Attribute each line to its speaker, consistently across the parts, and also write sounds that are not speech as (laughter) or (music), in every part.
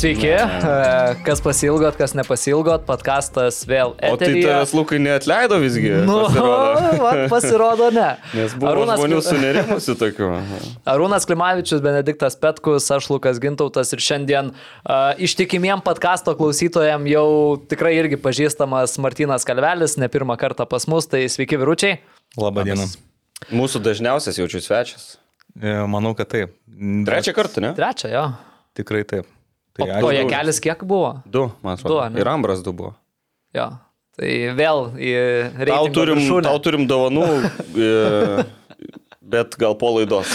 Speaker 1: Sveiki, e, kas pasilgot, kas nepasilgot, podkastas vėl
Speaker 2: O tai
Speaker 1: eteryje.
Speaker 2: tavęs Lukai neatleido visgi.
Speaker 1: Nu,
Speaker 2: pasirodo. (laughs)
Speaker 1: va, pasirodo, ne.
Speaker 2: Nes buvo
Speaker 1: Arūnas
Speaker 2: žmonių sunerimusių tokių. (laughs)
Speaker 1: Arūnas Klimavičius, Benediktas Petkus, aš Lukas Gintautas ir šiandien uh, ištikimiem podkasto klausytojam jau tikrai irgi pažįstamas Martinas Kalvelis, ne pirmą kartą pas mus, tai sveiki vyručiai.
Speaker 3: Labą dieną.
Speaker 2: Mūsų dažniausias jaučiu svečias.
Speaker 3: E, Manau, kad taip.
Speaker 2: Trečią kartą, ne?
Speaker 1: Trečią, jo.
Speaker 3: Tikrai taip.
Speaker 1: O,
Speaker 3: Tai
Speaker 1: o
Speaker 3: ačiū.
Speaker 1: jie kelis kiek buvo?
Speaker 2: Du, man
Speaker 1: Du,
Speaker 2: atrodo.
Speaker 1: ne?
Speaker 2: Ir Ambras du buvo.
Speaker 1: Jo. Tai vėl į
Speaker 2: Tau
Speaker 1: reitingų
Speaker 2: turim,
Speaker 1: viršūnę.
Speaker 2: tau turim dovanų, (laughs) e, bet gal po laidos.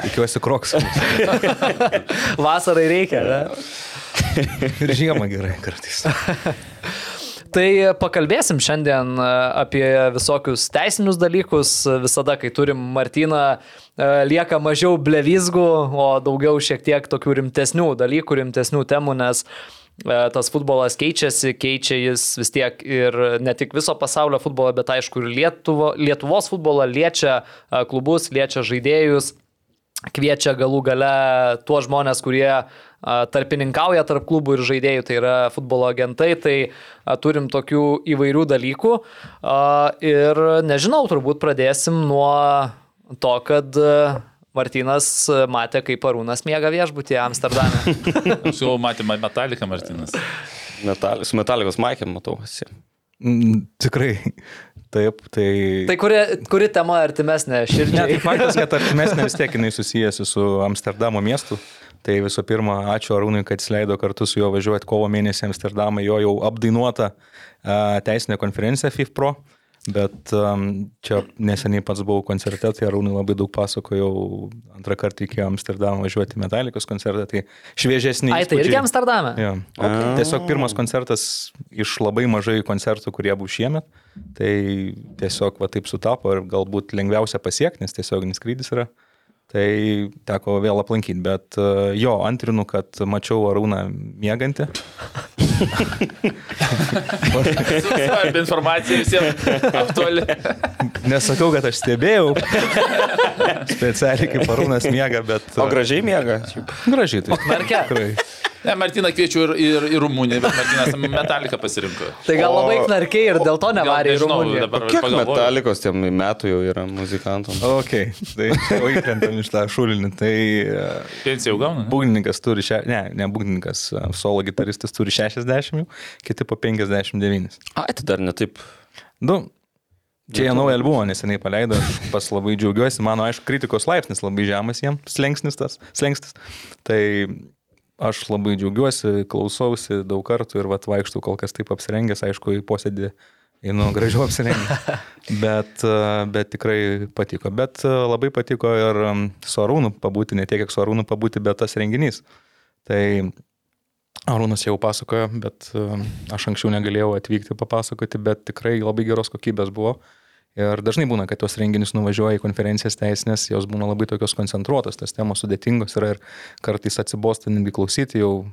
Speaker 3: Tikiuosi kroks.
Speaker 1: Vasarai reikia, ne?
Speaker 3: Ir žiemą gerai kartais. (laughs)
Speaker 1: Tai pakalbėsim šiandien e, apie visokius teisinius dalykus. Visada, kai turim Martyną, e, lieka mažiau blevizgų, o daugiau šiek tiek tokių rimtesnių dalykų, rimtesnių temų, nes e, tas futbolas keičiasi, keičia jis vis tiek ir ne tik viso pasaulio futbolą, bet aišku ir Lietuvo, Lietuvos futbolą, liečia klubus, liečia žaidėjus kviečia galų gale tuos žmonės, kurie tarpininkauja tarp klubų ir žaidėjų, tai yra futbolo agentai, tai turim tokių įvairių dalykų. A, Ir nežinau, turbūt pradėsim nuo to, kad Martinas matė, kaip Arūnas miega viešbutį Amsterdame. (laughs)
Speaker 4: Aš jau matė Metaliką Martinas.
Speaker 2: Metal, su metalikos maikėm matau.
Speaker 3: Mm, Tikrai. Taip, tai...
Speaker 1: Tai kuri, kuri tema artimesnė
Speaker 3: Ne, tai
Speaker 1: širdžiai?
Speaker 3: faktas, kad artimesnė vis tiek jinai susijęsi su Amsterdamo miestu. Tai visų pirma, ačiū Arūnui, kad jis leido kartu su juo važiuoti kovo mėnesį Amsterdamą, jo jau apdainuota a, teisinė konferencija FIFPRO. Bet um, čia neseniai pats buvau koncerte, tai Arūnui labai daug pasakojau, antrą kartą reikėjo Amsterdamą važiuoti Metalikos koncertą, tai šviežesnį.
Speaker 1: Ai, tai irgi Amsterdame.
Speaker 3: Jo. Okay. Tiesiog pirmas koncertas iš labai mažai koncertų, kurie buvo šiemet. Tai tiesiog va taip sutapo ir galbūt lengviausia pasiekti, nes tiesioginis skrydis yra. Tai teko vėl aplankyti, bet uh, jo, antrinu, kad mačiau Arūną miegantį.
Speaker 4: Svarbi informacija visiems aktuali.
Speaker 3: Nesakau, kad aš stebėjau specialiai kaip Arūnas miega, bet...
Speaker 2: O gražiai miega.
Speaker 3: Gražiai, tai
Speaker 1: Merke.
Speaker 4: Ne, Martiną kviečiu ir, ir, ir Rumuniją, bet Martinas Metaliką pasirinko.
Speaker 1: Tai gal labai knarkiai ir dėl to nevarė į Rumuniją.
Speaker 2: Kiek metalikos tiem metų jau yra muzikantam?
Speaker 3: Ok, tai o įkrentam iš tą šulinį. Tai uh,
Speaker 4: Pensiją jau gauna?
Speaker 3: būgnininkas turi, še... ne, ne būgnininkas, uh, solo gitaristas turi 60, jau, kiti po 59.
Speaker 2: Ai, tai dar ne taip.
Speaker 3: Nu, čia jie naują albumą neseniai paleido, pas labai džiaugiuosi, mano, aišku, kritikos laipsnis labai žemas jiems, slengsnis tas, slengstis. Tai aš labai džiaugiuosi, klausausi daug kartų ir vat vaikštų kol kas taip apsirengęs, aišku, į posėdį einu (laughs) gražiau apsirengęs. Bet, e, bet tikrai patiko. Bet e, labai patiko ir su Arūnu pabūti, ne tiek, kiek su Arūnu pabūti, bet tas renginys. Tai Arūnas jau pasakojo, bet e, aš anksčiau negalėjau atvykti papasakoti, bet tikrai labai geros kokybės buvo. Ir dažnai būna, kad tos renginius nuvažiuoja į konferencijas teisinės, jos būna labai tokios koncentruotos, tas temos sudėtingos yra ir kartais atsibosta netgi klausyti jau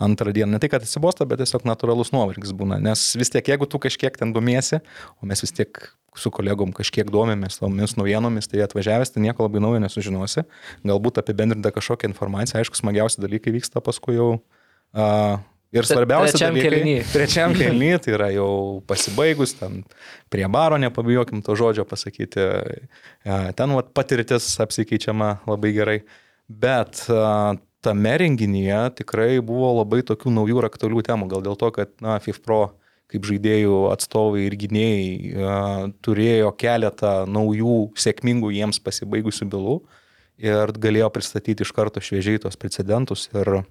Speaker 3: antrą dieną. Ne tai, kad atsibosta, bet tiesiog natūralus nuovargis būna. Nes vis tiek, jeigu tu kažkiek ten domiesi, o mes vis tiek su kolegom kažkiek domėmės tomis naujienomis, tai atvažiavęs, tai nieko labai naujo nesužinosi. Galbūt apibendrinta kažkokia informacija, aišku, smagiausi dalykai vyksta paskui jau. Uh, ir svarbiausia, (laughs)
Speaker 1: trečiam kėliny.
Speaker 3: Trečiam kelny tai yra jau pasibaigus, ten prie baro, nepabijokim to žodžio pasakyti. E, Ten vat, patirtis apsikeičiama labai gerai. Bet e, tame renginyje tikrai buvo labai tokių naujų ir aktualių temų. Gal dėl to, kad na, FIFPRO kaip žaidėjų atstovai ir gynėjai e, turėjo keletą naujų, sėkmingų jiems pasibaigusių bylų ir galėjo pristatyti iš karto šviežiai tos precedentus. Ir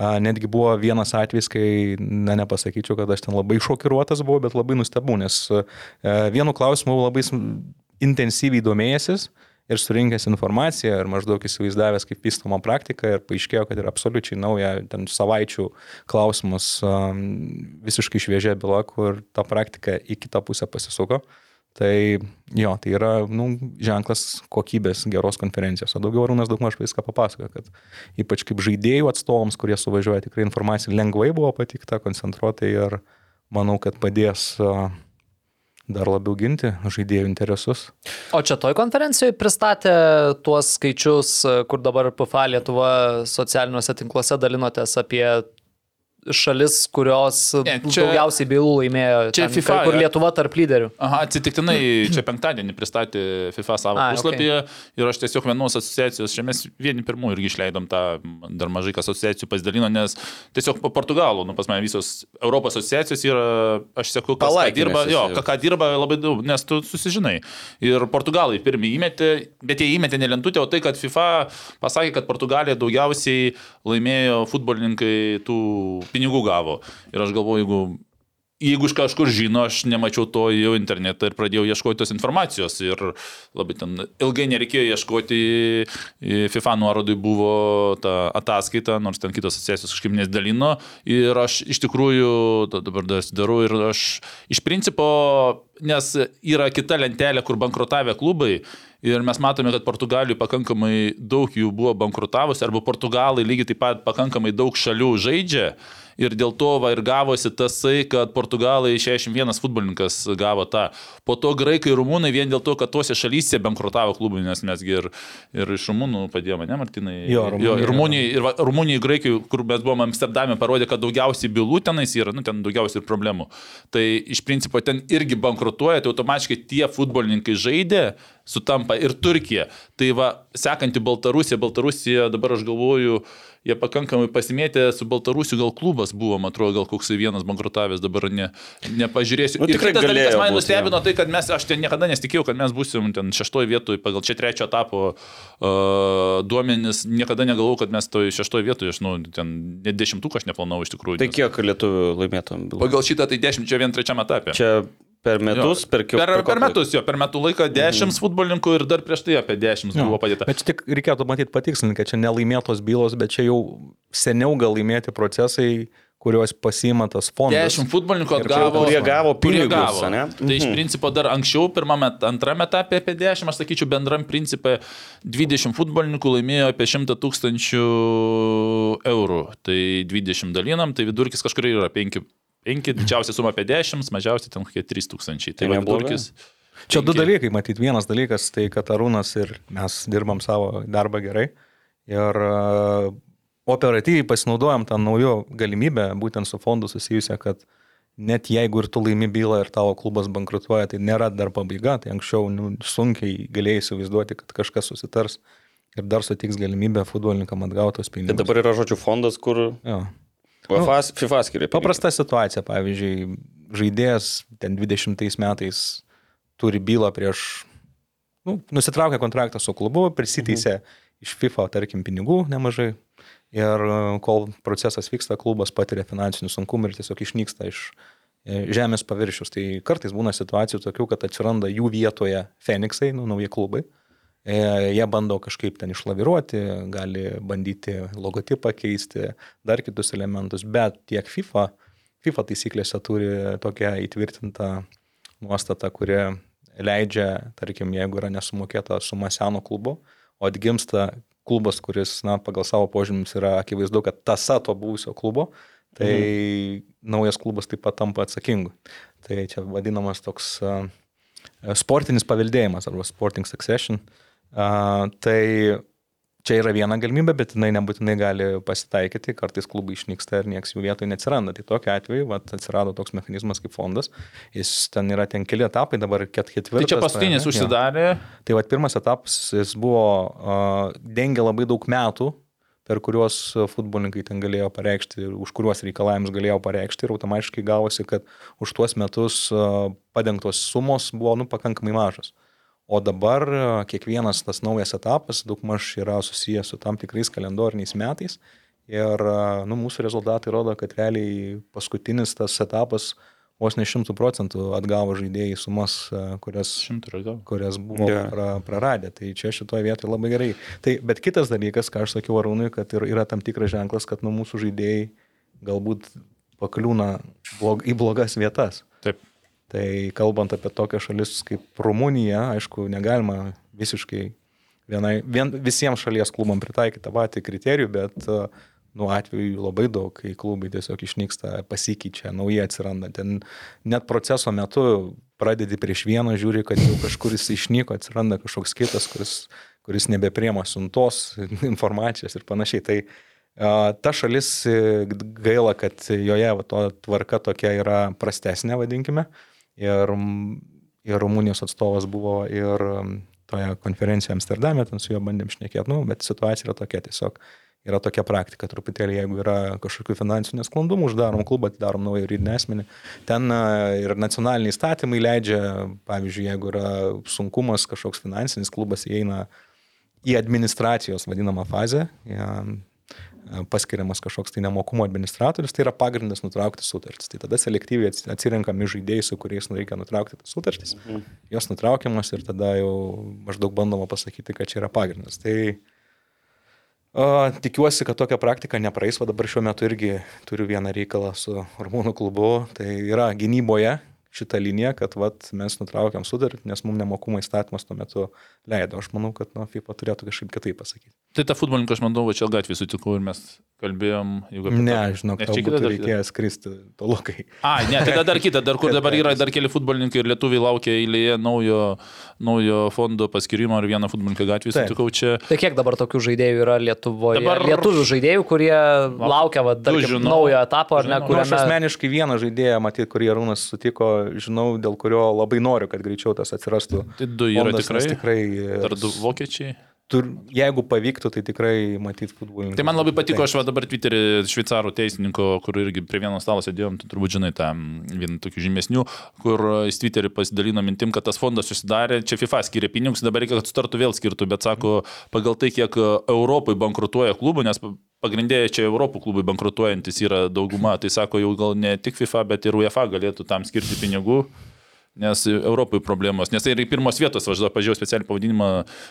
Speaker 3: Netgi buvo vienas atvejis, kai, na, nepasakyčiau, kad aš ten labai šokiruotas buvau, bet labai nustebau, nes e, vienu klausimu labai intensyviai domėjęsis ir surinkęs informaciją ir maždaug įsivaizdavęs, kaip vystoma praktika ir paaiškėjo, kad yra absoliučiai nauja, ten savaičių klausimas, visiškai šviežia byla, kur ta praktika į kitą pusę pasisuko. Tai jo, tai yra nu, ženklas kokybės geros konferencijos. O daugiau Arūnas daug maž viską papasakoja, kad ypač kaip žaidėjų atstovams, kurie suvažiuoja, tikrai informacija lengvai buvo patikta, koncentruotai ir manau, kad padės dar labiau ginti žaidėjų interesus.
Speaker 1: O čia toj konferencijoje pristatė tuos skaičius, kur dabar PFA Lietuva socialiniuose tinkluose dalinotės apie šalis, kurios
Speaker 4: Ne,
Speaker 1: čia, daugiausiai bylų laimėjo.
Speaker 4: čia
Speaker 1: ten,
Speaker 4: FIFA
Speaker 1: Kur. Lietuva tarp lyderių.
Speaker 4: Aha, atsitiktinai (laughs) čia penktadienį pristatė FIFA savo
Speaker 1: Ai,
Speaker 4: puslapyje ir aš tiesiog vienos asociacijos, čia mes vieni pirmųjų irgi išleidom tą, dar mažai kas asociacijų pasidalino, nes tiesiog po Portugalų, nu pas mane visos Europos asociacijos yra, aš seku, kas ką dirba, jo, ką, ką dirba labai daug, nes tu susižinai. Ir Portugalai pirmie įmetė, bet jie įmetė ne lentutę, o tai, kad FIFA pasakė, kad Portugalija daugiausiai laimėjo futbolininkai tų pinigų gavo. Ir aš galvoju, jeigu Jeigu iš kažkur žino, aš nemačiau to jau internetą ir pradėjau ieškoti tos informacijos. Ir labai ten ilgai nereikėjo ieškoti, FIFA nuorodai buvo ta ataskaita, nors ten kitos asociacijos kažkaip nesidalino. Ir aš iš tikrųjų da- dabar darau ir aš iš principo, nes yra kita lentelė, kur bankrutavę klubai. Ir mes matome, kad Portugalijoje pakankamai daug jų buvo bankrutavusi, arba Portugalai lygiai taip pat pakankamai daug šalių žaidžia. Ir dėl to va ir gavosi tasai, kad Portugalai 61 futbolininkas gavo tą. Po to graikai ir rumūnai vien dėl to, kad tuose šalyse bankrutavo klubai, nes mesgi ir, ir iš rumūnų padėjome, ne Martinai?
Speaker 3: Jo,
Speaker 4: jo
Speaker 3: Rumunija.
Speaker 4: ir Rumunijai, ir Rumunijai, graikai, kur mes buvome Amsterdame, parodė, kad daugiausiai bylų tenais yra, nu ten daugiausiai ir problemų. Tai iš principo ten irgi bankrutuoja, tai automatiškai tie futbolininkai žaidė, sutampa ir Turkija. Tai va, sekanti Baltarusija, Baltarusija dabar aš galvoju, jie pakankamai pasimėtė, su Baltarusiu gal klubas buvo, man atrodo, gal koks vienas bankrutavęs, dabar ne, nepažiūrėsiu.
Speaker 2: Nu,
Speaker 4: ir
Speaker 2: tikrai
Speaker 4: kitas dalykas
Speaker 2: galėjo
Speaker 4: man
Speaker 2: būt,
Speaker 4: nustebino tai, kad mes, aš ten niekada nesitikėjau, kad mes būsim ten šeštoje vietoje, pagal čia trečio etapo uh, duomenis, niekada negalvojau, kad mes toje šeštoje vietoje, aš, nu, ten net dešimtuką aš neplanavau iš tikrųjų.
Speaker 2: Tai
Speaker 4: nes-
Speaker 2: kiek lietuvių laimėtum?
Speaker 4: Pagal šitą tai dešimt, čia vien trečiam etapė.
Speaker 2: Čia per metus,
Speaker 4: Jo.
Speaker 2: per kiek
Speaker 4: per, per
Speaker 2: kokį
Speaker 4: metus, jo, per metų laiką dešimt
Speaker 2: Mhm.
Speaker 4: futbolininkų ir dar prieš tai apie dešimt buvo padėta.
Speaker 3: Bet čia tik reikėtų matyti patikslinti, kad čia nelaimėtos bylos, bet čia jau seniau gal laimėti procesai, kuriuos pasima tas fondas.
Speaker 4: Dešimt futbolininkų
Speaker 3: Ir čia
Speaker 4: atgavo.
Speaker 2: kurie gavo
Speaker 4: kurie
Speaker 2: pinigus,
Speaker 4: gavo.
Speaker 2: ane?
Speaker 4: Tai iš
Speaker 2: Mhm.
Speaker 4: principo dar anksčiau, pirmame, antrame etape apie 10, aš sakyčiau, bendram principė 20 futbolininkų laimėjo apie 100 tūkstančių eurų. Tai 20 dalinam, tai vidurkis kažkur yra 5. 5, didžiausia suma apie 10, mažiausiai ten kokie 3 tūkstančiai. Tai
Speaker 2: Tai
Speaker 4: va
Speaker 2: neblogai.
Speaker 4: vidurkis.
Speaker 3: Čia du dalykai, matyt, vienas dalykas, tai kad Arūnas ir mes dirbam savo darbą gerai ir e, operatyviai pasinaudojam tą naujo galimybę, būtent su fondu susijusią, kad net jeigu ir tu laimi bylą ir tavo klubas bankrutuoja, tai nėra dar pabaiga, tai anksčiau nu, sunkiai galėjai įsivaizduoti, kad kažkas susitars ir dar sutiks galimybę futbolininkam atgautos
Speaker 2: Tai
Speaker 3: pinigus.
Speaker 2: dabar yra žodžių fondas, kur
Speaker 3: Jo.
Speaker 2: FIFA, FIFA skiria. pinigų.
Speaker 3: Paprasta situacija, pavyzdžiui, žaidėjas ten 20 metais turi bylą prieš, nu, nusitraukia kontraktą su klubu, prisiteisė mhm. iš FIFA, tarkim, pinigų nemažai. Ir e, kol procesas vyksta, klubas patiria finansinių sunkumų ir tiesiog išnyksta iš e, žemės paviršius. Tai kartais būna situacijų tokių, kad atsiranda jų vietoje Feniksai, nu, nauji klubai. E, Jie bando kažkaip ten išlaviruoti, gali bandyti logotipą keisti, dar kitus elementus, bet tiek FIFA, FIFA taisyklėse turi tokią įtvirtintą nuostatą, kuri leidžia, tarkim, jeigu yra nesumokėta suma seno klubo, o atgimsta klubas, kuris, na, pagal savo požymius yra akivaizdu, kad tasa to buvusio klubo, tai mhm. naujas klubas taip pat tampa atsakingu. Tai čia vadinamas toks uh, sportinis paveldėjimas arba sporting succession. Uh, tai čia yra viena galimybė, bet jinai nebūtinai gali pasitaikyti, kartais klubai išnyksta ir nieks jų vietoje neatsiranda. Tai tokiu atveju vat, atsirado toks mechanizmas kaip fondas, jis ten yra ten keli etapai, dabar ket, ketvirtas.
Speaker 4: Tai čia paskutinis
Speaker 3: jo.
Speaker 4: užsidarė.
Speaker 3: Tai va pirmas etapas, jis buvo uh, dengia labai daug metų, per kuriuos futbolininkai ten galėjo pareikšti, už kuriuos reikalavimus galėjo pareikšti ir automatiškai gavosi, kad už tuos metus padengtos sumos buvo nu, pakankamai mažos. O dabar uh, kiekvienas tas naujas etapas daugmaž yra susijęs su tam tikrais kalendoriniais metais. Ir uh, nu, mūsų rezultatai rodo, kad realiai paskutinis tas etapas vos ne šimtų procentų atgavo žaidėjai sumas, uh, kurias kurias buvo yeah. pra, praradę. Tai čia šitoje vietoje labai gerai. Tai, bet kitas dalykas, ką aš sakiau Arūnui, kad ir, yra tam tikras ženklas, kad nu, mūsų žaidėjai galbūt pakliūna blog, į blogas vietas.
Speaker 4: Taip.
Speaker 3: Tai kalbant apie tokias šalis kaip Rumunija, aišku, negalima visiškai vienai, vien, visiems šalies klubam pritaikyti tą patį kriterijų, bet uh, nu, atveju labai daug, kai klubai tiesiog išnyksta, pasikeičia, nauji atsiranda. Ten net proceso metu pradedi prieš vieną, žiūri, kad jau kažkuris išnyko, atsiranda kažkoks kitas, kuris, kuris nebepriema siuntos, (laughs) informacijos ir panašiai. Tai a, ta šalis e, gaila, kad joje va, to tvarka tokia yra prastesnė, vadinkime. Ir, ir Rumunijos atstovas buvo ir toje konferencijoje Amsterdame, ten su juo bandėm šnekėti, nu, bet situacija yra tokia tiesiog yra tokia praktika. Truputėlį, jeigu yra kažkokių finansinių sklandumų, uždarom klubą, atidarom naują juridinį asmenį. Ten ir nacionaliniai statymai leidžia, pavyzdžiui, jeigu yra sunkumas kažkoks finansinis, klubas įeina į administracijos vadinamą fazę, paskiriamas kažkoks tai nemokumo administratorius, tai yra pagrindas nutraukti sutartis. Tai tada selektyviai atsirenkami žaidėjai, su kuriais reikia nutraukti sutartis, mhm. jos nutraukiamas ir tada jau maždaug bandoma pasakyti, kad čia yra pagrindas. Tai O, tikiuosi, kad tokia praktika nepraeis, o dabar šiuo metu irgi turiu vieną reikalą su Rumūnų klubu. Tai yra gynyboje šitą liniją, kad vat, mes nutraukiam sudartį, nes mums nemokumo įstatymas tuo metu leido. Aš manau, kad nu, FIFA turėtų kažkaip kitaip pasakyti.
Speaker 4: Tai tą futbolininką aš manau, va čia gatvį sutikau ir mes kalbėjom.
Speaker 3: Ne, žinok, čia dar... reikėjo skristi tolokai.
Speaker 4: A, ne, tai dar kita, dar kur (laughs) dabar yra dar keli futbolininkai ir lietuviai laukia eilėje naujo, naujo fondo paskirimo ir vieną futbolininką gatvį sutikau čia.
Speaker 1: Tai kiek dabar tokių žaidėjų yra Lietuvoje? Dabar lietuvių žaidėjų, kurie laukia va, žinau, naujo etapo ar ne?
Speaker 3: Kuriame... Aš asmeniškai vieną žaidėją, matyt, kurį Arūnas sutiko, žinau, dėl kurio labai noriu, kad greičiau tas atsirastų.
Speaker 4: Tai du yra fondas, tikrai. tikrai dar du vokiečiai
Speaker 3: tur, jeigu pavyktų, tai tikrai matyt futbolininkai.
Speaker 4: Tai man labai patiko, aš va dabar Twitterį šveicarų teisininko, kur irgi prie vieno stalo sėdėjom, tu turbūt žinai tą vieną tokių žymesnių, kur jis Twitterį pasidalino mintim, kad tas fondas susidarė, čia FIFA skiria pinigus, dabar reikia, kad sutartų vėl skirtų, bet sako, pagal tai, kiek Europai bankrutuoja klubų, nes pagrindė čia Europų klubai bankrutuojantis yra dauguma, tai sako, jau gal ne tik FIFA, bet ir UEFA galėtų tam skirti pinigų. Nes Europai problemos, nes tai ir pirmos vietos, aš pažiūrėjau specialią pavadinimą,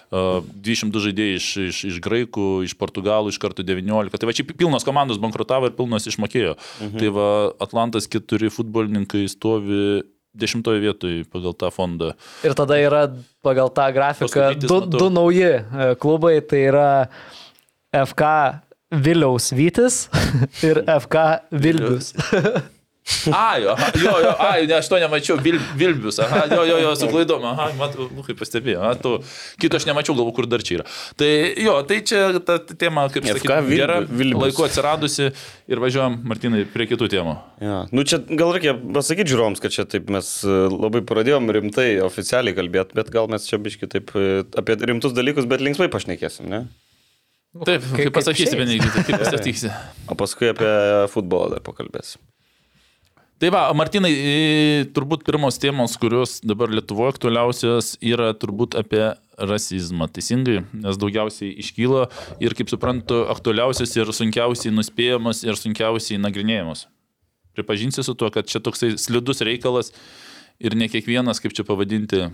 Speaker 4: 202 žaidėjai iš, iš, iš graikų, iš portugalų, iš karto 19. Tai va čia pilnos komandos bankrutavo ir pilnos išmokėjo. Mhm. Tai va Atlantas keturi futbolininkai stovi dešimtoje vietoje pagal tą fondą.
Speaker 1: Ir tada yra pagal tą grafiką du, du nauji e, klubai, tai yra FK Viliaus Vytis (laughs) ir FK Vilnius.
Speaker 4: A, jo, jo, jo, a, ne, aš to nemačiau, Vil, Vilbius, aha, jo, jo, jo, su klaidom, aha, matau, nu, kaip pastebėjau, aha, tu, kito aš nemačiau, galvo, kur dar čia yra. Tai jo, tai čia ta tema, kaip sakyti, gera, Vilbius. laiku atsiradusi ir važiuojam, Martinai, prie kitų temų.
Speaker 2: Ja. Nu, čia gal reikia pasakyti žiūrovams, kad čia taip mes e, labai pradėjom rimtai, oficialiai kalbėti, bet gal mes čia biški taip e, apie rimtus dalykus, bet linksmai pašnekėsim, ne?
Speaker 4: Taip, kaip, kaip pasakysi, Benediktai, taip pasakysi. (laughs)
Speaker 2: O paskui apie futbolą dar pakalbėsim.
Speaker 4: Tai va, Martinai, turbūt pirmos temos, kurios dabar Lietuvoje aktualiausios, yra turbūt apie rasizmą, teisingai, nes daugiausiai iškyla ir, kaip suprantu, aktualiausias ir sunkiausiai nuspėjamas ir sunkiausiai nagrinėjamas. Pripažinsi su tuo, kad čia toksai slidus reikalas ir ne kiekvienas, kaip čia pavadinti,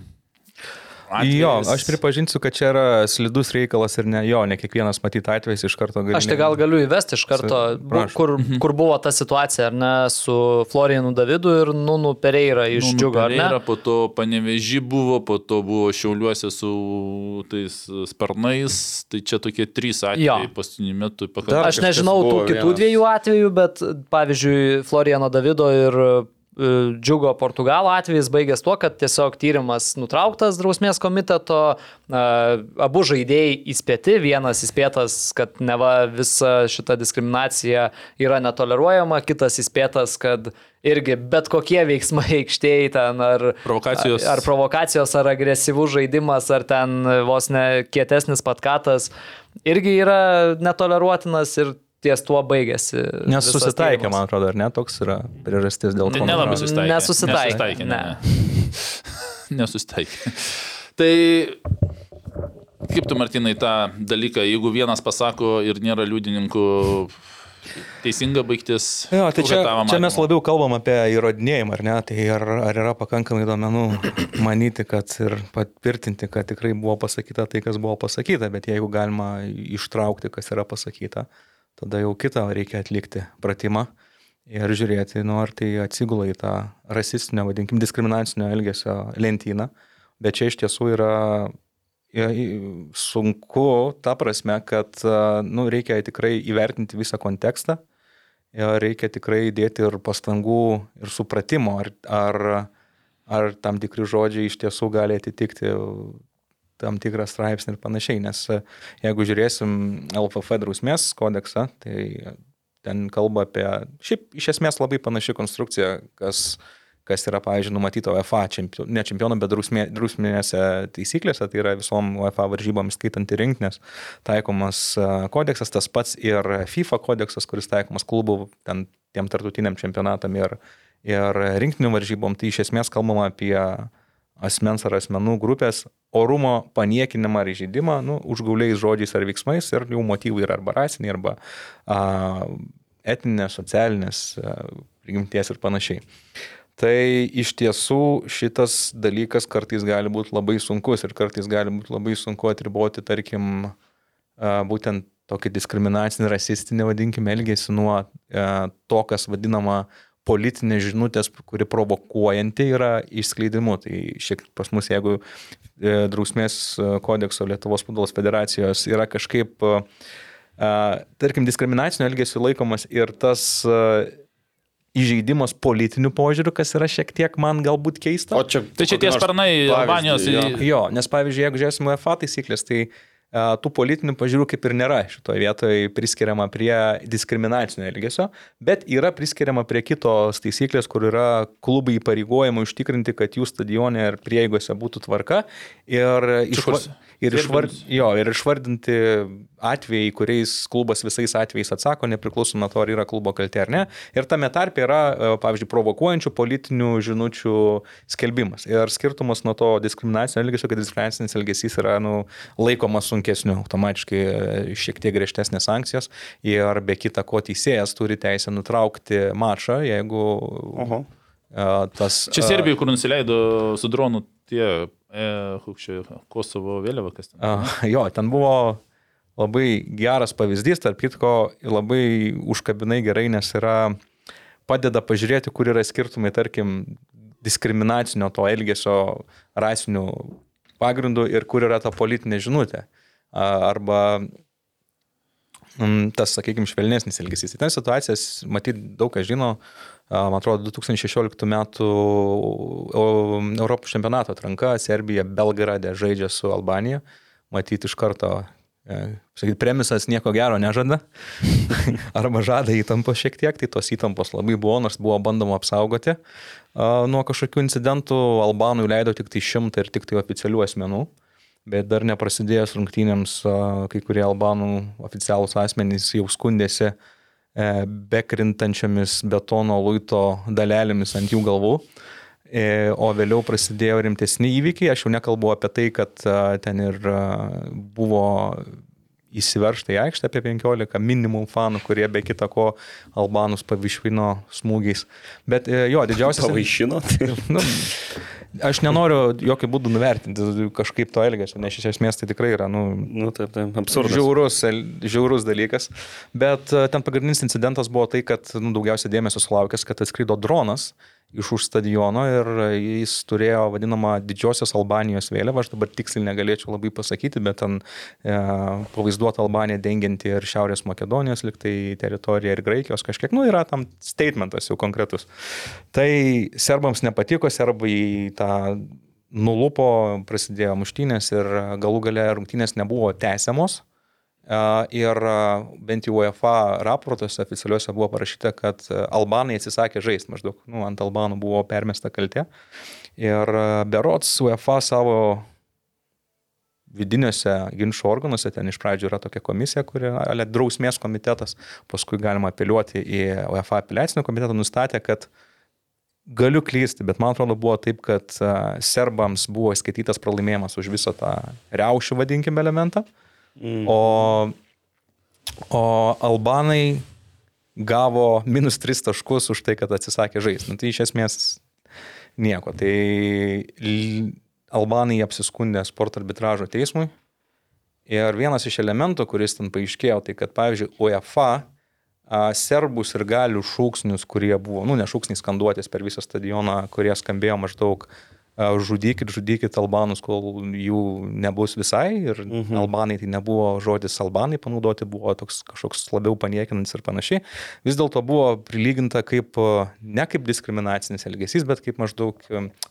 Speaker 3: Atvejais. Jo, aš pripažinsiu, kad čia yra slidus reikalas ir ne jo, ne kiekvienas matyti atvejais iš karto gali.
Speaker 1: Aš tai gal galiu įvesti iš karto, bu, kur, mhm. kur buvo ta situacija, ar ne, su Florijanu Davidu ir Nunu Pereira iš Nunu Džiugo, ar ne? Pereira,
Speaker 4: po to Paneveži buvo, po to buvo Šiauliuose su tais sparnais, tai čia tokie trys atvejai paskutiniu metu.
Speaker 1: Aš nežinau tų kitų vienas. dviejų atvejų, bet pavyzdžiui, Florijano Davido ir džiugo Portugalo atvejais baigęs tuo, kad tiesiog tyrimas nutrauktas drausmės komiteto, e, abu žaidėjai įspėti, vienas įspėtas, kad neva visa šita diskriminacija yra netoleruojama, kitas įspėtas, kad irgi bet kokie veiksmai (laughs) aikštėje ten ar
Speaker 4: provokacijos.
Speaker 1: ar provokacijos, ar agresyvus žaidimas, ar ten vos ne kietesnis patkatas irgi yra netoleruotinas ir ties tuo baigėsi.
Speaker 3: Nes susitaikė, man atrodo, ar ne, toks yra priežastis dėl to.
Speaker 4: Nelabai susitaikė.
Speaker 1: Nesusitaikė.
Speaker 4: Ne. (laughs) Nesusitaikė. tai kaip tu, Martinai, tą dalyką, jeigu vienas pasako ir nėra liudininkų, teisinga baigtis.
Speaker 3: Jo, tai čia, čia mes labiau kalbam apie įrodinėjimą, ar ne? Tai ar, ar yra pakankamai duomenų manyti, kad ir patvirtinti, kad tikrai buvo pasakyta tai, kas buvo pasakyta, bet jeigu galima ištraukti, kas yra pasakyta, tada jau kitą reikia atlikti pratimą. ir žiūrėti, nu, ar tai atsigula į tą rasistinio, vadinkim, diskriminacinio elgesio lentyną. Bet čia iš tiesų yra sunku ta prasme, kad nu, reikia tikrai įvertinti visą kontekstą. Ir reikia tikrai dėti ir pastangų, ir supratimo, ar, ar, ar tam tikri žodžiai iš tiesų gali atitikti tam tikrą straipsnį ir panašiai. Nes e, jeigu žiūrėsim LFF drausmės kodeksą, tai ten kalba apie, šiaip iš esmės labai panaši konstrukcija, kas, kas yra, pavyzdžiui, numatyta UEFA, čempio, ne čempionų, bet drausmė, drausminėse taisyklėse, tai yra visom UEFA varžyboms skaitant ir rinktinės taikomas e, kodeksas, tas pats ir FIFA kodeksas, kuris taikomas klubų ten, tiem tartutiniam čempionatam ir, ir rinktinių varžybom, tai iš esmės kalbama apie asmens ar asmenų grupės orumo paniekinimą ar įžeidimą, nu, užgauliais žodžiais ar veiksmais ir jų motyvai yra arba rasiniai, arba a, etinės, socialinės a, prigimties ir panašiai. Tai iš tiesų šitas dalykas kartais gali būti labai sunkus ir kartais gali būti labai sunku atriboti, tarkim, a, būtent tokį diskriminacinį, rasistinį, vadinkime, elgesį nuo a, to, kas vadinama politinė žinutės, kuri provokuojanti yra išskleidimu. Tai šiek tiek pas mus, jeigu e, drausmės e, kodekso Lietuvos futbolos federacijos yra kažkaip, e, tarkim, diskriminacinio elgesio laikomas ir tas įžeidimas politinių požiūrių, kas yra šiek tiek man galbūt keista.
Speaker 2: O čia,
Speaker 4: Tai čia tie sparnai Albanijos
Speaker 2: jo.
Speaker 3: Jo, nes pavyzdžiui, jeigu žiūrėsime UEFA taisyklės, tai a, tų politinių pažiūrų kaip ir nėra šitoje vietoje priskiriama prie diskriminacinio elgesio, bet yra priskiriama prie kitos taisyklės, kur yra klubai įpareigojama užtikrinti, kad jų stadione ir prieigose būtų tvarka ir, išva, ir, išvard, jo, ir išvardinti atvejai, kuriais klubas visais atvejais atsako, nepriklausomai nuo to, ar yra klubo kaltė ar ne. Ir tame tarpe yra, e, pavyzdžiui, provokuojančių politinių žinučių skelbimas. Ir skirtumas nuo to diskriminacinio elgesio, kad diskriminacinis elgesys yra nu, laikomas sunkesniu, automatiškai e, šiek tiek griežtesnės sankcijos. Ir be kita ko teisėjas turi teisę nutraukti mačą, jeigu
Speaker 2: Oho.
Speaker 3: e, tas...
Speaker 4: Čia
Speaker 3: e,
Speaker 4: Serbijai, kur nusileido su dronu tie, e, čia Kosovo vėliava, kas ten.
Speaker 3: A, (laughs) jo, ten buvo labai geras pavyzdys, tarp kitko labai užkabinai gerai, nes yra padeda pažiūrėti, kur yra skirtumai, tarkim, diskriminacinio to elgesio rasinių pagrindų ir kur yra ta politinė žinutė. Arba mm, tas, sakykime, švelnesnis elgesys. Tai ten situacijas, matyt, daug kas žino, man atrodo, 2016 metų Europos čempionato atranka Serbija Belgrade žaidžia su Albanija. Matyti iš karto, e, sakyt, premisas nieko gero nežada. (laughs) Arba žada įtampos šiek tiek, tai tos įtampos labai buvo, nors buvo bandoma apsaugoti. Nuo kažkokių incidentų Albanų leido tik tai šimtą ir tik tai oficialių asmenų. Bet dar neprasidėjus rungtynėms, kai kurie albanų oficialūs asmenys jau skundėsi e, bekrintančiomis betono luito dalelėmis ant jų galvų. E, O vėliau prasidėjo rimtesni įvykiai. Aš jau nekalbu apie tai, kad ten ir buvo įsiveržta į aikštę apie 15 minimum fanų, kurie be kita ko albanus pavišvino smūgiais. Bet e, jo, didžiausias...
Speaker 2: Pavaišino. Tai... (laughs)
Speaker 3: Nu, aš nenoriu jokių būdų nuvertinti kažkaip to elgesio, nes iš esmės tai tikrai yra, nu,
Speaker 2: Nu, taip, taip, absurdas.
Speaker 3: žiaurus, žiaurus dalykas. Bet e, ten pagrindinis incidentas buvo tai, kad nu, daugiausia dėmesio sulaukęs, kad atskrido dronas iš už stadiono ir jis turėjo vadinamą didžiosios Albanijos vėliavą, aš dabar tiksliai negalėčiau labai pasakyti, bet ten e, pavaizduota Albanija dengianti ir Šiaurės Makedonijos liktai teritoriją ir Graikijos kažkiek, nu yra tam statementas jau konkretus. Tai serbams nepatiko, serbai tą nulupo, prasidėjo muštynės ir galų gale rungtynės nebuvo tęsiamos. Ir bent jau UEFA raportuose oficialiuose buvo parašyta, kad albanai atsisakė žaisti, maždaug nu, ant albanų buvo permesta kaltė. Ir berots UEFA savo vidiniuose ginčio organuose, ten iš pradžių yra tokia komisija, kuri, ale drausmės komitetas, paskui galima apeliuoti į UEFA apeliacinį komitetą, nustatė, kad galiu klysti, bet man atrodo buvo taip, kad serbams buvo įskaitytas pralaimėjimas už visą tą riaušių, vadinkime, elementą,
Speaker 2: Mm.
Speaker 3: o, o albanai gavo minus 3 taškus už tai, kad atsisakė žaisti. Nu, tai iš esmės nieko. Tai albanai apsiskundė sporto arbitražo teismui. Ir vienas iš elementų, kuris ten paaiškėjo, tai kad, pavyzdžiui, UEFA serbus ir galių šūksnius, kurie buvo, nu, ne šūksniai skanduotis per visą stadioną, kurie skambėjo maždaug a, žudykit, žudykit albanus, kol jų nebus visai. Ir mhm. albanai tai nebuvo žodis albanai panaudoti, buvo toks kažkoks labiau paniekinantis ir panašiai. Vis dėlto buvo prilyginta kaip, ne kaip diskriminacinis elgesys, bet kaip maždaug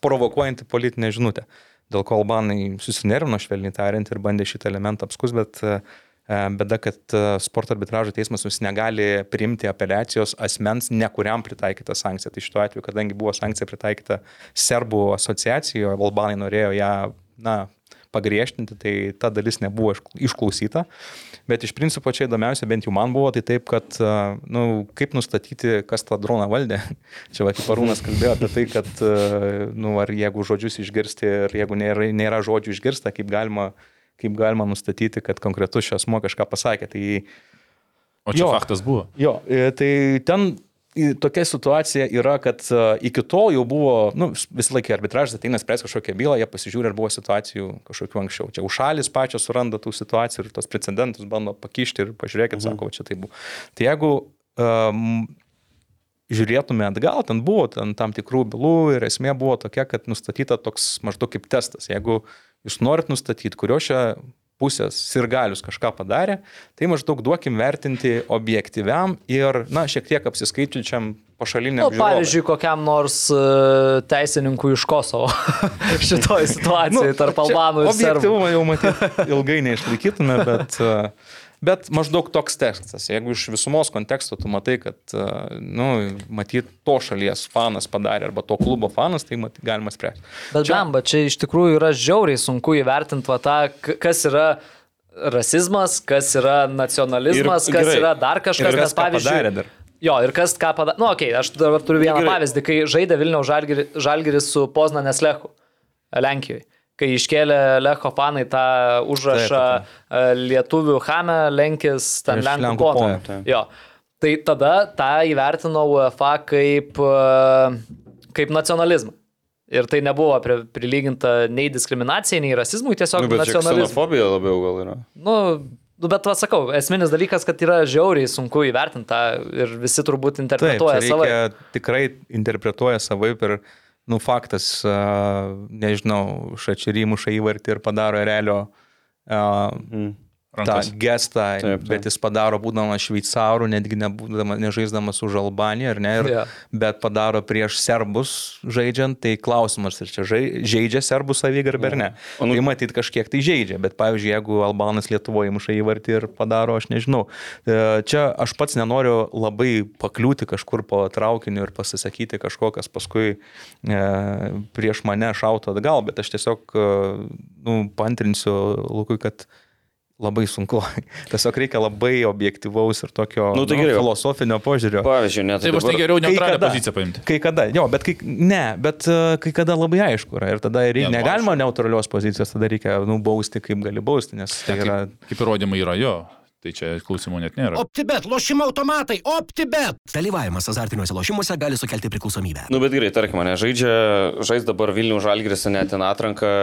Speaker 3: provokuojanti politinė žinutė. Dėl ko albanai susinervino, švelniai tariant, ir bandė šitą elementą apskus, bet a, Bėda, kad e, sporto arbitražo teismas vis negali priimti apeliacijos asmens, nekuriam pritaikytą sankciją. Tai šituo atveju, kadangi buvo sankcija pritaikyta serbų asociacijoje, Albanai norėjo ją, na, pagriežtinti, tai ta dalis nebuvo išklausyta. Bet iš principo čia įdomiausia, bent jau man buvo, tai taip, kad, na, e, nu, kaip nustatyti, kas tą droną valdė. (laughs) Čia va, kaip Arūnas kalbėjo apie tai, kad, na, nu, ar jeigu žodžius išgirsti ir jeigu nėra, nėra žodžių išgirsta, kaip galima uh, kaip galima nustatyti, kad konkretus šis asmo kažką pasakė. Tai,
Speaker 4: o čia jo, faktas buvo.
Speaker 3: Jo, e, tai ten tokia situacija yra, kad e, iki tol jau buvo, nu, visą laiką arbitražas ateina spręs kažkokią bylą, jie pasižiūri, ar buvo situacijų kažkokių anksčiau. Čia užšalis pačios suranda tų situacijų ir tos precedentus bando pakišti ir pažiūrėkit, mhm. sako, čia tai buvo. Tai jeigu um, žiūrėtume atgal, ten buvo ten tam tikrų bylų ir esmė buvo tokia, kad nustatyta toks maždaug kaip testas. Jeigu jūs norit nustatyti, kurio čia pusės sirgalius kažką padarė, tai maždaug duokim vertinti objektyviam ir, na, šiek tiek apsiskaičiučiam pašaliniam.
Speaker 1: Nu, pavyzdžiui, kokiam nors uh, teisininkui iš Kosovo (laughs) šitoje situacijoje nu, tarp albanų ir serbų.
Speaker 3: Objektyvumą jau matyti ilgai neišlaikytume, bet uh, Bet maždaug toks tekstas. Jeigu iš visumos konteksto tu matai, kad, e, nu, matyt, to šalies fanas padarė arba to klubo fanas, tai matyt, galima spręsti.
Speaker 1: Bet čia... bamba, čia iš tikrųjų yra žiauriai sunku įvertinti va tą, kas yra rasizmas, kas yra nacionalizmas, ir, kas gerai. yra dar kažkas,
Speaker 3: ir kas nes pavyzdžiui. Dar.
Speaker 1: Jo, ir kas ką padarė. Nu, okei, okay, aš dabar turiu vieną gerai. pavyzdį, kai žaidė Vilniaus Žalgiris, Žalgiris su Poznanės Lechu, Lenkijoje kai iškėlė Lecho fanai tą užrašą taip, taip. E, lietuvių Hame, Lenkis, ten Iš Lenkų poną. Jo. Tai tada tą įvertino UEFA kaip, e, kaip nacionalizmą. Ir tai nebuvo prilyginta nei diskriminacijai, nei rasizmui, tiesiog nu, nacionalizmui.
Speaker 2: Xenofobija labiau gal yra.
Speaker 1: Nu, Nu, bet, va, sakau, esminis dalykas, kad yra žiauriai sunku įvertinti tą ir visi turbūt interpretuoja savaip.
Speaker 3: Tikrai interpretuoja savaip ir nu, faktas, nežinau, šačerį muša įvartį ir padaro realio mm rankas. tą gestą, taip, taip. bet jis padaro būdamas šveicarų, netgi nebūdamas, nežaisdamas už Albaniją, ar ne, ir, yeah. bet padaro prieš serbus žaidžiant, tai klausimas, ar čia žaidžia serbų savigarbę ar ne. Yeah. Nu... Tai matyt kažkiek tai žaidžia, bet pavyzdžiui, jeigu Albanas Lietuvoje muša įvartį ir padaro, aš nežinau. E, čia aš pats nenoriu labai pakliūti kažkur po traukiniu ir pasisakyti kažko, kas paskui e, prieš mane šauto atgal, bet aš tiesiog e, nu, pantrinsiu Lukui, kad labai sunku. (laughs) Tiesiog reikia labai objektivaus ir tokio nu, tai nu, filosofinio požiūrio.
Speaker 2: Pavyzdžiui, net
Speaker 4: tai bus tai geriau neutralią poziciją paimti.
Speaker 3: Kai kada, jo, bet kai, ne, bet uh, kai kada labai aišku yra ir tada reikia, ja, nu, negalima neutralios pozicijos, tada reikia nubausti, kaip gali bausti, nes tai yra...
Speaker 4: Kaip, kaip įrodymai yra jo. Tai čia klausimų net nėra.
Speaker 5: OptiBet, lošimo automatai, OptiBet.
Speaker 6: Dalyvavimas azartiniuose lošimuose gali sukelti priklausomybę.
Speaker 2: Nu, bet gerai, tarkim, mane žaidžia, žais dabar Vilnių Žalgris, net ten atranką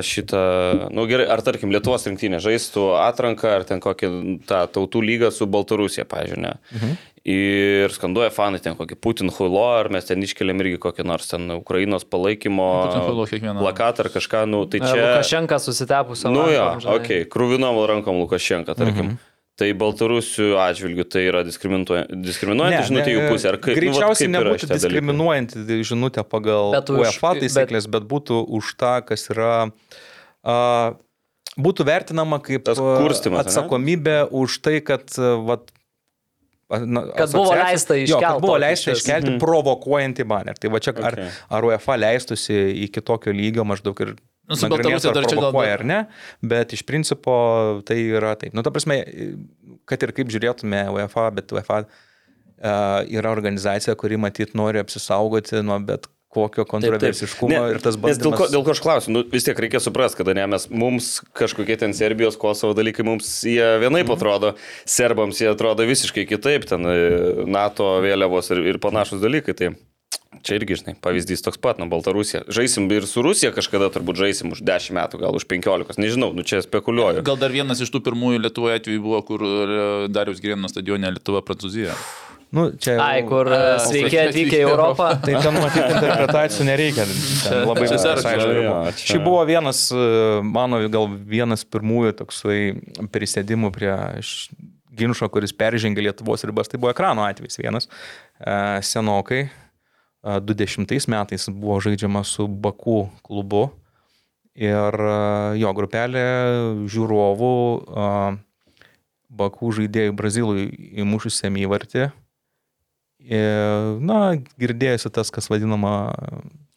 Speaker 2: šitą, nu gerai, ar tarkim Lietuvos rinktinė žaistų atranką, ar ten kokią tą tautų lygą su Baltarusija, pažiūrėjau. Mhm. Ir skanduoja fanai ten kokį Putin huilo, ar mes ten iškeliam irgi kokį nors ten Ukrainos palaikymo plakatą ar kažką, nu tai čia...
Speaker 1: Lukašenka susitepusi.
Speaker 2: Nu jo, okei, okay, krūvinom rankom Lukašenka, tarkim. Mhm. Tai baltarusių atžvilgių tai yra diskriminuojanti žinutė jų pusė.
Speaker 3: Kaip, greičiausiai nu, nebūtų diskriminuojanti žinutė pagal bet už, UEFA taisyklės, bet... bet būtų už tą, kas yra... Uh, būtų vertinama kaip atsakomybė ne? už tai, kad vat,
Speaker 1: Na, kad buvo leista iškelti. Jo, kad
Speaker 3: buvo leista iškelti mm. provokuojantį banerį. Tai va čia okay. ar, ar UEFA leistusi iki tokio lygio maždaug ir
Speaker 1: Nu, su Baltarusija dar čia gal.
Speaker 3: ar ne, bet iš principo tai yra taip. Nu, ta prasme, kad ir kaip žiūrėtume UEFA, bet UEFA uh, yra organizacija, kuri matyt nori apsisaugoti nuo bet kokio kontroversiškumo taip, taip. ir tas bandymas.
Speaker 2: Dėl ko, dėl ko aš klausiu, nu, vis tiek reikia suprasti, kad ne, mes, mums kažkokie ten Serbijos, Kosovo dalykai, mums jie vienaip mm. atrodo, serbams jie atrodo visiškai kitaip, ten e, NATO vėliavos ir, ir panašus dalykai. Tai Čia irgi, žinai, pavyzdys toks pat, nu, Baltarusija. Žaisim ir su Rusija kažkada turbūt žaisim už 10 metų, gal už 15, nežinau, nu čia spekuliuoju.
Speaker 4: Gal dar vienas iš tų pirmųjų Lietuvoje atvejų buvo, kur e, Darius Girino stadione Lietuva, Prancūzija.
Speaker 3: Nu, čia jau-
Speaker 1: Ai, kur
Speaker 4: A,
Speaker 1: sveiki atvykę į Europą. (laughs)
Speaker 3: Tai ten matyti interpretacijų nereikia. Ten labai
Speaker 4: čia-
Speaker 3: Šį buvo vienas, e, mano gal vienas pirmųjų toksai prisėdimų prie ginčio, kuris peržengė Lietuvos ribas. Tai buvo ekrano atvejs vienas. Senokai. E, 20 metais buvo žaidžiama su Baku klubu. Ir jo grupelė žiūrovų Baku žaidėjų Brazilui įmušusiam įvartį. E, Na, girdėjusi tas, kas vadinama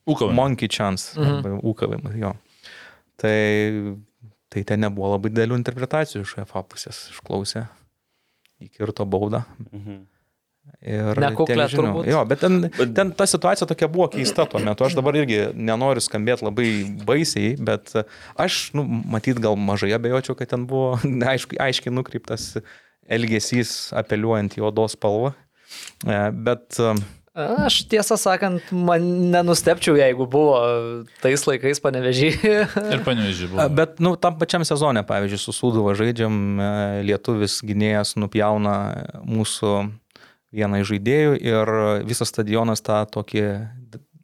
Speaker 4: Ūkau.
Speaker 3: monkey chance,
Speaker 1: Mhm.
Speaker 3: ūkavimas, jo. Tai, tai ten nebuvo labai dėlių interpretacijų iš FA pusės, išklausė, įkirto baudą.
Speaker 2: Mhm.
Speaker 3: Ir žinių.
Speaker 1: turbūt.
Speaker 3: Jo, bet ten, ten ta situacija tokia buvo keista tuo metu. Aš dabar irgi nenoriu skambėti labai baisiai, bet aš, nu, matyt, gal mažai abejočiau, kad ten buvo (laughs) aiškiai, aiškiai nukreiptas elgesys apeliuojant į odos spalvą. E, Bet e,
Speaker 1: Aš tiesą sakant, man nenustepčiau, jeigu buvo tais laikais panevežį.
Speaker 4: Ir panevežiai
Speaker 3: A,
Speaker 4: buvo.
Speaker 3: Bet, nu, tam pačiam sezone, pavyzdžiui, su Sūduva žaidžiam, e, lietuvis gynėjas nupjauna mūsų vieną iš žaidėjų ir visas stadionas tą tokį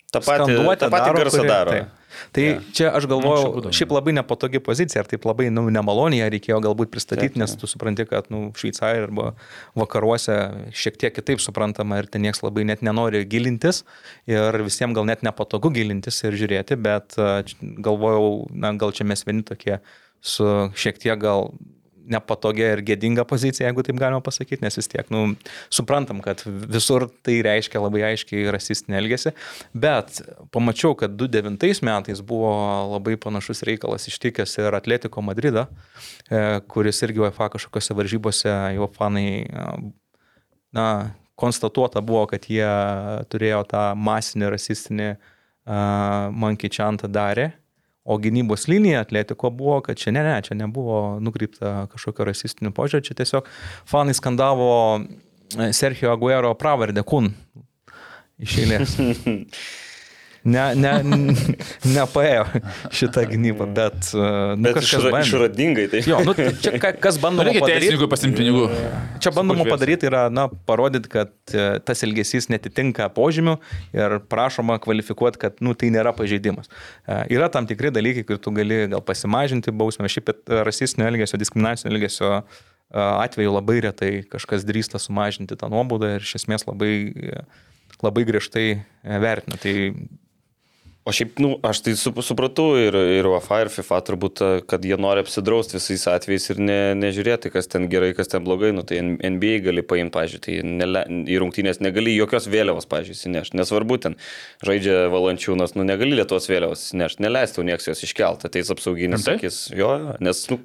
Speaker 2: Ta pati, ta pati garsą
Speaker 3: kuri-
Speaker 2: daro.
Speaker 3: Taip. Tai yeah. čia aš galvojau,
Speaker 4: būdavo.
Speaker 3: šiaip labai nepatogi pozicija, ir taip labai nu, nemaloniai reikėjo galbūt pristatyti,
Speaker 2: Taip,
Speaker 3: nes tu supranti, kad nu, Šveicarijai arba vakaruose šiek tiek kitaip suprantama ir ten niekas labai net nenori gilintis ir visiems gal net nepatogu gilintis ir žiūrėti, bet galvojau, na gal čia mes vieni tokie su šiek tiek gal nepatogia ir gėdinga pozicija, jeigu taip galima pasakyti, nes vis tiek, nu, suprantam, kad visur tai reiškia labai aiškiai rasistinį elgesį, bet pamačiau, kad 2009 metais buvo labai panašus reikalas ištikęs ir Atletiko Madridą, e, kuris irgi UEFA kažkokiose varžybose jo fanai, e, na, konstatuota buvo, kad jie turėjo tą masinį rasistinį uh, monkey chantą darė. O gynybos linija atletiko buvo, kad čia ne, ne, čia nebuvo nukreipta kažkokio rasistinių požiūrį, čia tiesiog fanai skandavo e, Sergio Aguero pravardę Kun iš eilės. (laughs) Ne, ne, (laughs) nepaėjo šitą gynybą, bet, e, nu,
Speaker 2: Bet
Speaker 3: kažkas
Speaker 2: išra, išradingai tai.
Speaker 3: Jo, nu, čia ka- kas bandoma
Speaker 4: Reikia
Speaker 3: padaryti.
Speaker 4: teisininkui pasimti pinigų.
Speaker 3: Čia bandoma padaryti yra, na, parodyti, kad e, tas elgesys netitinka požymių ir prašoma kvalifikuoti, kad, nu, tai nėra pažeidimas. E, Yra tam tikri dalykai, kur tu gali gal pasimažinti bausmę, šiaip rasistinio elgesio, diskriminacinio elgesio atveju labai retai kažkas drįsta sumažinti tą nuobaudą ir iš esmės labai, labai griežtai vertina. Tai
Speaker 2: O šiaip, nu, aš tai sup- supratau ir, ir UEFA, ir FIFA turbūt, a, kad jie nori apsidrausti visais atvejais ir ne, nežiūrėti, kas ten gerai, kas ten blogai. Nu, tai NBA gali paimti, pažiūrėjau, tai į rungtynės negali jokios vėliavos, pažiūrėjau, įsinešti. Nesvarbu, ten žaidžia valančiūnas, nu negali Lietuvos vėliavos įsinešti, neleistų nieks jos iškelti. Ateis apsauginis,
Speaker 4: Rimtai?
Speaker 2: sakys, jo, jo, nes, nu,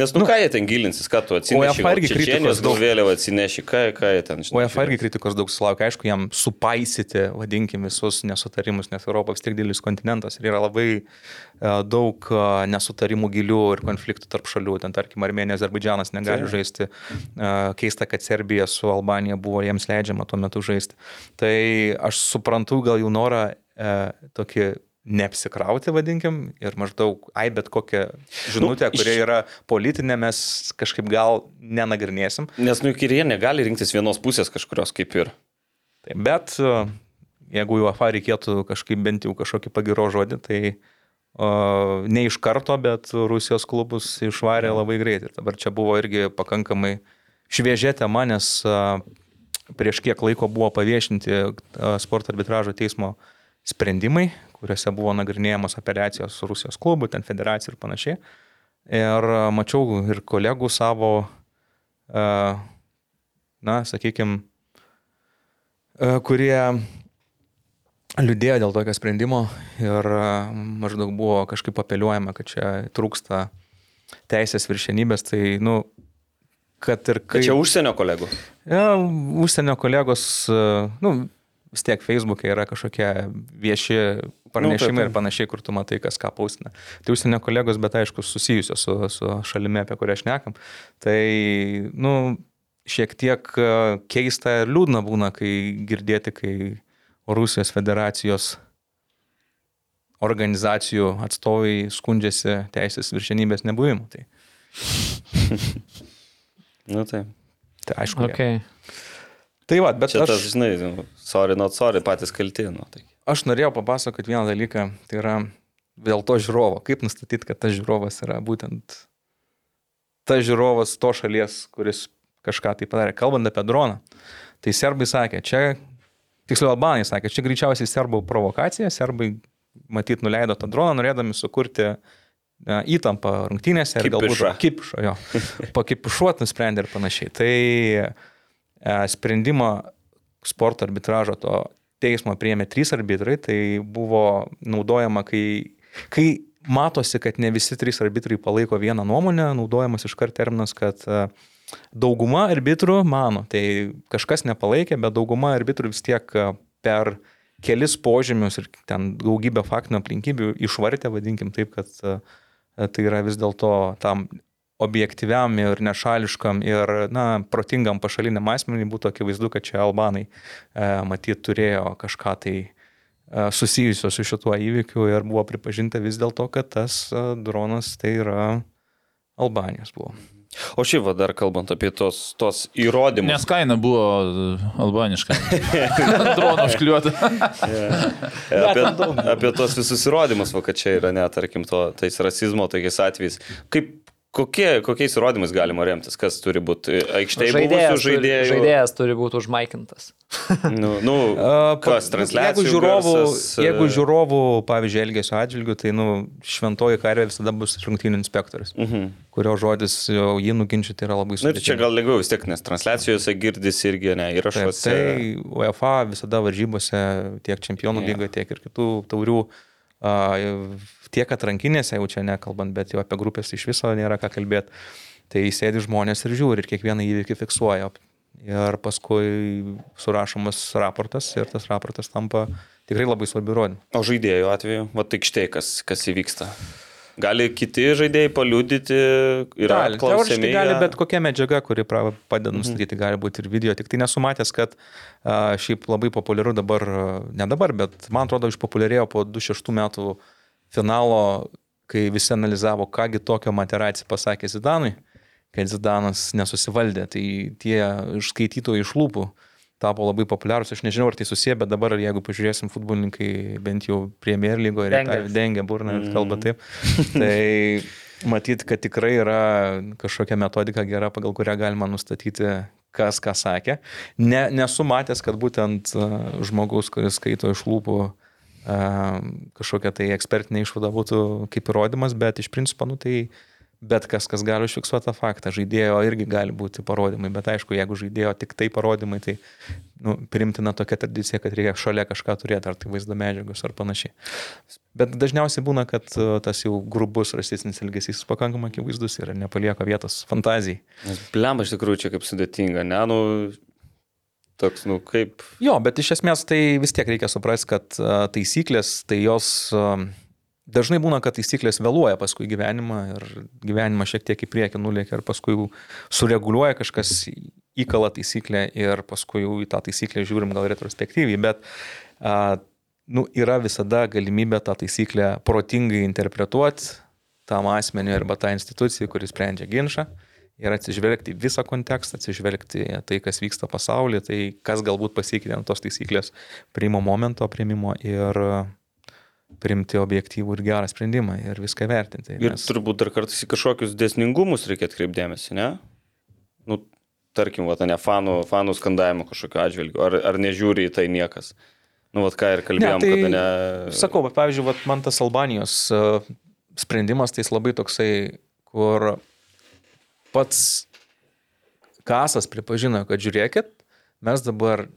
Speaker 2: nes, nu, ką jie ten gilinsis, ką tu atsineši,
Speaker 3: UEFA irgi kritikos daug.
Speaker 2: vėliavą atsineši, ką, ką jie ten, žinai.
Speaker 3: UEFA irgi kritikos daug sulaukia, aišku, jam supaisyti, vadinkim, visus nesutarimus, nes Europa vis tiek didelis kontinentas ir yra labai e, daug e, nesutarimų gilių ir konfliktų tarp šalių. Ten, tarkim, Armenija, Azerbaidžianas negali
Speaker 2: Taip.
Speaker 3: žaisti. E, Keista, kad Serbija su Albanija buvo jiems leidžiama tuo metu žaisti. Tai aš suprantu gal jų norą tokį neapsikrauti, vadinkim, ir maždaug, ai, bet kokią žinutę,
Speaker 2: Nu, iš-
Speaker 3: kuria yra politinė, mes kažkaip gal nenagrinėsim.
Speaker 2: Nes, nu, ir jie negali rinktis vienos pusės kažkurios kaip ir.
Speaker 3: Taip, bet jeigu UEFA reikėtų kažkaip bent jau kažkokį pagiro žodį, tai o, ne iš karto, bet Rusijos klubus išvarė labai greitai. Ir dabar čia buvo irgi pakankamai šviežia tema, nes prieš kiek laiko buvo paviešinti sporto arbitražo teismo sprendimai, kuriuose buvo nagrinėjamos apeliacijos su Rusijos klubu, ten federacija ir panašiai. Ir mačiau ir kolegų savo, na, sakykime, kurie liūdėjo dėl tokio sprendimo ir e, maždaug buvo kažkaip apeliuojama, kad čia trūksta teisės viršenybės, tai, nu, kad ir kaip...
Speaker 2: čia užsienio kolegų.
Speaker 3: Ja, užsienio kolegos, e, nu, vis tiek Facebook'e yra kažkokie vieši pranešimai
Speaker 2: Nu, taip,
Speaker 3: ir panašiai, kur tu matai, kas ką paustina. Tai užsienio kolegos, bet aišku, susijusios su, su šalimi, apie kurią šnekam. Tai, nu, šiek tiek e, keista ir liūdna būna, kai girdėti, kai Rusijos federacijos organizacijų atstovai skundžiasi teisės viršenybės nebuvimu. Tai, (laughs)
Speaker 2: Nu tai.
Speaker 3: tai aišku. Okay. Tai va, bet
Speaker 2: Čia
Speaker 3: aš,
Speaker 2: tas, žinai, sorry, not sorry, patys kalti. Nu, tai.
Speaker 3: aš norėjau papasakoti vieną dalyką, tai yra dėl to žiūrovo. Kaip nustatyti, kad tas žiūrovas yra būtent tas žiūrovas to šalies, kuris kažką tai padarė. Kalbant apie droną, tai serbai sakė, čia, tiksliau albanai sakė, čia greičiausiai serbų provokacija, serbai matyt nuleido tą droną, norėdami sukurti įtampą rungtynėse ir galbūt kipišo, jo, (laughs) pakipišuot nusprendė ir panašiai. Tai e, sprendimą sporto arbitražo to teismo priėmė trys arbitrai, tai buvo naudojama, kai, kai matosi, kad ne visi trys arbitrai palaiko vieną nuomonę, naudojamas iškart terminas, kad e, dauguma arbitrų mano, tai kažkas nepalaikė, bet dauguma arbitrų vis tiek e, per kelis požymius ir ten daugybę faktinių aplinkybių išvartė, vadinkim taip, kad e, tai yra vis dėlto tam objektyviam ir nešališkam ir, na, protingam pašaliniam asmeniui būtų akivaizdu, kad čia albanai e, matyt turėjo kažką tai e, susijusio su šituo įvykiu ir buvo pripažinta vis dėlto, kad tas e, dronas tai yra Albanijos buvo.
Speaker 2: O šiaip va, dar kalbant apie tos, tos įrodymus.
Speaker 4: Nes kaina buvo e, albaniška. (laughs) Drono užkliuota. (laughs)
Speaker 2: apie, apie tos visus įrodymus, va, kad čia yra net, tarkim, to, tais rasizmo tokiais atvejais. Kaip, kokie, kokiais įrodymais galima remtis? Kas turi būti aikštėje
Speaker 1: Žaidėjas,
Speaker 2: žaidėjų?
Speaker 1: žaidėjas turi būti užmaikintas. (laughs)
Speaker 2: Nu, nu, kas transliacijų?
Speaker 3: Jeigu žiūrovų,
Speaker 2: garsas, e,
Speaker 3: jeigu žiūrovų pavyzdžiui, elgesio atžvilgių, tai, nu, šventoji karvė visada bus rungtynių inspektorius,
Speaker 2: Mhm.
Speaker 3: kurio žodis jį nuginčyti yra labai
Speaker 2: Na ir čia gal lengviau vis tiek, nes transliacijose girdisi irgi, ne,
Speaker 3: Taip,
Speaker 2: įrašuose.
Speaker 3: tai UEFA visada varžybose, tiek čempionų
Speaker 2: Jo.
Speaker 3: lygoje, tiek ir kitų taurių, tiek atrankinėse, jau čia nekalbant, bet jau apie grupės iš viso nėra ką kalbėti. Tai sėdi žmonės ir žiūri, ir kiekvieną įvykį fiksuoja. Ir paskui surašomas raportas ir tas raportas tampa tikrai labai svarbiu įrodymu.
Speaker 2: O žaidėjų atveju, va tai štai kas, kas įvyksta. Gali kiti žaidėjai paliudyti ir
Speaker 3: teoriškai gali bet
Speaker 2: ko.
Speaker 3: kokia medžiaga, kuri padeda nustatyti, gali būti ir video. Tik tai nesumatęs, kad šiaip labai populiaru dabar, ne dabar, bet man atrodo išpopuliarėjo po 26 metų finalo, kai visi analizavo, kągi tokio Materaci pasakė Zidanui, kad Zidanas nesusivaldė. Tai tie išskaitytojai iš lūpų tapo labai populiarūs. Aš nežinau, ar tai susiję, bet dabar, jeigu pažiūrėsim, futbolininkai bent jau Premier lygoje
Speaker 1: Dengia.
Speaker 3: dengia burną ir kalba taip. Tai matyt, kad tikrai yra kažkokia metodika gera, pagal kurią galima nustatyti, kas ką sakė. Ne, nesu matęs, kad būtent uh, žmogus, kuris skaito iš lūpų uh, kažkokia tai ekspertinė išvada būtų kaip įrodymas, bet iš principo, nu tai bet kas, kas gali užfiksuoti tą faktą. Žaidėjo irgi gali būti parodymai, bet aišku, jeigu žaidėjo tik tai parodymai, tai nu, primtina tokia tradicija, kad reikia šalia kažką turėti, ar tai vaizdo medžiagos ar panašiai. Bet dažniausiai būna, kad uh, tas jau grubus rasistinis elgesys pakankamai akivaizdus ir nepalieka vietos fantazijai.
Speaker 2: Blemba iš tikrųjų čia kaip sudėtinga, ne, nu, toks, nu, kaip.
Speaker 3: Jo, bet iš esmės tai vis tiek reikia suprasti, kad a, taisyklės, tai jos a, dažnai būna, kad taisyklės vėluoja paskui gyvenimą ir gyvenimą šiek tiek į priekį nulėkia ir paskui sureguliuoja kažkas įkala taisyklę ir paskui jau į tą taisyklę žiūrim gal retrospektyviai, bet a, nu, yra visada galimybė tą taisyklę protingai interpretuoti tam asmeniu arba tą institucijai, kuris sprendžia ginčą ir atsižvelgti visą kontekstą, atsižvelgti tai, kas vyksta pasaulyje, tai kas galbūt pasikeitė nuo tos taisyklės priimo momento priimimo ir priimti objektyvų ir gerą sprendimą ir viską vertinti.
Speaker 2: Ir turbūt dar kartais į kažkokius dėsningumus reikia atkreipdėmėsi, ne? Nu, tarkim, va, ne fanų, fanų skandavimo kažkokio atžvilgiu, ar, ar nežiūri į tai niekas. Nu, vad ką ir kalbėjom,
Speaker 3: tai,
Speaker 2: kada ne...
Speaker 3: Sakau, bet pavyzdžiui, vat, man tas Albanijos uh, sprendimas, tai jis labai toksai, kur pats kasas pripažino, kad žiūrėkit, mes dabar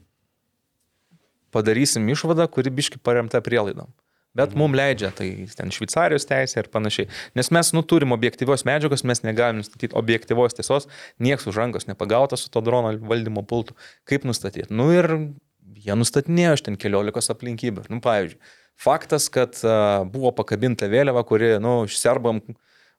Speaker 3: padarysim išvadą, kuri biški paremta prielaidom. Bet mums leidžia, tai ten Šveicarijos teisė ir panašiai. Nes mes, nu, turim objektyvios medžiagos, mes negalim nustatyti objektyvios tiesos, nieks už rankos nepagautas su to drono valdymo pultu. Kaip nustatyti? Nu ir jie nustatinėjo iš ten keliolikos aplinkybių. Nu, pavyzdžiui, faktas, kad uh, buvo pakabinta vėliava, kuri, nu, serbam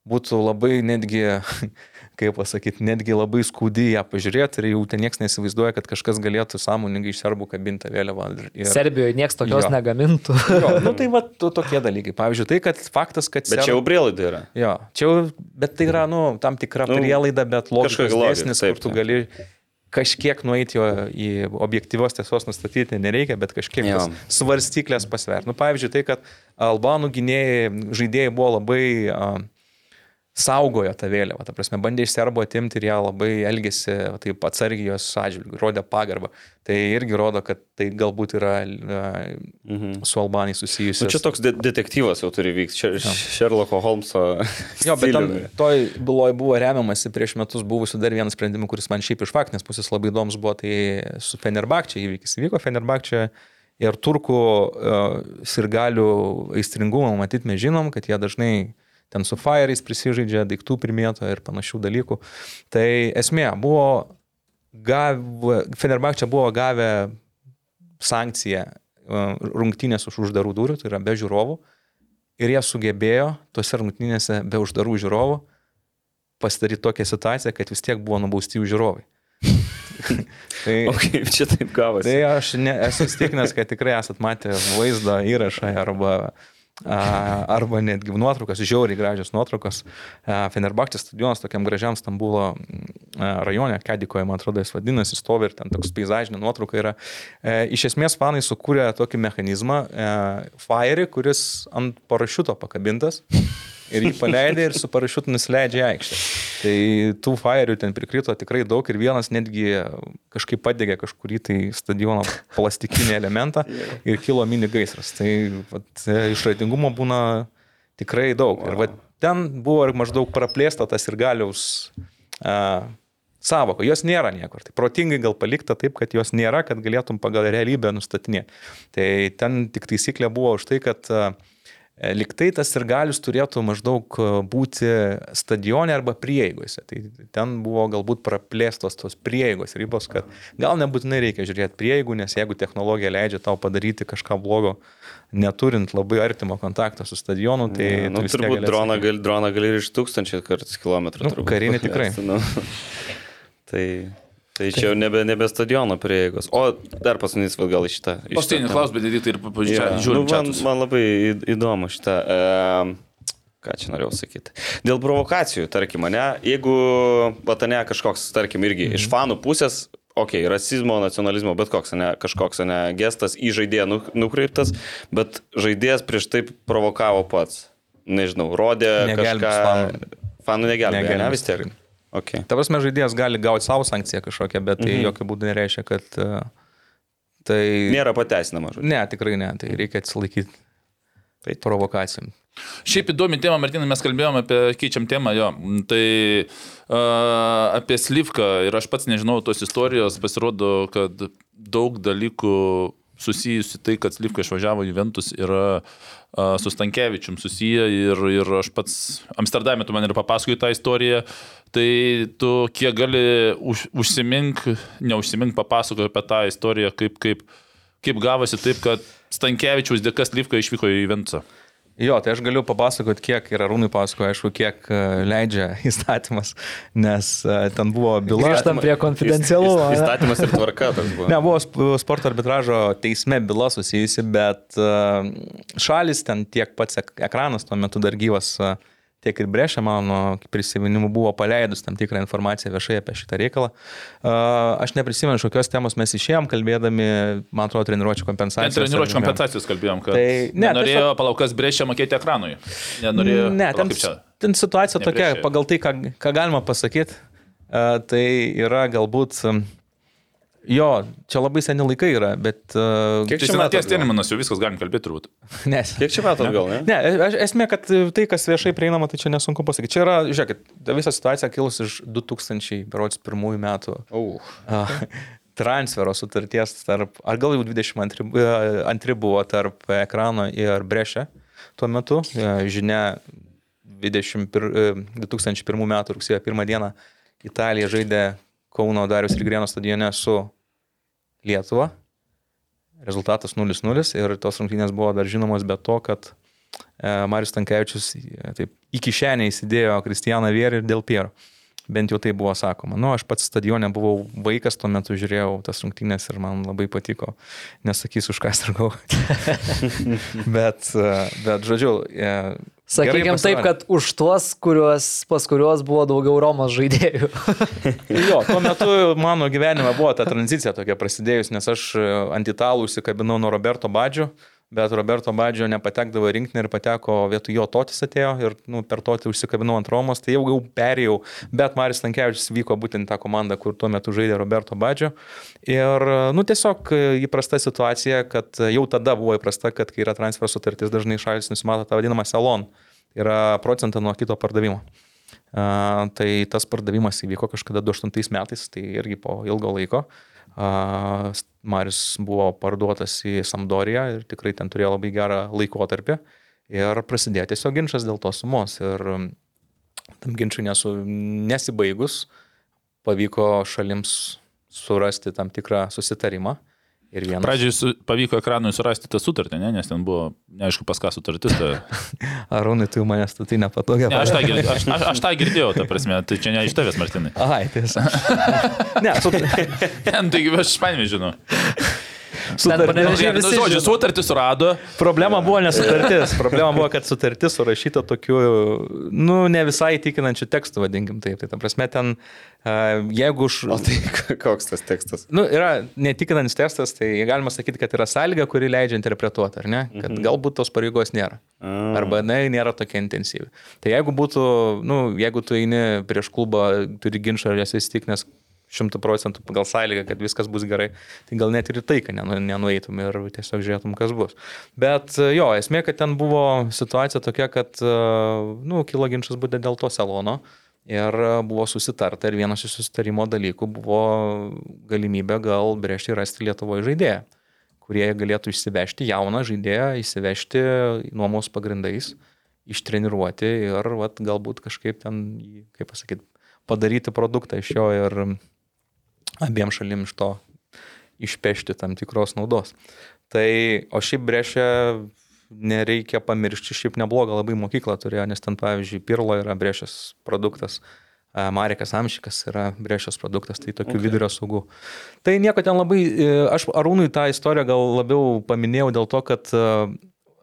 Speaker 3: būtų labai netgi (laughs) kaip pasakyti, netgi labai skaudi ją pažiūrėti ir jau ten niekas neįsivaizduoja, kad kažkas galėtų sąmoningai iš serbų kabinti tą vėliavą. Ir...
Speaker 1: Serbijoje niekas tokios
Speaker 3: Jo.
Speaker 1: negamintų.
Speaker 3: Jo, nu tai va, to, tokie dalykai. Pavyzdžiui, tai, kad faktas, kad...
Speaker 2: Bet čia jau prielaida yra.
Speaker 3: Jo, čia jau, bet tai yra, nu, tam tikra
Speaker 2: Nu,
Speaker 3: prielaida, bet
Speaker 2: logika,
Speaker 3: dėsnis, kur tu gali kažkiek nueiti jo į objektyvios tiesos nustatyti nereikia, bet kažkiek
Speaker 2: Jo.
Speaker 3: svarstyklės pasverti. Nu, pavyzdžiui, tai, kad albanų gynėjai, žaidėjai buvo labai uh, saugojo tą vėliavą, ta prasme, bandė iš serbo atimti ir ją labai elgėsi taip atsargiai jos atžvilgiu, rodė pagarbą. Tai irgi rodo, kad tai galbūt yra uh,
Speaker 2: Mhm.
Speaker 3: su Albanija susijusi.
Speaker 2: Nu, čia toks de detektyvas jau turi vykti, čia Sherlocko Holmeso.
Speaker 3: Jo, bet
Speaker 2: stiliumi.
Speaker 3: toj byloj buvo remiamasi prieš metus buvusiu dar vienas sprendimu, kuris man šiaip iš faktinės pusės labai įdomus buvo, tai su Fenerbakčia įvykis. Įvyko Fenerbakčia ir turkų uh, sirgalių aistringumą, matyt, mes žinom, kad jie dažnai ten su fireais prisižaidžia, daiktų primėto ir panašių dalykų. Tai esmė, buvo gavę, Fenerbakčia buvo gavę sankciją uh, rungtynės už uždarų durų, tai yra be žiūrovų. Ir jie sugebėjo tose rungtynėse be uždarų žiūrovų pasidaryti tokią situaciją, kad vis tiek buvo nubausti jų žiūrovai. (laughs) tai,
Speaker 2: O kaip čia taip gavosi?
Speaker 3: tai aš ne, esu įstikinęs, kad tikrai esat matę vaizdo įrašą arba, a, arba netgi nuotraukas, žiauriai gražios nuotraukos. Fenerbaktis stadionas tokiam gražiam Stambulo mm, rajone, Kedikoje, man atrodo, jis vadinasi, stovi ir ten toks peizažinė nuotrauka yra. E, iš esmės fanai sukūrė tokį mechanizmą, e, Fire, kuris ant parašiuto pakabintas. Ir jį paleidė ir su parašiutu nusileidžia į aikštę. Tai tų fairių ten prikrito tikrai daug ir vienas netgi kažkaip padegė kažkurį tai stadiono plastikinį elementą (laughs) ir kilo mini gaisras. Tai vat, e, išradingumo būna tikrai daug. Ir vat, ten buvo maždaug praplėsta tas ir galiaus uh, savoka. Jos nėra niekur. Tai protingai gal palikta taip, kad jos nėra, kad galėtum pagal realybę nustatinėti. Tai ten tik taisyklė buvo už tai, kad uh, Liktai tas ir galius turėtų maždaug e, būti stadione arba prieigose. Tai ten buvo galbūt praplėstos tos prieigos ribos, kad gal nebūtinai reikia žiūrėti prieigų, nes jeigu technologija leidžia tau padaryti kažką blogo, neturint labai artimo kontakto su stadionu, tai... Tu
Speaker 2: nu,
Speaker 3: tiek
Speaker 2: turbūt
Speaker 3: gali
Speaker 2: droną gali, droną gali ir iš tūkstančių kartų kilometrų.
Speaker 3: Nu, karinį (laughs) tikrai.
Speaker 2: Nu. (laughs) tai, tai čia jau nebe, nebe stadiono prieigos. O dar paskutinis gal į šitą. temą.
Speaker 4: klausimą, bet tai ir pažiūrėjau.
Speaker 2: nu,
Speaker 4: Žiūrim,
Speaker 2: man,
Speaker 4: čia.
Speaker 2: man labai įdomu šitą. E, ką čia norėjau sakyti. Dėl provokacijų, tarkim, ne, jeigu, vatane, kažkoks, tarkim, irgi
Speaker 3: Mhm.
Speaker 2: iš fanų pusės, okei, okay, rasizmo, nacionalizmo, bet koks, ne, kažkoks, ne, gestas į žaidėją nu- nukreiptas, bet žaidėjas prieš tai provokavo pats. Nežinau, rodė
Speaker 3: Negelbės
Speaker 2: kažką.
Speaker 3: fanų.
Speaker 2: Fanų negelbė, ne, vis tiek. Okay.
Speaker 3: Ta prasme, žaidėjas gali gauti savo sankciją kažkokią, bet tai
Speaker 2: Mhm.
Speaker 3: jokių būdų nereiškia, kad uh, tai...
Speaker 2: Nėra pateisinama, žodžiu.
Speaker 3: Ne, tikrai ne, tai reikia atsilaikyti
Speaker 2: Tai-
Speaker 3: provokacijom.
Speaker 4: Šiaip įdomi tema, Martinai, mes kalbėjome apie, keičiam temą, jo. Tai uh, apie Slivką ir aš pats nežinau tos istorijos, pasirodo, kad daug dalykų susijusi tai, kad Slivka išvažiavo į Juventus yra uh, su Stankievičium susiję ir, ir aš pats Amsterdame tu man ir papasakojai tą istoriją, tai tu kiek gali už, užsimink, neužsimink papasakoti apie tą istoriją, kaip, kaip, kaip gavosi taip, kad Stankievičiaus dėka Slivka išvyko į Juventusą.
Speaker 3: Jo, tai aš galiu papasakoti, kiek ir Arūnai pasakoja, aišku, kiek e, leidžia (laughs) įstatymas, nes e, ten buvo byla.
Speaker 1: Grįžtam prie konfidencialumo.
Speaker 2: Įstatymas ir tvarka toks buvo.
Speaker 3: Ne, buvo sp- sporto arbitražo teisme byla susijusi, bet e, šalis ten tiek pats ek- ekranas tuo metu dar gyvas, e, tiek ir Brešė, mano prisiminimu, buvo paleidus tam tikrą informaciją viešai apie šitą reikalą. Aš neprisimenu, kokios temos mes išėjom, kalbėdami, man atrodo, treniruočio
Speaker 4: Ne,
Speaker 3: kompensacijos.
Speaker 4: treniruočio kompensacijos kalbėjom, kad
Speaker 3: Tai- ne,
Speaker 4: ne, norėjo palaukas brėžia mokėti ekranui. Nenorėjo.
Speaker 3: Ne, ten, ten situacija
Speaker 4: Ne
Speaker 3: tokia, pagal tai, ką, ką galima pasakyti, tai yra galbūt, jo, čia labai seni laikai yra, bet... Uh,
Speaker 2: Kiek čia metų
Speaker 4: terminas jau viskas galim kalbėti turbūt. (laughs)
Speaker 3: nes,
Speaker 2: Kiek čia metų atgal, ne?
Speaker 3: ne, esmė, kad tai, kas viešai prieinama, tai čia nesunku pasakyti. Čia yra, žiūrėkit, visa situacija kilus iš 2001 metų
Speaker 2: Uh. (laughs)
Speaker 3: uh, transfero sutarties tarp, ar gal jau 22 uh, antri buvo tarp ekrano ir brešė tuo metu. Uh, Žinia, 21, uh, 2001 metų rugsėjo 1 dieną Italija žaidė Kauno Darius ir Grieno stadione su Lietuva. Rezultatas 0-0 ir tos rungtynės buvo dar žinomos be to, kad e, Marius Tankievičius e, taip, į kišenę įsidėjo Kristijaną Vierį ir Del Piero. Bent jau tai buvo sakoma. Nu, aš pats stadione buvau vaikas, tuo metu žiūrėjau tas rungtynės ir man labai patiko. Nesakysiu, už ką sirgau. (laughs) bet, e, bet, žodžiu,
Speaker 1: Sakykime taip, kad už tuos, kuriuos, pas kuriuos buvo daugiau Romos žaidėjų. (laughs)
Speaker 3: Jo, tuo metu mano gyvenime buvo ta tranzicija tokia prasidėjus, nes aš e, ant italų užsikabinau nuo Roberto Badžio, bet Roberto Badžio nepatekdavo rinkti ir pateko vietoj jo Totis atėjo ir nu, per Totį užsikabinau ant Romos, tai jau jau perėjau, bet Maris Lankievičius vyko būtent tą komandą, kur tuo metu žaidė Roberto Badžio. Ir nu, tiesiog įprasta situacija, kad jau tada buvo įprasta, kad kai yra transfer sutartis, dažnai šalis nusimato tą vadinamą salon, yra procentą nuo kito pardavimo. Uh, tai tas pardavimas įvyko kažkada 2008 metais, tai irgi po ilgo laiko. Uh, Marius buvo parduotas į Sampdoriją ir tikrai ten turėjo labai gerą laikotarpį. Ir prasidėjo tiesiog ginčas dėl tos sumos. Ir tam ginčiui nesu, nesibaigus pavyko šalims surasti tam tikrą susitarimą. Ir vienas.
Speaker 4: Pradžiai su, pavyko ekranui surasti tą sutartį, ne? nes ten buvo, neaišku, pas ką sutartis. Ta... (laughs)
Speaker 3: Arūnai, tu manęs tu tai nepatogia.
Speaker 4: Ne, aš, tą girdėjau, aš, aš, aš tą girdėjau, ta prasme, tai čia ne iš tavęs, Martinai.
Speaker 3: Ai, tiesa. (laughs) ne, su... (laughs)
Speaker 4: Ten, taigi aš panimė žinau.
Speaker 1: Visi
Speaker 4: žodžiu, sutartį surado.
Speaker 3: Problema buvo nesutartis. (laughs) Problema buvo, kad sutartis surašyta tokiu, nu, ne visai įtikinančiu tekstu, vadinkim taip. Tai ta prasme, ten, jeigu už...
Speaker 2: O tai (laughs) koks tas tekstas?
Speaker 3: Nu, yra netikinantis testas, tai galima sakyti, kad yra sąlyga, kuri leidžia interpretuoti, ar ne? Kad mhm. galbūt tos pareigos nėra. Arba, na, nėra tokia intensyvi. Tai jeigu būtų, nu, jeigu tu eini prieš klubą, turi ginčą ir esi įstikinęs šimtų procentų pagal sąlygą, kad viskas bus gerai, tai gal net ir tai, kad nenu, nenueitum ir tiesiog žiūrėtum, kas bus. Bet jo, esmė, kad ten buvo situacija tokia, kad, nu, kilo ginčas būtent dėl to salono. Ir buvo susitarta ir vienas iš susitarimo dalykų buvo galimybė gal brėžti rasti Lietuvoje žaidėją, kurie galėtų išsivežti jauną žaidėją, įsivežti nuomos pagrindais, ištreniruoti ir vat, galbūt kažkaip ten, kaip pasakyti, padaryti produktą iš jo ir abiem šalim iš to išpešti tam tikros naudos. Tai, o šiaip brešė nereikia pamiršti, šiaip neblogą labai mokyklą turėjo, nes ten, pavyzdžiui, Pirlo yra brešės produktas. Marekas Amšikas yra brešės produktas, tai tokių okay. vidurio saugų. Tai nieko ten labai, e, aš Arūnui tą istoriją gal labiau paminėjau dėl to, kad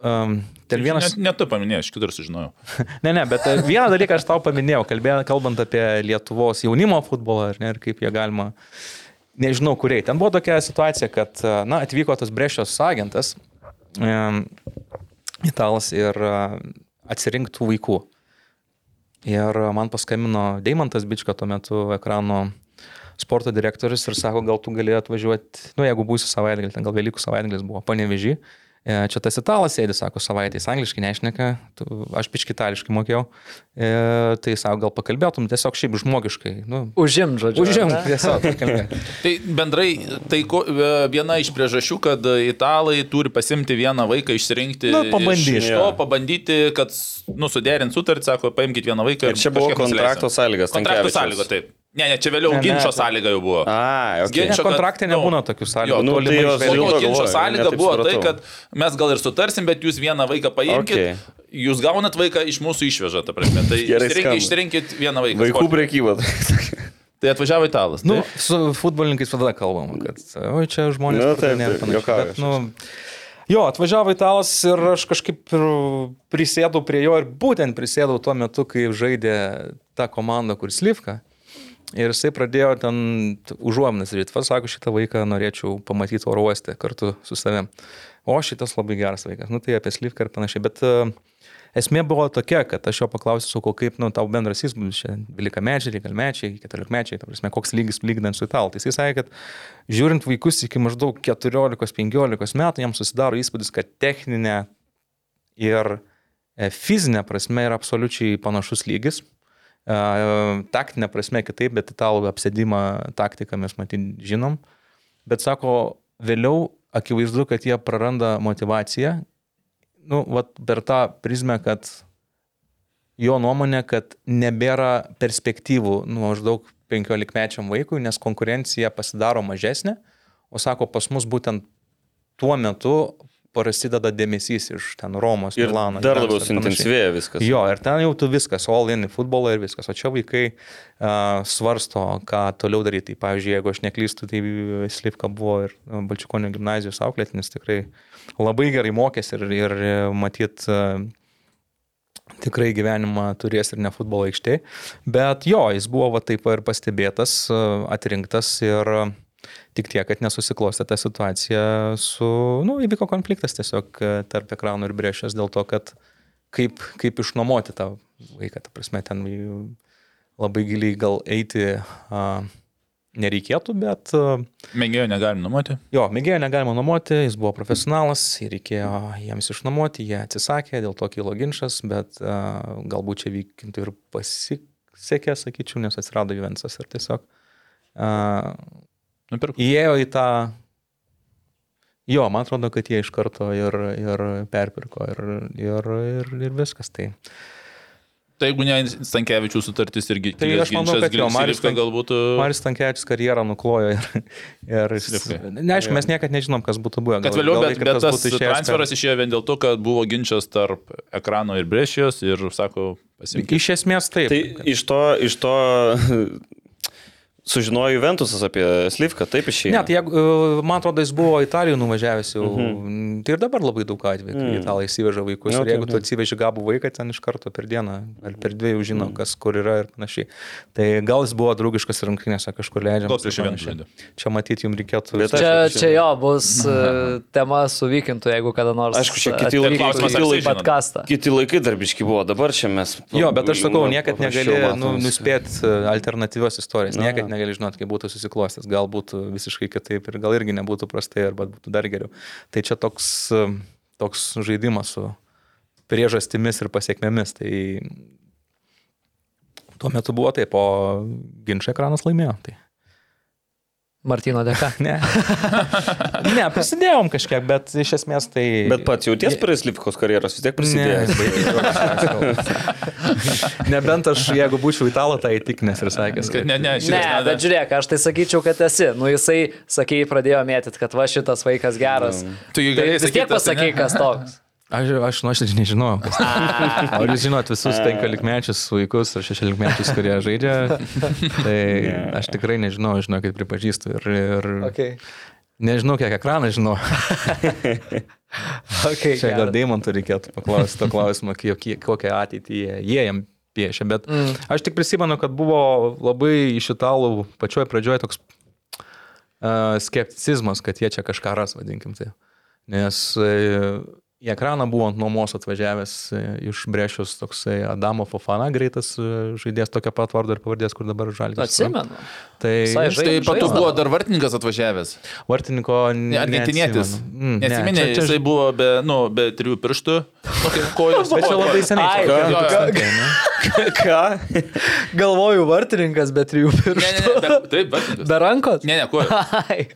Speaker 3: um, ten vienas...
Speaker 4: Net, net tu paminėjai, aš kitur sužinojau. (laughs)
Speaker 3: Ne, ne, bet e, vieną dalyką aš tau paminėjau, kalbė, kalbant apie Lietuvos jaunimo futbolą ne, ir kaip jie galima, nežinau, kuriai. Ten buvo tokia situacija, kad, e, na, atvyko tas brešios agentas, um, italas ir uh, atsirinktų vaikų. Ir man paskambino Deimantas Bička tuo metu ekrano sporto direktorius ir sako, gal tu gali atvažiuoti, nu jeigu būsi savaitgalį, ten gal Velykų savaitgalis buvo, panevežį. E, Čia tas italas sėdi, sako, savaitės angliškai nešneka, tu, aš piški itališkai mokėjau, e, tai savo gal pakalbėtum tiesiog šiaip žmogiškai. Nu,
Speaker 1: Užim, žodžiu.
Speaker 3: Užim, tiesiog. (laughs)
Speaker 4: Tai bendrai, tai ko, e, viena iš priežasčių, kad italai turi pasimti vieną vaiką, išsirinkti
Speaker 3: Na, pabandyti.
Speaker 4: iš to, pabandyti, kad, nu, suderint sutartį, sako, paimkite vieną vaiką.
Speaker 2: Ir čia buvo kontrakto sąlygas.
Speaker 4: Kontrakto sąlygo, taip. Ne, ne, čia vėliau
Speaker 3: Ne, ne,
Speaker 4: ginčio
Speaker 3: tai-
Speaker 4: sąlyga jau buvo.
Speaker 2: A, okay.
Speaker 4: Ginčio-
Speaker 3: Ne, kontrakte
Speaker 4: kad,
Speaker 3: nebūna tokių sąlygų.
Speaker 4: jo,
Speaker 2: nu, tai jos
Speaker 4: to ginčio
Speaker 2: galvoju,
Speaker 4: sąlyga buvo tai,
Speaker 2: supratau.
Speaker 4: kad mes gal ir sutarsim, bet jūs vieną vaiką paimkite,
Speaker 2: Okay.
Speaker 4: jūs gaunat vaiką iš mūsų išvežą, ta prasme. Tai (laughs)
Speaker 2: skamba.
Speaker 4: išsirinkit vieną vaiką.
Speaker 2: Vaikų prekyba. (laughs)
Speaker 4: Tai atvažiavo italas.
Speaker 3: Nu,
Speaker 4: taip?
Speaker 3: su futbolininkais visada kalbam, kad, oi, čia žmonės.
Speaker 2: Nu, taip,
Speaker 3: panašiai,
Speaker 2: juokauju
Speaker 3: bet, nu, Jo, atvažiavo italas ir aš kažkaip prisėdau prie jo ir būtent prisėdau tuo metu, kai žaidė ta komanda, kur Slivka. Ir jisai pradėjo ten užuominas ryt, vas, sako, šitą vaiką norėčiau pamatyti oro uoste kartu su savim. O šitas labai geras vaikas, nu tai apie Slivką ir panašiai. Bet uh, esmė buvo tokia, kad aš jo paklausiau, sakau, kaip, nu, tau bendras įspūdis čia 12 mečiai, gal mečiai, 14 mečiai, ta prasme, koks lygis lyginant su italu. Tai jisai sakė, kad žiūrint vaikus iki maždaug 14-15 metų, jiems susidaro įspūdis, kad techninė ir e, fizinė prasme yra absoliučiai panašus lygis. Taktinė prasme kitaip, bet italų apsėdimą taktiką mes matyt žinom. Bet sako, vėliau akivaizdu, kad jie praranda motivaciją. Nu, vat per tą prizmę, kad jo nuomonė, kad nebėra perspektyvų nu, maždaug 15 mečiam vaikui, nes konkurencija pasidaro mažesnė, o sako, pas mus būtent tuo metu prasideda dėmesys iš ten Romos,
Speaker 2: Ir
Speaker 3: Milano.
Speaker 2: dar labiau suintensyvėja viskas.
Speaker 3: Jo, ir ten jau tu viskas, all in į futbolą ir viskas. O čia vaikai uh, svarsto, ką toliau daryti. Tai, pavyzdžiui, jeigu aš neklystu, tai Slipka buvo ir Balčikonio gimnazijos auklėtinis tikrai labai gerai mokėsi ir, ir matyt, uh, tikrai gyvenimą turės ir ne futbolo aikštė. Bet jo, jis buvo va taip ir pastebėtas, atrinktas ir tik tiek, kad nesusiklostė ta situacija su, nu, įvyko konfliktas tiesiog uh, tarp ekranų ir brėšės dėl to, kad kaip, kaip išnuomoti tą vaiką, ta prasme, ten labai giliai gal eiti a, nereikėtų, bet a,
Speaker 4: Mėgėjo negalim nuomoti.
Speaker 3: jo, mėgėjo negalima nuomoti, jis buvo profesionalas, jį reikėjo jiems išnuomoti, jie atsisakė, dėl to kilo ginčas, bet a, galbūt čia vykintų ir pasisekė, sakyčiau, nes atsirado Juvensas ir tiesiog a,
Speaker 4: Nupirk.
Speaker 3: įėjo į tą... Jo, man atrodo, kad jie iš karto ir, ir perpirko ir, ir, ir, ir viskas. Tai.
Speaker 4: Tai jeigu ne Stankievičių sutartis irgi
Speaker 3: Tai aš manau, kad jo,
Speaker 4: Silivka
Speaker 3: Stank-
Speaker 4: galbūt...
Speaker 3: Maris Tankievičius karjerą nuklojo ir... ir neaišku, mes niekada nežinom, kas būtų buvę.
Speaker 4: Kad
Speaker 3: Gal-
Speaker 4: vėliau,
Speaker 3: gal
Speaker 4: bet, bet tas
Speaker 3: išėjęs
Speaker 4: transferas išėjo vien dėl to, kad buvo ginčas tarp ekrano ir brešijos ir, sako,
Speaker 3: per-
Speaker 4: pasimkite.
Speaker 3: Iš esmės taip.
Speaker 2: Tai iš to, iš to sužinojo Juventusas apie Slivką, taip išėjo.
Speaker 3: Ne, tai jeigu, e, man atrodo, jis buvo Italijoje nuvažiavęs jau.
Speaker 2: Mhm.
Speaker 3: Tai ir dabar labai daug atvejų, kai
Speaker 2: Mm.
Speaker 3: italai įsiveža vaikus.
Speaker 2: Nu,
Speaker 3: Ir jeigu
Speaker 2: taip,
Speaker 3: tu
Speaker 2: taip.
Speaker 3: atsiveži gabų vaiką ten iš karto per dieną ar per dvi jau žino,
Speaker 2: Mm.
Speaker 3: kas kur yra ir panašiai. Tai gal jis buvo draugiškas rungtynėse kažkur leidžiamas.
Speaker 4: Gal prieš
Speaker 3: ir
Speaker 4: Juventus
Speaker 3: panašiai.
Speaker 4: žaidė.
Speaker 3: Čia matyti jums reikėtų.
Speaker 2: Bet
Speaker 1: Čia,
Speaker 2: Aišku,
Speaker 1: čia jo bus (laughs) e, tema su vykintu, jeigu kada nors.
Speaker 2: Aišku, čia kiti laikai-
Speaker 4: kiti laikai,
Speaker 1: podcastą.
Speaker 2: Kiti laikai darbiški buvo, dabar čia mes.
Speaker 3: Jo, bet aš sakau, niekad
Speaker 2: paprasčiau
Speaker 3: negali nu, nuspėti alternatyvios istorijos, niekad negali žinoti, kaip būtų susiklostęs, gal būtų visiškai kitaip ir gal irgi nebūtų prastai, arba būtų dar geriau. Tai čia toks, toks žaidimas su priežastimis ir pasiekmėmis. Tai tuo metu buvo taip, o ginčio ekranas laimėjo. Tai.
Speaker 1: Martino dėka.
Speaker 3: Ne. (laughs) ne, prisidėjom kažkiek, bet iš esmės tai...
Speaker 2: Bet pats jauties prie Slivkos karjeros vis tiek
Speaker 3: Ne,
Speaker 2: prisidėjo. (laughs)
Speaker 3: Nebent aš, jeigu būčiau italą, tai įtikinęs ir sakęs,
Speaker 4: Kad ne, ne, šitas
Speaker 1: Ne,
Speaker 4: ne,
Speaker 1: bet žiūrėk, aš tai sakyčiau, kad esi. Nu, jisai, sakėjai, pradėjo mėtyti, kad va šitas vaikas geras.
Speaker 4: Tu jį
Speaker 1: Tai
Speaker 4: galėjai
Speaker 1: vis tiek pasakai,
Speaker 4: ne?
Speaker 1: kas toks.
Speaker 3: Aš, aš nuoširdžiai nežinojau. Kas... (laughs) Ar jūs žinot visus penkiolikmečius vaikus ar šešiolikmečius, kurie žaidžia? (laughs) Tai aš tikrai nežinau, žinau, kaip pripažįstu. Ir, ir
Speaker 1: Okay.
Speaker 3: nežinau, kiek ekraną žinau. (laughs)
Speaker 1: Okay,
Speaker 3: Čia gal. Deimantų reikėtų paklausti to klausimą, kiek, kiek, kokią ateitį jie, jie jam piešia. Bet
Speaker 1: Mm.
Speaker 3: aš tik prisimenu, kad buvo labai iš italų pačioj pradžioje toks uh, skepticizmas, kad jie čia kažką ras, vadinkim tai. Nes uh, į ekraną buvo ant nuomos atvažiavęs e, iš Brešius toksai Adamo Fofana, greitas e, žaidėjas tokio pat vardo ir pavardės, kur dabar žalgis.
Speaker 1: Atsimenu.
Speaker 3: Tai
Speaker 1: Visai
Speaker 4: Tai
Speaker 1: žaidė-
Speaker 4: pato
Speaker 1: žaisdavo.
Speaker 4: buvo dar vartininkas atvažiavęs.
Speaker 3: vartininko
Speaker 4: Ne, argentinietis.
Speaker 3: Mm,
Speaker 4: Nesiminė, jisai buvo be, nu, be trijų pirštų. Nu, (laughs) kojos.
Speaker 3: Bet čia labai seniai.
Speaker 1: Ai,
Speaker 3: čia
Speaker 1: ką-
Speaker 3: kokie
Speaker 4: ką-
Speaker 3: 2000, ne? (laughs)
Speaker 2: Ką?
Speaker 1: Galvoju, vartininkas be trijų
Speaker 4: Ne,
Speaker 1: pirštų.
Speaker 4: ne, ne, be, taip, vartininkas.
Speaker 1: Be rankos?
Speaker 4: Ne, ne, kojos. (laughs)
Speaker 1: Ai.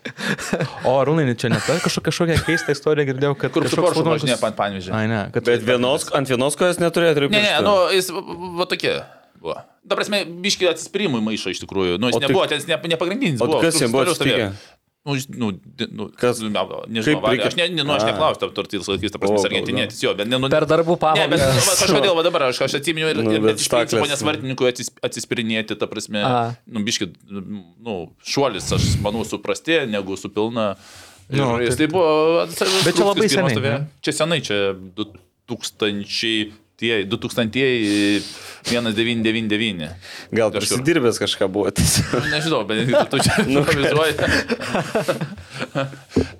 Speaker 3: O, Rūnai, čia ne ta kažkokia, kažkokia keista istorija girdėjau, kad
Speaker 4: Kur su
Speaker 3: kažkoks
Speaker 4: Porsche
Speaker 3: futbolininkas-
Speaker 4: važinėja pan panvežė.
Speaker 3: Ai, ne, kad
Speaker 2: Bet vienos, ant vienos kojos neturėjo trijų
Speaker 4: Ne, ne, nu, jis va- tokie buvo. Ta prasme, biški atsisprimui maišo iš tikrųjų. Nu, jis
Speaker 2: O tai-
Speaker 4: nebuvo, ten jis ne, ne pagrindinis.
Speaker 2: O
Speaker 4: buvo,
Speaker 2: kas jam buvo atsitikę?
Speaker 4: Nu, nu, nu,
Speaker 2: Kas-
Speaker 4: nu, nežinau,
Speaker 2: reikia-
Speaker 4: aš, ne, ne, nu, aš neklausiu, ar tai laikys, ta prasme, argentinietis, jo, bet ne, nu,
Speaker 1: Per darbų
Speaker 4: Ne, bet va, kažkodėl va dabar aš, aš atsiminiau ir,
Speaker 2: Nu,
Speaker 4: ir iš principo nesvartininkui atsis, atsispirinėti, ta prasme,
Speaker 1: Aha.
Speaker 4: nu, biški, nu, šuolis, aš manau, suprastė negu su pilna. Ir,
Speaker 3: Nu,
Speaker 4: jis
Speaker 3: tai-
Speaker 4: tai buvo.
Speaker 3: Bet čia labai seniai?
Speaker 4: Čia senai, čia 2000. Tie 2000-ieji 1999.
Speaker 2: Gal
Speaker 4: Kažkur.
Speaker 2: prisidirbęs kažką buvo. tiesiog.
Speaker 4: Nu, Nežinau, bet tu čia (laughs) nuvizuoji. (laughs)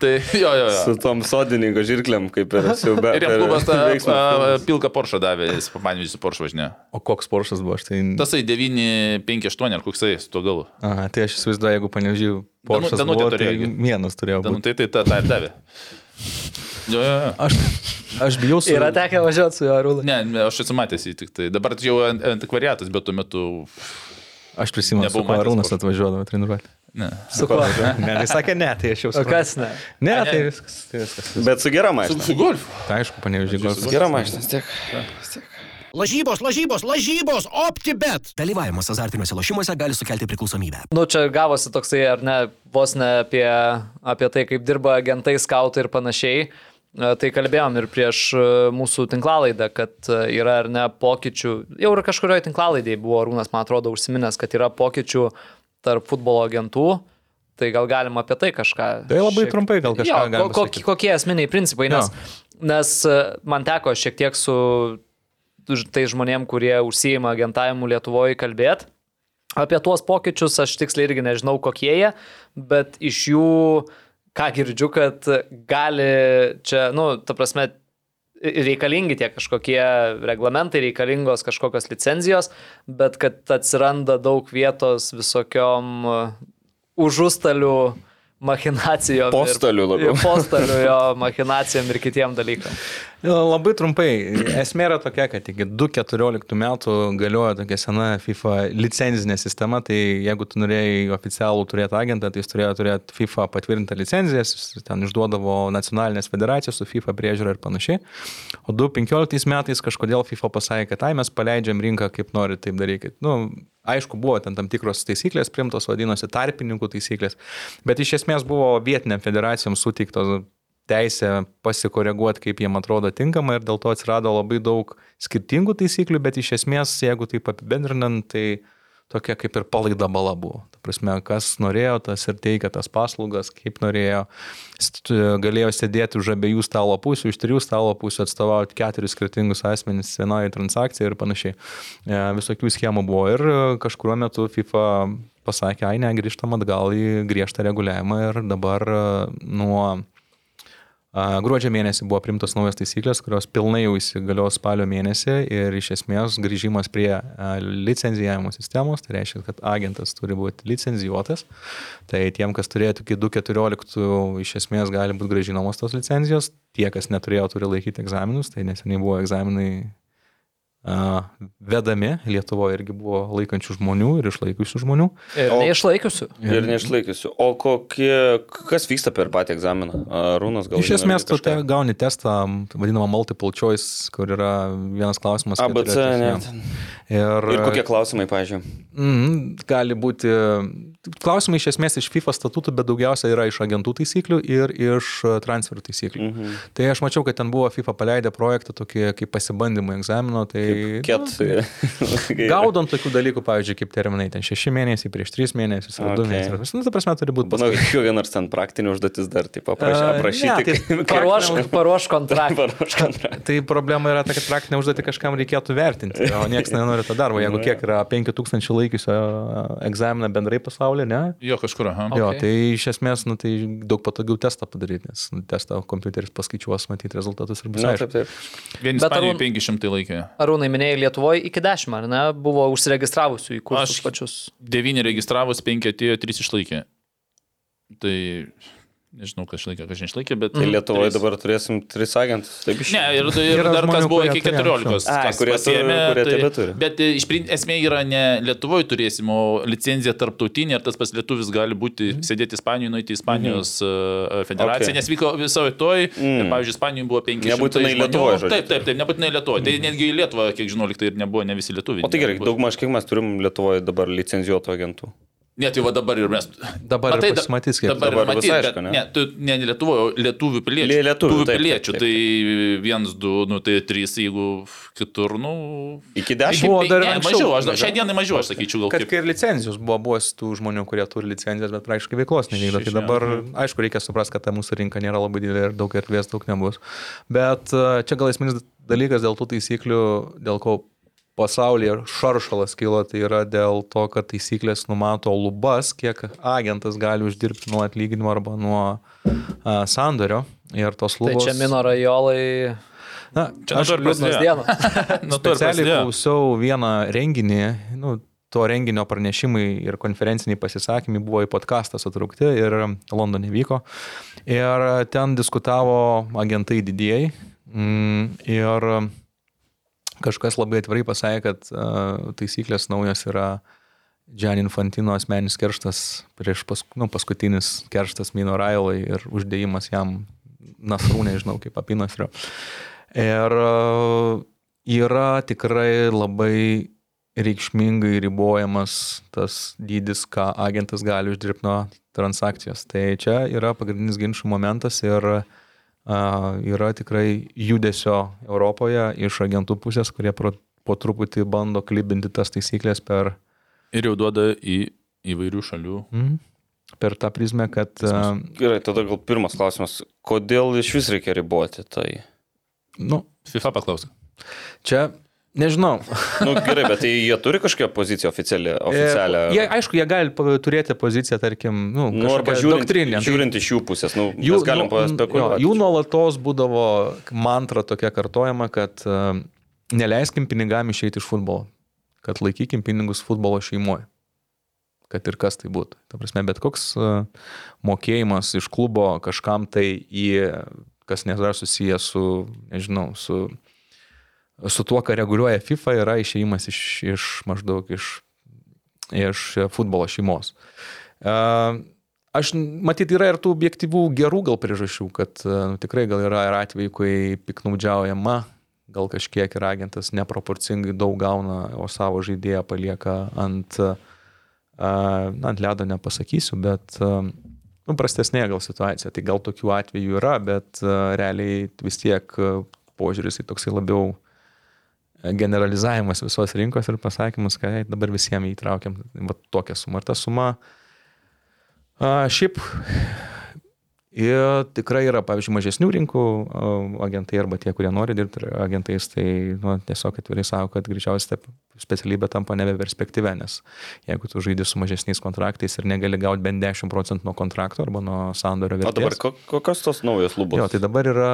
Speaker 4: tai jo, jo, jo.
Speaker 2: Su tom sodininko žirklėm, kaip ir siaubė.
Speaker 4: Ir jam klubas tą (laughs) a, pilką Porsche davė, jis pamanys su Porsche važinė.
Speaker 3: O koks Poršas buvo, aš tai...
Speaker 4: Tasai 958 ar koksai su to galu.
Speaker 3: Aha, tai aš įsivaizduoju, jeigu
Speaker 4: Danutė
Speaker 3: buvo, tai
Speaker 4: turėjo.
Speaker 3: vienas turėjo
Speaker 4: Nu,
Speaker 3: būti.
Speaker 4: tai tai tą tą ir davė. Jo, jo, jo.
Speaker 3: Aš, aš bijau su...
Speaker 1: Yra tekę važiuoti su juo, Rūlai.
Speaker 4: Ne, ne, aš esu matęs jį tik tai. Dabar jau ant- antikvariatas, bet tuo metu...
Speaker 3: Aš prisimenu, su
Speaker 4: matęs
Speaker 3: Arūnas atvažiuodavo treniruoti.
Speaker 4: Ne.
Speaker 1: Su kuo?
Speaker 3: Ne, tai sakė ne, tai aš jau
Speaker 1: O
Speaker 3: supratau.
Speaker 1: kas ne?
Speaker 3: Ne,
Speaker 4: A, ne.
Speaker 3: tai viskas. Tai viskas.
Speaker 2: Bet su gera
Speaker 4: Su,
Speaker 2: mašina.
Speaker 4: su golfu.
Speaker 3: Tai aišku, panežiau golfas.
Speaker 2: Gera mašina, vis tiek.
Speaker 5: Lažybos, lažybos, lažybos, OptiBet.
Speaker 6: Dalyvavimas azartiniuose lošimuose gali sukelti priklausomybę.
Speaker 1: Nu, čia gavosi toksai, ar ne, vos ne apie, apie tai, kaip dirba agentai, skautai ir panašiai. E, Tai kalbėjom ir prieš e, mūsų tinklalaidą, kad e, yra ar ne pokyčių, jau ir kažkurioje tinklalaidėje buvo Rūnas, man atrodo, užsiminęs, kad yra pokyčių tarp futbolo agentų. Tai gal galima apie tai kažką.
Speaker 3: Tai labai trumpai gal kažką
Speaker 1: jo,
Speaker 3: galima
Speaker 1: ko,
Speaker 3: pasakyt.
Speaker 1: kokie esminiai principai, nes, nes e, man teko šiek tiek su tai žmonėm, kurie užsijima agentavimu Lietuvoje kalbėti. Apie tuos pokyčius aš tiksliai irgi nežinau, kokie jie, bet iš jų, ką girdžiu, kad gali čia, nu, ta prasme, reikalingi tie kažkokie reglamentai, reikalingos kažkokios licenzijos, bet kad atsiranda daug vietos visokiom uh, užustalių machinacijom.
Speaker 2: Postalių labiau.
Speaker 1: Postalių jo machinacijom ir kitiem dalykam. (laughs)
Speaker 3: Labai trumpai, esmė yra tokia, kad iki 2014 metų galiojo tokia sena FIFA licenzinė sistema, tai jeigu tu norėjai oficialų turėti agentą, tai jis turėjo turėti FIFA patvirtintą licenciją, jis ten išduodavo nacionalinės federacijos su FIFA priežiūra ir panašiai. O 2015 metais kažkodėl FIFA pasakė, kad ai mes paleidžiam rinką kaip nori taip daryti. Nu, aišku, buvo ten tam tikros taisyklės primtos, vadinosi tarpininkų taisyklės, bet iš esmės buvo vietiniam federacijom suteiktos teisę pasikoreguoti, kaip jiem atrodo tinkama ir dėl to atsirado labai daug skirtingų taisyklių, bet iš esmės, jeigu taip apibendrinant, tai tokia kaip ir palaida bala buvo. Ta prasme, kas norėjo, tas ir teikia tas paslaugas, kaip norėjo. Galėjo sėdėti už abiejų stalo pusių, iš trijų stalo pusių atstovauti keturis skirtingus asmenys vienoje transakcijoje ir panašiai. E, Visokių schemų buvo ir kažkurio metu FIFA pasakė, ai ne, grįžtam atgal į griežtą reguliavimą ir dabar e, nuo Gruodžio mėnesį buvo primtos naujos taisyklės, kurios pilnai jau įsigalios spalio mėnesį ir iš esmės grįžimas prie licenzijavimo sistemos, tai reiškia, kad agentas turi būti licenzijuotas. Tai tiem, kas turėjo iki 2014, iš esmės gali būti gražinamos tos licenzijos, tie, kas neturėjo, turi laikyti egzaminus, tai neseniai buvo egzaminai vedami, Lietuvoje irgi buvo laikančių žmonių ir išlaikiusių žmonių.
Speaker 1: Ir
Speaker 2: O-
Speaker 1: neišlaikiusių.
Speaker 2: Ir neišlaikysiu. O kokie, kas vyksta per patį egzaminą? Rūnas gal
Speaker 3: Iš esmės, tu te gauni testą, vadinamą multiple choice, kur yra vienas klausimas.
Speaker 2: ABC, ne.
Speaker 3: Ir,
Speaker 2: Ir kokie klausimai, pažiūrėjau?
Speaker 3: Mm, gali būti klausimai iš esmės iš FIFA statutų, bet daugiausia yra iš agentų taisyklių ir iš e, transferų taisyklių.
Speaker 2: Mhm.
Speaker 3: Tai aš mačiau, kad ten buvo FIFA paleidę projektą tokį kaip pasibandymų egzamino. Tai,
Speaker 2: Ket. (laughs)
Speaker 3: nu, gaudom tokių dalykų, pavyzdžiui, kaip terminai, ten šeši mėnesiai prieš tris mėnesius ar du
Speaker 2: Okay.
Speaker 3: mėnesius. Nu, ta prasme, turi būti
Speaker 2: Manau, kokia nors ten praktinė užduotis dar, taip, aprašy,
Speaker 3: E,
Speaker 2: aprašyti.
Speaker 3: ne, tai
Speaker 2: kaip-
Speaker 1: Paruošk, paruošk kontraktą. (laughs)
Speaker 2: Paruošk kontraktą.
Speaker 3: Tai problema yra ta, kad praktinę užduotį kažkam reikėtų vertinti, o niekas nenori to darbo. Jeigu kiek yra 5000 laikiusio egzaminą bendrai pasaulyje, ne?
Speaker 4: Jo, kažkur, aha.
Speaker 3: Jo,
Speaker 1: Okay.
Speaker 3: tai iš esmės, nu, tai daug patogiau testą padaryti, nes nu, testą kompiuteris paskaičiuos, matyti rezultatus ir bus
Speaker 2: Na, taip, taip.
Speaker 4: Vien
Speaker 1: Bet Arūn-
Speaker 4: 500 laikė.
Speaker 1: Arūnai minėjai Lietuvoje iki 10, ar ne? Buvo užsiregistravusių į kursus
Speaker 4: Aš-
Speaker 1: pačius.
Speaker 4: 9 registravus, 5 atėjo, 3 išlaikė. Tai nežinau, kas išlaikė, kas neišlaikė, bet...
Speaker 2: Tai Lietuvoje
Speaker 4: trys.
Speaker 2: dabar turėsim tris agentus. Taip iš
Speaker 4: Ne, ir, ir
Speaker 3: Yra
Speaker 4: dar kas
Speaker 3: žmonių,
Speaker 4: buvo
Speaker 3: kurie
Speaker 4: iki
Speaker 3: turėjo
Speaker 4: 14.
Speaker 2: Ai,
Speaker 4: kas
Speaker 2: kurie
Speaker 4: pasiėmė,
Speaker 2: kurie
Speaker 4: tai-
Speaker 2: tebeturi.
Speaker 4: Bet e, iš prin- esmė yra ne Lietuvoje turėsim, o licenzija tarptautinė ir tas pas lietuvis gali būti sėdėti Ispanijoje, nueiti į Ispanijos mm federaciją,
Speaker 2: Okay.
Speaker 4: nes vyko visoje toj.
Speaker 2: Mm.
Speaker 4: Ir, pavyzdžiui, Ispanijoje buvo 500.
Speaker 2: Nebūtinai
Speaker 4: žmonių.
Speaker 2: Lietuvoj, žodžiu.
Speaker 4: Taip, taip, taip, nebūtinai Lietuvoje. Tai netgi į Lietuvą, kiek žinau, liktai ir nebuvo ne visi lietuviai.
Speaker 2: O tai gerai, daugmaž kiek mes turim Lietuvoje dabar licenzijuotų agentų?
Speaker 4: Net jau va dabar ir mes.
Speaker 3: Dabar ir
Speaker 4: Matai, da-
Speaker 3: pasimatys, kiek
Speaker 4: Dabar,
Speaker 2: Dabar
Speaker 4: dabar matyti,
Speaker 2: aišku, ne?
Speaker 4: ne, tu, ne ne Lietuvoje, o lietuvių piliečių.
Speaker 2: Lie- lietuvių, taip, taip,
Speaker 4: piliečių,
Speaker 2: taip,
Speaker 4: tai viens, du, nu tai trys, jeigu kitur, nu.
Speaker 2: Iki dešimt?
Speaker 3: Buvo dar
Speaker 4: ne,
Speaker 3: anksčiau.
Speaker 4: mažiau, aš šią dieną mažiau, aš sakyčiau, gal
Speaker 3: Kad
Speaker 4: kaip.
Speaker 3: kai ir licencijos buvo, buvo tų žmonių, kurie turi licencijas, bet praktiškai veiklos nevykdo. Tai dabar, aišku, reikia suprasti, kad ta mūsų rinka nėra labai didelė ir daug erdvės daug nebus. Bet e, čia gal esminis dalykas dėl tų taisyklių, dėl ko pasaulyje šaršalas kilo, tai yra dėl to, kad taisyklės numato lubas, kiek agentas gali uždirbti nuo atlyginimo arba nuo a, sandorio. Ir tos
Speaker 1: Tai
Speaker 3: lubos.
Speaker 1: čia Mino rajolai.
Speaker 3: Na,
Speaker 4: Čia
Speaker 3: aš
Speaker 4: ir
Speaker 1: Liūdnos
Speaker 4: prasidėjo.
Speaker 1: dienos. (laughs)
Speaker 4: Nu, to ir
Speaker 3: specialiai klausiau vieną renginį, nu, to renginio pranešimai ir konferenciniai pasisakymai buvo į podcastą sutraukti ir Londone vyko. Ir ten diskutavo agentai didieji. Mm, ir kažkas labai atvirai pasakė, kad uh, taisyklės naujos yra Gianni Infantino asmenis kerštas prieš pas, nu, paskutinis kerštas Mino Railai ir uždėjimas jam nasrų, nežinau, kaip apinas yra. Ir uh, yra tikrai labai reikšmingai ribojamas tas dydis, ką agentas gali uždirbti nuo transakcijos. Tai čia yra pagrindinis ginčių momentas ir a, yra tikrai judesio Europoje iš agentų pusės, kurie pro, po truputį bando klibinti tas taisyklės per,
Speaker 4: Ir jau duoda į įvairių šalių.
Speaker 3: mm, per tą prizmę, kad
Speaker 2: Gerai, tada gal pirmas klausimas. Kodėl iš vis reikia riboti tai?
Speaker 3: nu,
Speaker 4: FIFA paklausk.
Speaker 3: čia nežinau.
Speaker 2: Nu, gerai, bet tai jie turi kažkokią poziciją oficialią. oficialią.
Speaker 3: E, Jie, aišku, jie gali turėti poziciją, tarkim, nu,
Speaker 2: Nu, arba žiūrint,
Speaker 3: doktrinę.
Speaker 2: Žiūrint iš jų pusės, nu, jų, mes galim
Speaker 3: nu,
Speaker 2: paspekuliuoti.
Speaker 3: jų nuolatos būdavo mantra tokia kartojama, kad uh, neleiskim pinigam išeiti iš futbolo, kad laikykim pinigus futbolo šeimoje. Kad ir kas tai būtų. Ta prasme, bet koks uh, mokėjimas iš klubo kažkam tai į, kas nėra susijęs su, nežinau, su, su tuo, ką reguliuoja FIFA, yra išėjimas iš, iš maždaug iš, iš futbolo šeimos. Uh, Aš matyt, yra ir tų objektyvų gerų gal priežasčių, kad nu, tikrai gal yra ir atvejai, kai piknaudžiaujama, gal kažkiek ir agentas neproporcingai daug gauna, o savo žaidėją palieka ant, na, ant ledo nepasakysiu, bet nu, prastesnė gal situacija. Tai gal tokių atvejų yra, bet realiai vis tiek požiūris į toksai labiau generalizavimas visos rinkos ir pasakymus, kad "Ei, dabar visiems įtraukiam va, tokią sumą. Ir ta suma A, šiaip ir tikrai yra, pavyzdžiui, mažesnių rinkų agentai arba tie, kurie nori dirbti agentais, tai nu, tiesiog atvirai savo, kad greičiausiai specialybė tampa nebeperspektyvė, nes jeigu tu žaidži su mažesniais kontraktais ir negali gauti bent 10 procentų nuo kontrakto arba nuo sandorio
Speaker 2: O
Speaker 3: vertės.
Speaker 2: dabar ko- kokios tos naujos lubos?
Speaker 3: Jo, tai dabar yra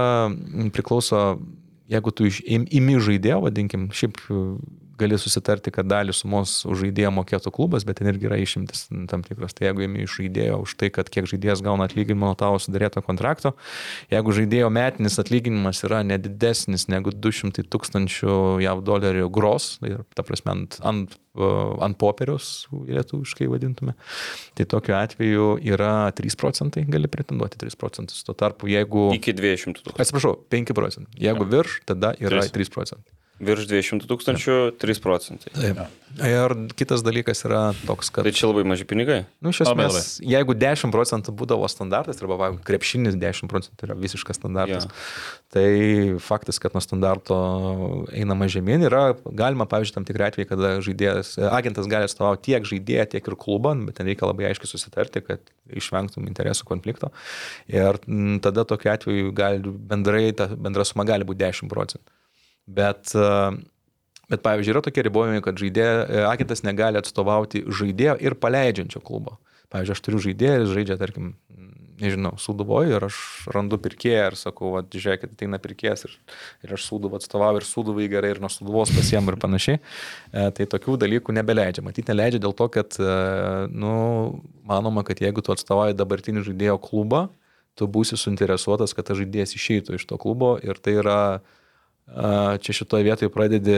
Speaker 3: priklauso, jeigu tu iš- im- imi žaidėją, vadinkim, šiaip gali susitarti, kad dalį sumos už žaidėją mokėtų klubas, bet ten irgi yra išimtis tam tikras. Tai jeigu imi iš žaidėjo už tai, kad kiek žaidėjas gauna atlyginimą nuo tavo sudarėto kontrakto, jeigu žaidėjo metinis atlyginimas yra nedidesnis negu 200 tūkstančių JAV dolerių gros, tai ta prasme, ant, ant, ant popieriaus, lietuviškai vadintume, tai tokiu atveju yra 3 procentai, gali pretenduoti 3 procentus. Tuo tarpu, jeigu...
Speaker 2: Iki 200 tūkstančių.
Speaker 3: Atsiprašau, 5 procentai. Jeigu virš, tada yra
Speaker 4: Tris.
Speaker 3: 3 procentai.
Speaker 2: Virš 200 tūkstančių 3 procentai.
Speaker 3: Taip. Ir kitas dalykas yra toks, kad...
Speaker 2: Tai čia labai maži pinigai.
Speaker 3: Nu, iš esmės, jeigu 10 procentų būdavo standartas, arba va, krepšinis 10 procentų yra visiškas standartas,
Speaker 2: Jo.
Speaker 3: tai faktas, kad nuo standarto einama žemyn, yra galima, pavyzdžiui, tam tikrai atvejai, kada žaidėjas, agentas gali atstovauti tiek žaidėją, tiek ir klubą, bet ten reikia labai aiškiai susitarti, kad išvengtum interesų konflikto. Ir mm, tada tokiu atveju gali bendrai, ta bendra suma gali būti 10 procentų. Bet uh, Bet, pavyzdžiui, yra tokie ribojimai, kad žaidė, agentas negali atstovauti žaidėjo ir paleidžiančio klubo. Pavyzdžiui, aš turiu žaidėją, jis žaidžia, tarkim, nežinau, Sūduvoje ir aš randu pirkėją ir sakau, va, žiūrėkit, ateina pirkėjas ir, ir aš Sūduvą atstovauju ir Sūduvai gerai ir nuo Sūduvos pasiemu ir panašiai. E, tai tokių dalykų nebeleidžia. Matyt, neleidžia dėl to, kad, e, nu, manoma, kad jeigu tu atstovauji dabartinį žaidėjo klubą, tu būsi suinteresuotas, kad tas žaidėjas išeitų iš to klubo ir tai yra čia šitoje vietoje pradedi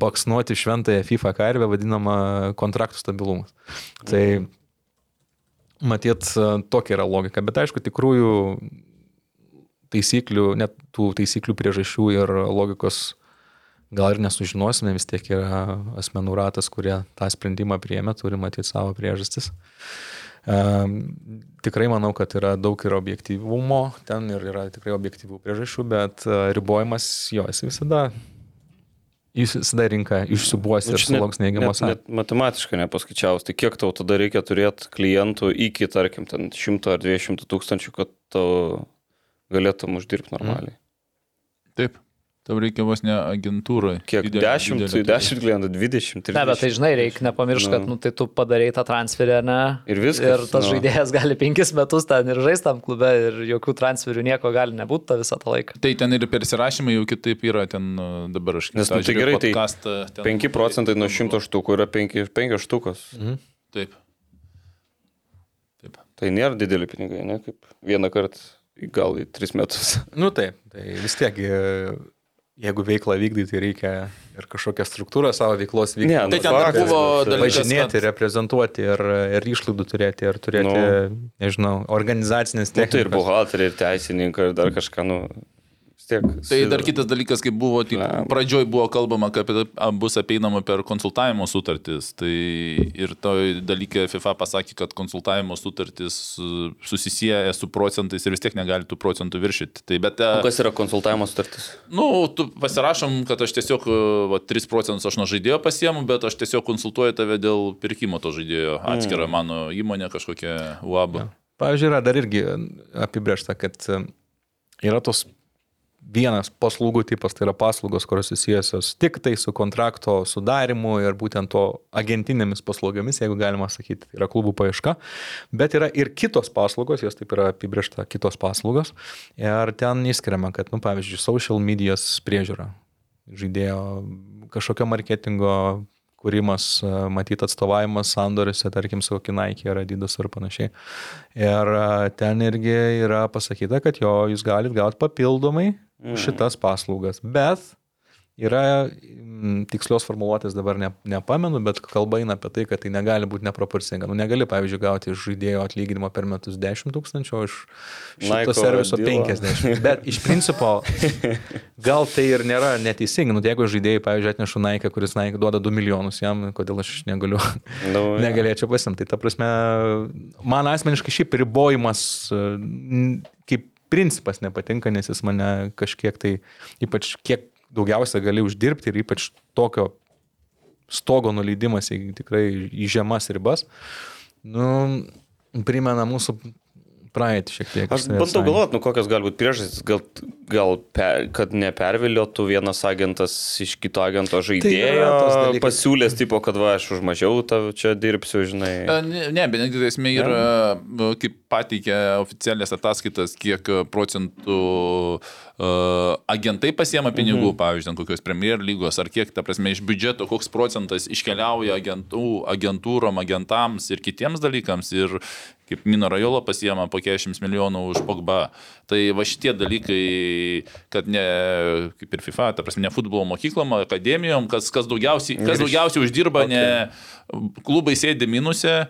Speaker 3: baksnuoti šventąją FIFA karvę, vadinamą kontraktų stabilumas. Tai matyt, tokia yra logika, bet aišku, tikrųjų taisyklių, net tų taisyklių priežasčių ir logikos gal ir nesužinosime, vis tiek yra asmenų ratas, kurie tą sprendimą priėmė, turi matyti savo priežastis. Um, tikrai manau, kad yra daug ir objektyvumo, ten ir yra tikrai objektyvų priežasčių, bet uh, ribojimas jo, jis visada, jis visada rinka išsibuos ir
Speaker 2: Nu, net-
Speaker 3: sulauks neigiamos
Speaker 2: net, net matematiškai nepaskaičiaus, tai kiek tau tada reikia turėti klientų iki, tarkim, ten 100 ar 200 tūkstančių, kad tau galėtum uždirbti normaliai.
Speaker 4: Taip. Tau reikia vos ne agentūrai.
Speaker 2: Kiek?
Speaker 4: Didelė-
Speaker 2: 10,
Speaker 4: didelė turėti.
Speaker 2: 10 klientų, 20, 30.
Speaker 1: Ne, bet tai žinai, reikia nepamiršti, kad
Speaker 2: Nu.
Speaker 1: nu, tai tu padarai tą transferį, ne?
Speaker 2: Ir viskas,
Speaker 1: Ir tas
Speaker 2: nu.
Speaker 1: žaidėjas gali penkis metus ten ir žaisti tam klube ir jokių transferių nieko gali nebūti tą visą tą laiką.
Speaker 4: Tai ten ir persirašymai jau kitaip yra, ten uh, dabar aš
Speaker 2: Nes,
Speaker 4: tą
Speaker 2: nu, tai gerai, tai
Speaker 4: podcastą, ten-
Speaker 2: 5 procentai nuo 100 štukų yra 5, 5 štukos.
Speaker 4: Taip. Taip.
Speaker 2: Tai nėra dideli pinigai, ne? Kaip vieną kartą gal į 3 metus.
Speaker 3: Nu taip, tai vis tiek, e, jeigu veiklą vykdyti, tai reikia ir kažkokią struktūrą savo veiklos vykdyti.
Speaker 2: Ne,
Speaker 4: Tai
Speaker 2: nu,
Speaker 4: ten dar
Speaker 2: faktas,
Speaker 4: buvo dalykas,
Speaker 3: Važinėti,
Speaker 4: kad-
Speaker 3: reprezentuoti ir, ir išlaidų turėti, ir turėti,
Speaker 2: Nu.
Speaker 3: nežinau, organizacinės
Speaker 2: Nu, tai ir buhalteriai, ir teisininkai, ir dar kažką, nu, tiek.
Speaker 4: Tai dar kitas dalykas, kaip buvo, tai
Speaker 2: Blemba.
Speaker 4: pradžioj buvo kalbama, kad bus apeinama per konsultavimo sutartis. Tai ir to dalykė FIFA pasakė, kad konsultavimo sutartis su- susisieja su procentais ir vis tiek negali tų procentų viršyti. Tai bet,
Speaker 2: O
Speaker 4: a,
Speaker 2: kas yra konsultavimo sutartis?
Speaker 4: nu, tu pasirašom, kad aš tiesiog a, va, 3 procentus aš nuo žaidėjo pasiemu, bet aš tiesiog konsultuoju tave dėl pirkimo to žaidėjo. Atskira mano įmonė kažkokia UAB.
Speaker 3: Pavyzdžiui, yra dar irgi apibriešta, kad e, yra tos vienas paslaugų tipas, tai yra paslaugos, kurios susijusios tik tai su kontrakto sudarimu ir būtent to agentinėmis paslaugomis, jeigu galima sakyti, tai yra klubų paieška, bet yra ir kitos paslaugos, jos taip yra apibriešta kitos paslaugos. Ir ten išskiriama, kad, nu, pavyzdžiui, social medijos priežiūra, žaidėjo kažkokio marketingo kūrimas, e, matyt atstovavimas sandoriuose, tarkim, su Nike ar Adidas ar panašiai. Ir e, ten irgi yra pasakyta, kad jo, jūs galite gauti papildomai šitas paslaugas. Bet yra mm, tikslios formuluotės dabar ne, nepamenu, bet kalba eina apie tai, kad tai negali būti neproporcinga. Nu, negali, pavyzdžiui, gauti iš žaidėjo atlyginimo per metus 10 tūkstančių, iš šito serviso
Speaker 2: dealo.
Speaker 3: 50. Bet iš principo gal tai ir nėra neteisinga. Nu, tai jeigu žaidėjai, pavyzdžiui, atnešu Nike, kuris Nike duoda 2 milijonus jam, kodėl aš negaliu,
Speaker 2: Nu,
Speaker 3: negalėčiau pasimti. Tai ta prasme, man asmeniškai šiaip ribojimas e, kaip principas nepatinka, nes jis mane kažkiek tai, ypač kiek daugiausia gali uždirbti ir ypač tokio stogo nuleidimas į tikrai į žemas ribas, nu, primena mūsų praeitį šiek tiek.
Speaker 2: Aš bandau galvoti, nu kokios gali būti priežastys, gal, gal per, kad neperviliotų vienas agentas iš kito agento žaidėjo,
Speaker 3: Tai tas dalykas.
Speaker 2: pasiūlės tipo, kad va, aš už mažiau tau čia dirbsiu, žinai.
Speaker 4: E, Ne, ne, bet netgi esmė yra, e, kaip pateikia oficialias ataskaitas, kiek procentų uh, agentai pasiema pinigų, mhm. pavyzdžiui, ten kokios Premier lygos, ar kiek, ta prasme, iš biudžeto, koks procentas iškeliauja agentų, agentūrom, agentams ir kitiems dalykams. Ir kaip Mino Rajolo pasiema po 40 milijonų už Pogba. Tai va šitie dalykai, kad ne, kaip ir FIFA, ta prasme, ne futbolo mokyklom, akademijom, kas, kas daugiausiai, kas daugiausiai uždirba, okay. ne klubai sėdi minuse,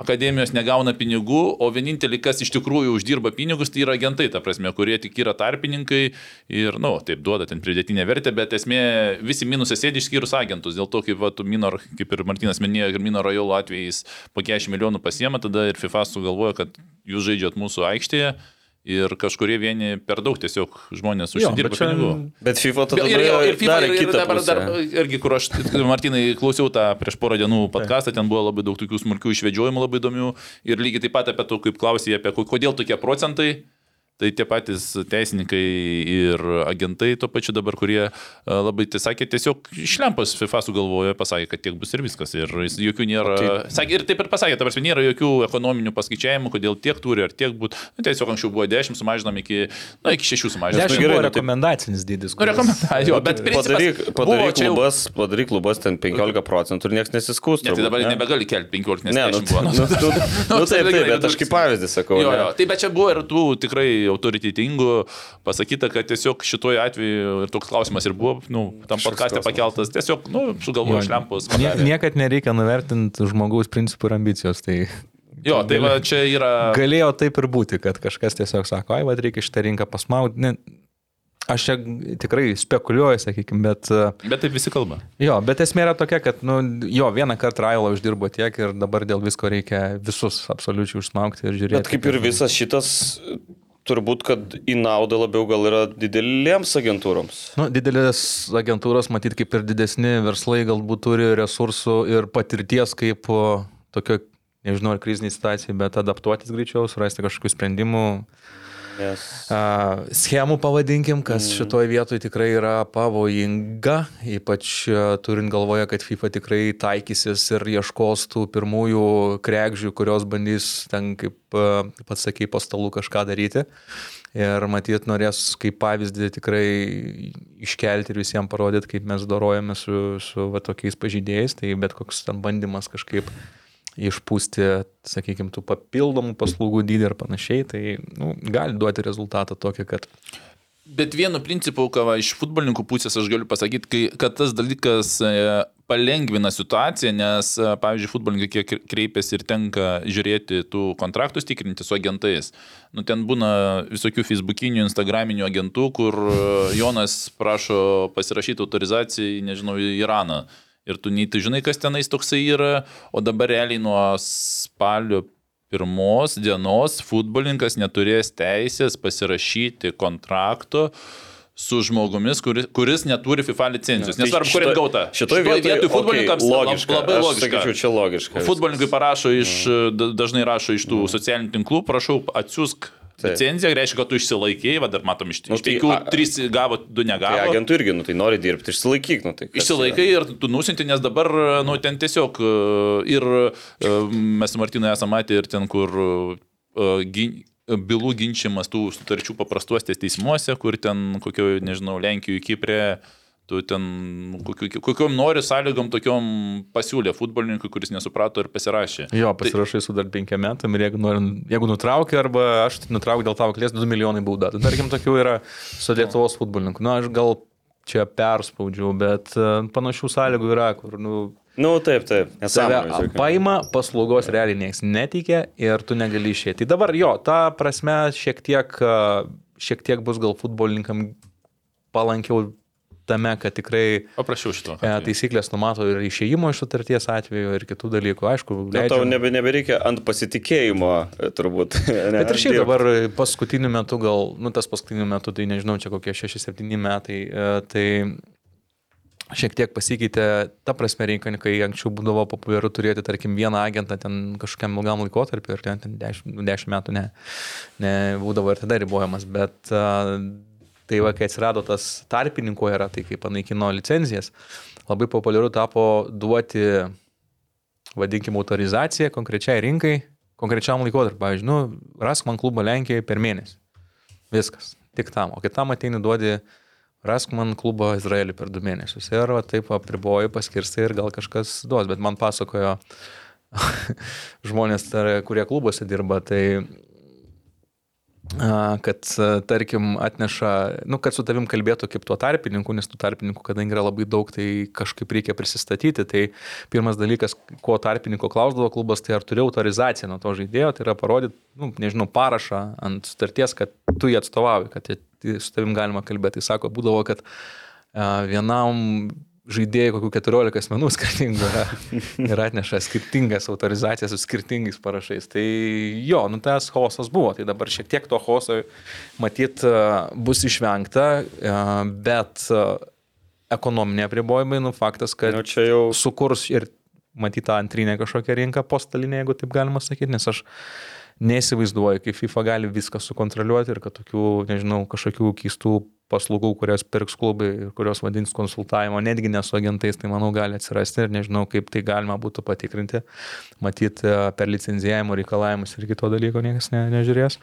Speaker 4: akademijos negauna pinigų, o vienintelį, kas iš tikrųjų uždirba pinigus, tai yra agentai, ta prasme, kurie tik yra tarpininkai ir, na, nu, taip duoda ten pridėtinę vertę, bet esmė visi minusai sėdi išskyrus agentus. Dėl to, kaip, va, Minor, kaip ir Martinas minėjo, ir Mino Rajolo atvejais po 40 milijonų pasiema, tada ir FIFA sugalvoja, kad jūs žaidžiat mūsų aikštėje. Ir kažkurie vieni per daug tiesiog žmonės
Speaker 3: Jo,
Speaker 4: užsidirba
Speaker 3: bet čia-
Speaker 4: pinigų.
Speaker 2: Bet FIFA tada
Speaker 4: Ir, ir, ir, FIFA, ir, ir dabar dar,
Speaker 2: pusę.
Speaker 4: irgi, kur aš, Martinai, klausiau tą prieš porą dienų podcastą, ten buvo labai daug tokių smulkių išvedžiojimų labai įdomių ir lygiai taip pat apie to, kaip klausė, apie ko- kodėl tokie procentai. Tai tie patys teisininkai ir agentai to pačiu dabar, kurie a, labai, tai sakė, tiesiog išlempas FIFA sugalvojo, pasakė, kad tiek bus ir viskas. Ir jokių nėra, tai... sakė, ir taip ir pasakė, ta prasme, nėra jokių ekonominių paskaičiavimų, kodėl tiek turi ar tiek būtų. Nu, tiesiog anksčiau buvo 10, sumažinom iki, na, iki 6 sumažinom.
Speaker 3: 10
Speaker 2: gerai,
Speaker 3: buvo
Speaker 2: nu, tai-
Speaker 3: rekomendacinis dydis.
Speaker 4: Nu,
Speaker 3: kuris-
Speaker 4: rekomendacijų, bet
Speaker 2: Padaryk, padaryk,
Speaker 4: čia jau-
Speaker 2: klubas, padaryk klubas ten 15 procentų ir niekas nesiskūs.
Speaker 4: Ne, tai dabar
Speaker 2: ne?
Speaker 4: nebegali kelti 15, nes
Speaker 2: Ne, nu,
Speaker 4: 10 buvo.
Speaker 2: nu, (laughs) nu, nu, nu, taip, taip, bet aš kaip pavyzdį sakau.
Speaker 4: Jo, jo. Tai bet čia buvo ir tų tikrai autoritetingų pasakyta, kad tiesiog šituo atveju ir toks klausimas ir buvo, nu, tam
Speaker 2: klausimas.
Speaker 4: pakeltas, tiesiog, nu, sugalvojo šlempus.
Speaker 3: Nie, niekad nereikia nuvertinti žmogaus principų ir ambicijos. Tai
Speaker 4: Jo, tai va, čia yra...
Speaker 3: galėjo taip ir būti, kad kažkas tiesiog sako, ai, vad reikia šitą rinką pasmaudti. Ne, aš čia tikrai spekuliuoju, sakykime, bet e,
Speaker 4: Bet taip visi kalba.
Speaker 3: jo, bet esmė yra tokia, kad, nu, jo, vieną kartą Railą uždirbo tiek ir dabar dėl visko reikia visus absoliučiai užsmaukti ir žiūrėti.
Speaker 2: Bet kaip ir visas šitas, turbūt, kad į naudą labiau gal yra didelėms agentūroms.
Speaker 3: Nu, didelės agentūros, matyt, kaip ir didesni verslai galbūt turi resursų ir patirties kaip tokio, nežinau, ar kriziniai situacijai, bet adaptuotis greičiau, surasti kažkokių sprendimų,
Speaker 2: Nes...
Speaker 3: a, schemų pavadinkim, kas mm. šitoje vietoje tikrai yra pavojinga, ypač a, turint galvoje, kad FIFA tikrai taikysis ir ieškos tų pirmųjų krekžių, kurios bandys ten, kaip a, pats sakai, po stalų kažką daryti. Ir matyt, norės kaip pavyzdį tikrai iškelti ir visiems parodyti, kaip mes dorojame su, su va, tokiais pažydėjais. Tai bet koks ten bandymas kažkaip išpūsti, sakykime, tų papildomų paslaugų dydį ir panašiai, tai nu, gali duoti rezultatą tokį, kad
Speaker 4: Bet vienu principu, ką va, iš futbolininkų pusės aš galiu pasakyti, kai, kad tas dalykas e, palengvina situaciją, nes, e, pavyzdžiui, futbolininkai kiek kreipiasi ir tenka žiūrėti tų kontraktus tikrinti su agentais. Nu, ten būna visokių facebookinių, instagraminių agentų, kur e, Jonas prašo pasirašyti autorizaciją, nežinau, į Iraną. Ir tu nei tu žinai, kas tenais toksai yra, o dabar realiai nuo spalio pirmos dienos futbolininkas neturės teisės pasirašyti kontrakto su žmogumis, kuris, kuris neturi FIFA licencijos.
Speaker 2: Tai
Speaker 4: Nesvarbu, kur
Speaker 2: šitoj-
Speaker 4: gauta.
Speaker 2: Šitoj vietoj
Speaker 4: futbolininkams
Speaker 2: okay, logiška.
Speaker 4: labai logiška.
Speaker 2: Sakyčiau, čia logiška.
Speaker 4: Futbolininkai parašo iš, da- dažnai rašo iš tų socialinių tinklų, prašau atsiųsk. Licenciją, reiškia, kad tu išsilaikėjai, va dar matom, iš,
Speaker 2: Nu,
Speaker 4: iš
Speaker 2: tai
Speaker 4: penkių,
Speaker 2: a-
Speaker 4: trys gavo, du
Speaker 2: Tai
Speaker 4: negavo.
Speaker 2: agentų irgi, nu tai nori dirbti, išsilaikyk, nu tai.
Speaker 4: Išsilaikai ir tu nusinti, nes dabar, nu, ten tiesiog e, ir e, mes su Martinu esame matę ir ten, kur e, gin, bylų ginčiamas tų sutarčių paprastuostės teismuose, kur ten kokio, nežinau, Lenkijoje, Kiprė, tu ten kokiu- kokiom nori sąlygom tokiom pasiūlė futbolininkui, kuris nesuprato ir pasirašė.
Speaker 3: Jo, pasirašai su dar penkiem metam ir jeigu, nori, jeigu nutraukia arba aš nutraukiu dėl tavo klės 2 milijonai bauda. Tai tarkim, tokių yra su Lietuvos futbolininku. Na, aš gal čia perspaudžiau, bet e, panašių sąlygų yra, kur, nu,
Speaker 2: Nu taip, taip. Nesąmonė.
Speaker 3: paima, paslaugos realiai niekas neteikia ir tu negali išėti. Tai dabar jo, ta prasme šiek tiek, a, šiek tiek bus gal futbolininkam palankiau tame, kad tikrai
Speaker 4: Paprašiau šito.
Speaker 3: e, taisyklės numato ir išėjimo iš sutarties atveju ir kitų dalykų. Aišku,
Speaker 2: Nu, tau nebe, nebereikia ant pasitikėjimo, e, turbūt. (laughs)
Speaker 3: Bet ir šiaip dabar paskutiniu metu, gal, nu tas paskutiniu metu, tai nežinau, čia kokie 6-7 metai, e, tai šiek tiek pasikeitė ta prasme rinka, kai anksčiau būdavo populiaru turėti, tarkim, vieną agentą ten kažkokiam ilgam laikotarpiu ir ten, ten 10, 10 metų ne, ne būdavo ir tada ribojamas, bet a, tai va, kai atsirado tas tarpininko era, tai kai panaikino licenzijas, labai populiaru tapo duoti, vadinkime, autorizaciją konkrečiai rinkai, konkrečiam laikotarpiu. Pavyzdžiui, nu, rask man klubą Lenkijoje per mėnesį. Viskas. Tik tam. O kitam ateini duodi, rask man klubą Izraelį per du mėnesius. Ir va, taip apriboji, paskirstai ir gal kažkas duos. Bet man pasakojo (laughs) žmonės, kurie klubuose dirba, tai kad, tarkim, atneša, nu, kad su tavim kalbėtų kaip tuo tarpininku, nes tų tarpininkų, kadangi yra labai daug, tai kažkaip reikia prisistatyti. Tai pirmas dalykas, ko tarpininko klausdavo klubas, tai ar turi autorizaciją nuo to žaidėjo, tai yra parodyti, nu, nežinau, parašą ant sutarties, kad tu jį atstovauji, kad su tavim galima kalbėti. Tai sako, būdavo, kad vienam žaidėjai kokių 14 asmenų (laughs) skirtingų yra ir atneša skirtingas autorizacijas su skirtingais parašais. Tai jo, nu tas chaosas buvo, tai dabar šiek tiek to chaoso matyt a, bus išvengta, a, bet a, ekonominiai apribojimai, nu faktas, kad
Speaker 2: Nu, jau
Speaker 3: sukurs ir matyt tą antrinę kažkokią rinką postalinę, jeigu taip galima sakyti, nes aš neįsivaizduoju, kaip FIFA gali viską sukontroliuoti ir kad tokių, nežinau, kažkokių keistų paslaugų, kurias pirks klubai ir kurios vadins konsultavimo, netgi nesu agentais, tai manau gali atsirasti ir nežinau, kaip tai galima būtų patikrinti. Matyt, e, per licenzijavimo reikalavimus ir kito dalyko niekas ne, nežiūrės.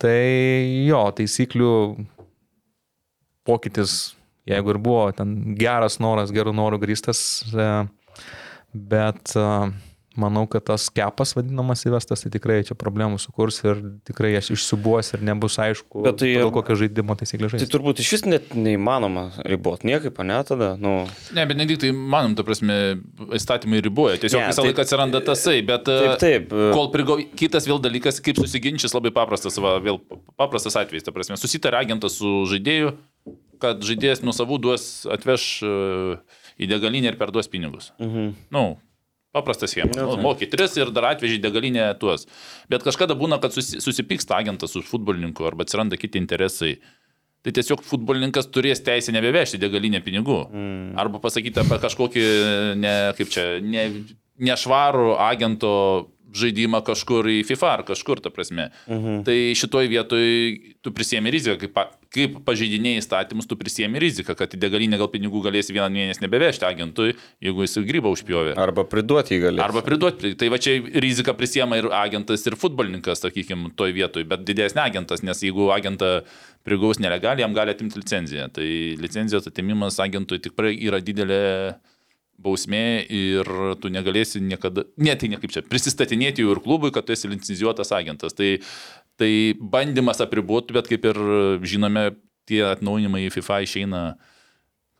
Speaker 3: Tai jo, taisyklių pokytis, jeigu ir buvo ten geras noras, gerų norų grįstas, e, bet e, manau, kad tas kepas vadinamas įvestas, tai tikrai čia problemų sukurs ir tikrai jas išsibuos ir nebus aišku,
Speaker 2: Bet tai-
Speaker 3: kokią žaidimo taisyklę
Speaker 2: Tai
Speaker 3: žaisti.
Speaker 2: turbūt iš vis net neįmanoma riboti niekaip, ne tada. Nu,
Speaker 4: Ne, bet ne tik tai, manom, ta prasme, įstatymai riboja. Tiesiog
Speaker 2: Ne,
Speaker 4: visą
Speaker 2: taip-
Speaker 4: laiką atsiranda tasai, bet...
Speaker 2: taip, taip. e,
Speaker 4: Kol prigau, kitas vėl dalykas, kaip susiginčys, labai paprastas, va, vėl paprastas atvejis, ta prasme, susitarė agentas su žaidėju, kad žaidėjas nuo savų duos, atveš e, į degalinę ir perduos pinigus.
Speaker 2: Mhm.
Speaker 4: Nu, paprastas schema.
Speaker 2: Nu.
Speaker 4: Moki tris ir dar atveži degalinę tuos. Bet kažkada būna, kad susi, susipyksta agentas su futbolininku arba atsiranda kiti interesai. Tai tiesiog futbolininkas turės teisę nebevežti degalinę pinigų. Mm. Arba pasakyti apie kažkokį, ne, kaip čia, ne, nešvarų agento žaidimą kažkur į FIFA ar kažkur, ta prasme. Mhm. Tai šitoj vietoj tu prisėmė riziką, kaip, kaip pažeidinėjai įstatymus, tu prisėmė riziką, kad į degalinę gal pinigų galėsi vieną mėnesį nebevežti agentui, jeigu jis grybą užpjovė.
Speaker 2: Arba priduoti jį gali.
Speaker 4: Arba priduoti. Tai va čia riziką prisėmė ir agentas, ir futbolininkas, sakykime, toj vietoj, bet didesnė agentas, nes jeigu agentą prigaus nelegaliai, jam gali atimti licenciją. Tai licenzijos atimimas agentui tikrai yra didelė bausmė ir tu negalėsi niekada, ne tai ne kaip čia, prisistatinėti jų ir klubui, kad tu esi licencijuotas agentas. Tai, tai bandymas apriboti, bet kaip ir žinome, tie atnaujinimai į FIFA išeina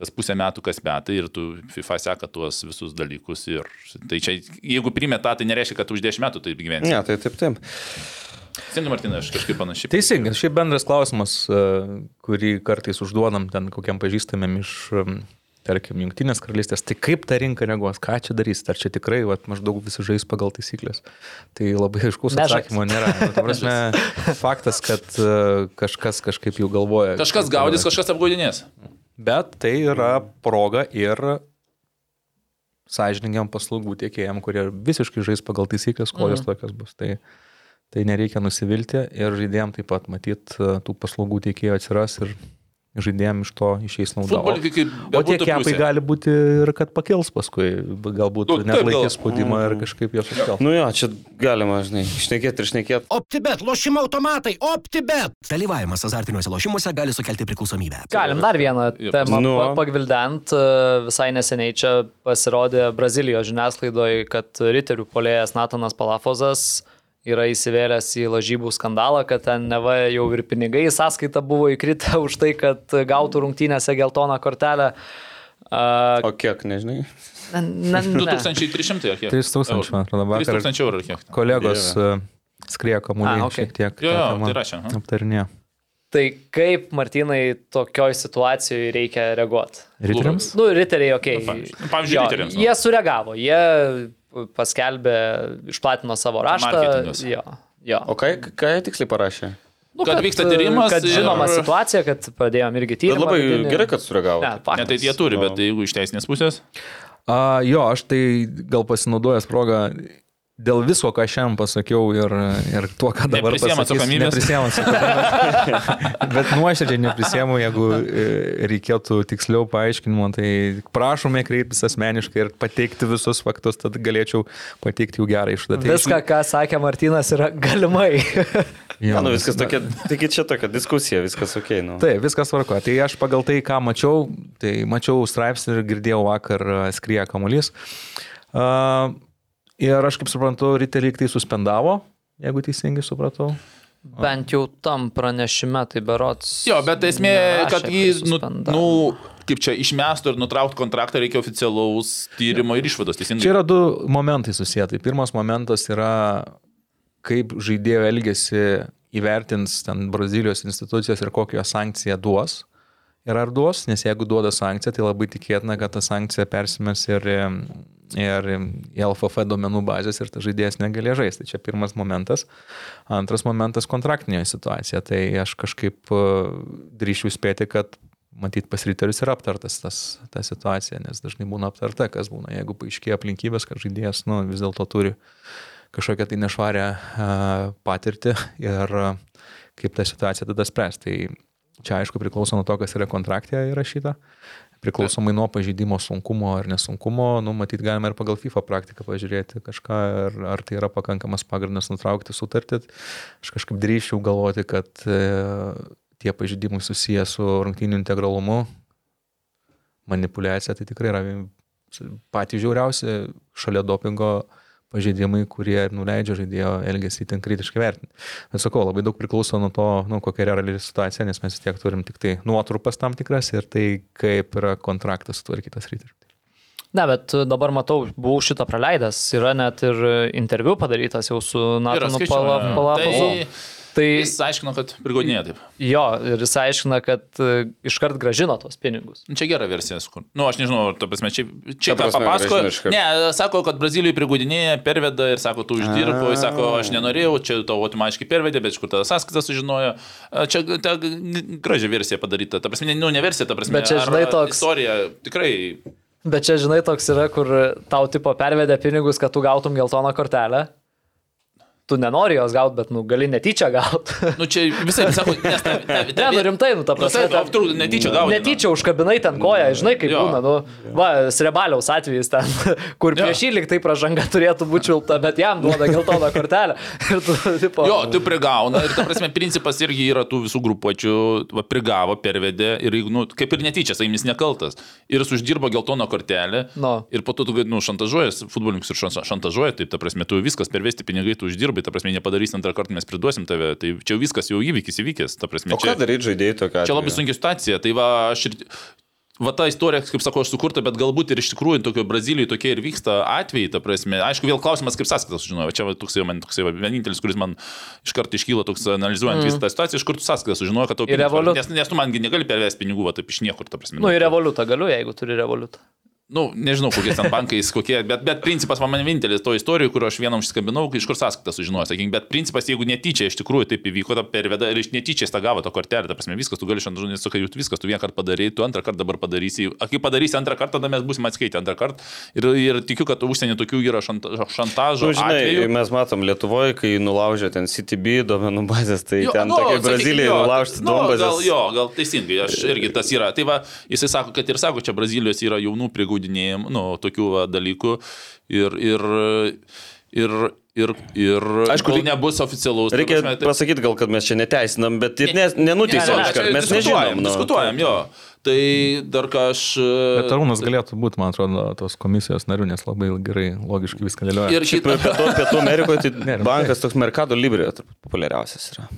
Speaker 4: kas pusę metų, kas metai ir tu FIFA seka tuos visus dalykus. Ir, tai čia, jeigu primė tą, tai nereiškia, kad už 10 metų taip gyveni.
Speaker 2: Ne, tai taip, taip.
Speaker 4: Sėdi Martinai, aš kažkaip panašiai.
Speaker 3: Teisingai, šiaip bendras klausimas, e, kurį kartais užduodam ten kokiam pažįstamėm iš, tarkim, Junktinės karalystės, tai kaip ta rinka reaguos, ką čia darys, ar čia tikrai vat, maždaug visi žais pagal taisyklės. Tai labai aiškus atsakymo nėra. Nu, prasme, (laughs) faktas, kad e, kažkas kažkaip jau galvoja.
Speaker 4: Kažkas gaudys, kažkas apgaudinės.
Speaker 3: Bet tai yra proga ir sąžiningiam paslaugų tiekėjam, kurie visiškai žais pagal taisyklės, kol jos tokios bus. Tai, tai nereikia nusivilti ir žaidėjim taip pat matyt tų paslaugų tiekėjų atsiras ir žaidėjim iš to išeis nauda. O, o tie kepai gali būti ir kad pakils paskui, galbūt
Speaker 4: Nu,
Speaker 3: net laikys spaudimą ir kažkaip jos užkels.
Speaker 2: Nu jo, čia galima, žinai, išnekėti ir išnekėti.
Speaker 5: OptiBet, lošimo automatai, OptiBet.
Speaker 6: Dalyvavimas azartiniuose lošimuose gali sukelti priklausomybę.
Speaker 1: Galim dar vieną temą
Speaker 2: Nu.
Speaker 1: pa- pagvildent. E, Visai neseniai čia pasirodė Brazilijos žiniasklaidoje, kad riterių polėjas Natanas Palafozas yra įsivėlęs į lažybų skandalą, kad ten neva jau ir pinigai į sąskaitą buvo įkritę už tai, kad gautų rungtynėse geltoną kortelę. A,
Speaker 2: O kiek, nežinai?
Speaker 1: ne, ne, ne.
Speaker 4: 2300 ar kiek?
Speaker 3: 3000, man atrodo, vakar
Speaker 4: 3000 eurų ar kiek?
Speaker 3: kolegos e, skriejo kamuolį
Speaker 1: okei.
Speaker 3: šiek tiek.
Speaker 4: Jo, jo, tai rašė.
Speaker 3: Aptarinėjo.
Speaker 1: Tai kaip, Martinai, tokioj situacijoje reikia reaguoti?
Speaker 3: Riteriams?
Speaker 1: Nu, riteriai, okei.
Speaker 4: Nu, pavyzdžiui. Nu, pavyzdžiui, riteriams, nu.
Speaker 1: Jie sureagavo, jie paskelbė, išplatino savo raštą. Jo, jo.
Speaker 2: O ką, ką jie tiksliai parašė?
Speaker 1: Nu,
Speaker 4: Kad vyksta tyrimas
Speaker 1: Kad žinoma
Speaker 4: ir-
Speaker 1: situacija, kad pradėjom irgi
Speaker 2: Bet
Speaker 1: tyrimą.
Speaker 2: labai
Speaker 1: vidinį.
Speaker 2: gerai, kad sureagavo.
Speaker 1: Ne,
Speaker 4: Ne, tai jie turi, bet jeigu iš teisinės pusės.
Speaker 3: A, jo, aš tai gal pasinaudojęs progą dėl viso, ką šiandien pasakiau ir, ir tuo, ką dabar pasakysiu,
Speaker 4: atsakomybės.
Speaker 3: Neprisiemu atsakomybės. (laughs) Bet nuoširdžiai neprisiemu, jeigu e, reikėtų tiksliau paaiškinimo, tai prašome kreiptis asmeniškai ir pateikti visus faktus, tad galėčiau pateikti jų gerą išvadą. Tai
Speaker 1: Viską, ką sakė Martinas, yra galimai. (laughs)
Speaker 3: Jo,
Speaker 2: Ja, nu viskas tokia, taigi čia tokia diskusija, viskas ok, nu.
Speaker 3: Taip, viskas tvarko. Tai aš pagal tai, ką mačiau, tai mačiau straipsnį ir girdėjau vakar a, skrieja kamuolys. Uh, ir aš kaip suprantu, Ritelį tai suspendavo, jeigu teisingai supratau.
Speaker 1: Bent jau tam pranešime, tai berots.
Speaker 4: Jo, bet esmė,
Speaker 1: nerašė,
Speaker 4: kad jį, nu, nu, kaip čia, išmestų ir nutraukti kontraktą reikia oficialaus tyrimo ir išvados. Teisingai.
Speaker 3: Čia yra du momentai susiję. Tai pirmas momentas yra, kaip žaidėjo elgesi įvertins ten Brazilijos institucijos ir kokią sankciją duos. Ir ar duos, nes jeigu duoda sankciją, tai labai tikėtina, kad ta sankcija persimės ir, ir į LFF duomenų bazės ir tas žaidėjas negalės žaisti. Tai čia pirmas momentas. Antras momentas - kontraktinė situacija. Tai aš kažkaip e, drįšiu spėti, kad matyt pas ryterius yra aptartas tas, ta situacija, nes dažnai būna aptarta, kas būna, jeigu paaiškėja aplinkybės, kad žaidėjas nu, vis dėlto turi kažkokią tai nešvarę a, patirtį ir a, kaip tą situaciją tada spręs. Tai čia aišku priklauso nuo to, kas yra kontraktė įrašyta. Priklausomai nuo pažeidimo sunkumo ar nesunkumo, nu, matyt, galima ir pagal FIFA praktiką pažiūrėti kažką, ar, ar tai yra pakankamas pagrindas nutraukti sutartį. Aš kažkaip drįščiau galvoti, kad e, tie pažeidimai susiję su rungtynių integralumu, manipulacija, tai tikrai yra patys žiauriausi šalia dopingo pažeidimai, kurie nuleidžia žaidėjo elgesį ten kritiškai vertinti. Bet sakau, labai daug priklauso nuo to, nu, kokia yra reali situacija, nes mes vis tiek turim tik tai nuotrupas tam tikras ir tai, kaip yra kontraktas sutvarkytas ryterių.
Speaker 1: Ne, bet dabar matau, buvau šitą praleidęs. Yra net ir interviu padarytas jau su Natanu
Speaker 4: skaičiau, jo.
Speaker 1: Palafozu.
Speaker 4: Tai
Speaker 1: Tai
Speaker 4: jis aiškino, kad prigodinėja taip.
Speaker 1: jo, ir jis aiškina, kad e, iškart gražino tos pinigus.
Speaker 4: Nu, Čia gera versija, kur. Nu, aš nežinau, ta prasme, čia, čia
Speaker 2: Ta prasme,
Speaker 4: papasakojo. Ne, sako, kad Brazilijai prigodinėja, perveda ir sako, tu uždirbo, jis sako, aš nenorėjau, čia tau automatiškai pervedė, bet iš kur tą sąskaitą sužinojo. Čia ta graži versija padaryta. Ta prasme, nu, ne versija, ta prasme,
Speaker 1: Bet čia, žinai, toks-
Speaker 4: Istorija tikrai.
Speaker 1: Bet čia, žinai, toks yra, kur tau tipo pervedė pinigus, kad tu gautum geltoną kortelę. Tu nenori jos gauti, bet, nu, gali netyčia gauti. (laughs)
Speaker 4: Nu, čia visai, sako, nes ta, ta, ta,
Speaker 1: Ne, nu rimtai, nu, ta prasme.
Speaker 4: Nu, taip, trūk- netyčia gauni, nu.
Speaker 1: Netyčia užkabinai ten koją, žinai, kaip
Speaker 4: Jo.
Speaker 1: būna, nu, va, Srebaliaus atvejis ten, (laughs) kur prieš jį liktai pražanga turėtų būti šilta, bet jam duoda geltoną kortelę. (laughs) Ir tu, tipo,
Speaker 4: Jo, tu prigauna ir, ta prasme, principas irgi yra tų visų grupuočių, va, prigavo, pervedė ir, nu, kaip ir netyčia, sakykim, jis nekaltas. Ir jis uždirbo geltoną kortelę.
Speaker 1: Nu.
Speaker 4: Ir po to tu, nu, šantažuojas, futbolininkus ir šan- šantažuoja, tai, ta prasme, tu viskas pervesti pinigai, tu uždirbai, ta prasme, nepadarysi antrą kartą, mes priduosim tave. Tai čia jau viskas, jau įvykis įvykęs, ta prasme.
Speaker 2: O ką
Speaker 4: Čia,
Speaker 2: daryti žaidėjai tokia?
Speaker 4: čia labai sunki situacija. Tai va, aš ir va ta istorija, kaip sakau, aš sukurta, bet galbūt ir iš tikrųjų tokio Brazilijoje tokie ir vyksta atvejai, ta prasme. Aišku, vėl klausimas, kaip sąskaitas sužinojo. Čia va, toksai, man toksai va, vienintelis, kuris man iš karto iškyla toks analizuojant mm. visą tą situaciją, iš kur tu sąskaitas sužinojo, kad tau
Speaker 1: Ir Revolut.
Speaker 4: Nes, nes tu mangi negali pervesti pinigų, va, taip iš niekur, ta prasme.
Speaker 1: Nu, į revoliutą galiu, jeigu turi revoliutą.
Speaker 4: Nu, nežinau, kokie ten bankais, (laughs) kokie, bet, bet principas man vienintelis to istorijoje, kur aš vienam užsikabinau, iš kur sąskaitą sužinojau, sakykim, bet principas, jeigu netyčia iš tikrųjų taip įvyko, ta perveda ir iš netyčia tą gavo tą kortelę, ta prasme, viskas, tu gali šiandien tu viskas, tu vieną kartą padarai, tu antrą kartą dabar padarysi, kai padarysi antrą kartą, tada mes busime atskaitę antrą kartą ir, ir tikiu, kad užsienį tokių yra šanta, šantažo.
Speaker 2: Nu, žinai,
Speaker 4: atvejų.
Speaker 2: mes matom Lietuvoje, kai nulaužė ten CTB duomenų bazės, tai
Speaker 4: Jo,
Speaker 2: ten
Speaker 4: nu,
Speaker 2: tokia Brazilijai nulaužti
Speaker 4: nu,
Speaker 2: duombazės.
Speaker 4: Gal, jo, gal teisingai, aš irgi tas yra. Tai va, jisai sako, kad ir sako, čia Brazilijos yra jaunų prigaudinėjimų, nu, tokių va, dalykų. Ir, ir, ir, ir, ir
Speaker 2: Aišku,
Speaker 4: kol nebus oficialaus.
Speaker 2: Reikia
Speaker 4: tai-
Speaker 2: pasakyti gal, kad mes čia neteisinam, bet ir ne, nenuteisim
Speaker 4: Ne, ne, čia
Speaker 2: mes nežinom. nu.
Speaker 4: Diskutuojam, jo. Tai dar ką aš...
Speaker 3: Bet Arūnas galėtų būti, man atrodo, tos komisijos nariu, nes labai gerai, logiškai viską dėlioja.
Speaker 4: Ir
Speaker 2: Šiaip pietų, pietų Amerikoje tai (laughs)
Speaker 3: Ne,
Speaker 2: bankas toks Mercado Libre populiariausias yra.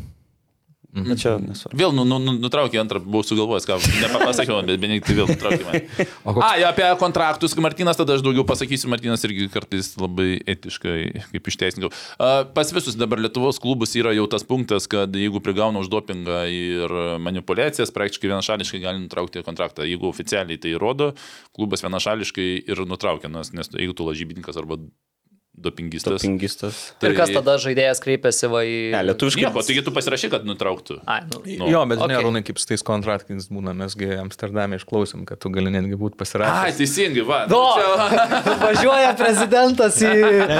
Speaker 2: Na čia nesvarbu.
Speaker 4: Vėl nu, nu, nu, nutraukė antrą, buvau sugalvojęs, ką nepasakiau, bet beveik tai vėl nutraukė mane. (laughs)
Speaker 3: Koks-
Speaker 4: A, ja, apie kontraktus, Martinas, tada aš daugiau pasakysiu, Martinas irgi kartais labai etiškai, kaip išteisininkau. Pas visus dabar Lietuvos klubus yra jau tas punktas, kad jeigu prigauna už dopingą ir manipulacijas, praktiškai vienašališkai gali nutraukti kontraktą. Jeigu oficialiai tai įrodo, klubas vienašališkai ir nutraukia, nes, nes jeigu tu lažybininkas arba dopingistas.
Speaker 2: Pingistas.
Speaker 1: Ir kas tada žaidėjas kreipiasi va į...
Speaker 2: Ne, lietuviškai.
Speaker 4: Nieko, taigi tu pasirašai, kad nutrauktų.
Speaker 1: Ai, nu.
Speaker 4: Nu,
Speaker 3: Jo, bet žinai,
Speaker 1: okei.
Speaker 3: Arūnai, kaip su tais kontraktais būna, mesgi Amsterdame išklausim, kad tu gali netgi būti
Speaker 4: Ai,
Speaker 3: pasirašęs.
Speaker 4: teisingai, va.
Speaker 1: Do,
Speaker 4: Čia- (laughs)
Speaker 1: važiuoja prezidentas į...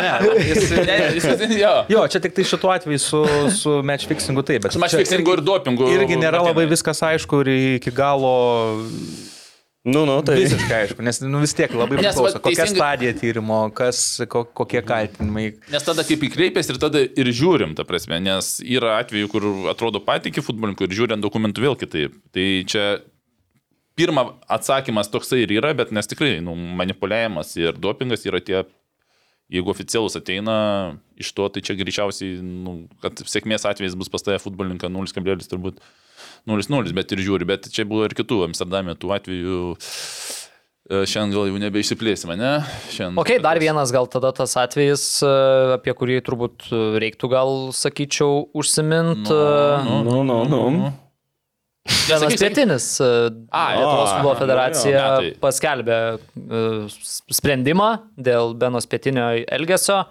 Speaker 1: (laughs)
Speaker 4: Jis, ne, jis, jo.
Speaker 3: Jo, čia tik tai šituo atveju su, su match fixingu taip, bet
Speaker 4: Su matchfixingu ir dopingu.
Speaker 3: irgi nėra labai viskas aišku ir iki galo
Speaker 2: Nu, nu, tai.
Speaker 3: visiškai aišku, nes nu, vis tiek labai
Speaker 4: Nes,
Speaker 3: priklauso,
Speaker 4: va,
Speaker 3: kokia
Speaker 4: teisingai-
Speaker 3: stadija tyrimo, kas, ko, kokie kaltinimai.
Speaker 4: Nes tada kaip įkreipės ir tada ir žiūrim, ta prasme, nes yra atvejų, kur atrodo patikė futbolininkų ir žiūrint dokumentų vėl kitaip. Tai čia pirma atsakymas toksai ir yra, bet nes tikrai nu, manipuliavimas ir dopingas yra tie, jeigu oficialus ateina iš to, tai čia greičiausiai, nu, kad sėkmės atvejais bus pas tave futbolininką 0, turbūt 0-0, bet ir žiūri, bet čia buvo ir kitų Amsterdame tų atvejų. E, Šiandien gal jau nebeišsiplėsime, ne? Šiandien,
Speaker 1: Ok, dar vienas gal tada tas atvejis, e, apie kurį turbūt e, reiktų gal, sakyčiau, užsimint.
Speaker 4: Nu,
Speaker 1: Nu,
Speaker 2: Nu, nu, nu.
Speaker 1: Vienas
Speaker 4: sakyk, sakyk.
Speaker 1: pietinis. e,
Speaker 4: A,
Speaker 1: Lietuvos futbolo
Speaker 2: jo,
Speaker 1: federacija
Speaker 4: jo, metai.
Speaker 1: paskelbė e, s- sprendimą dėl Benos pietinio elgesio.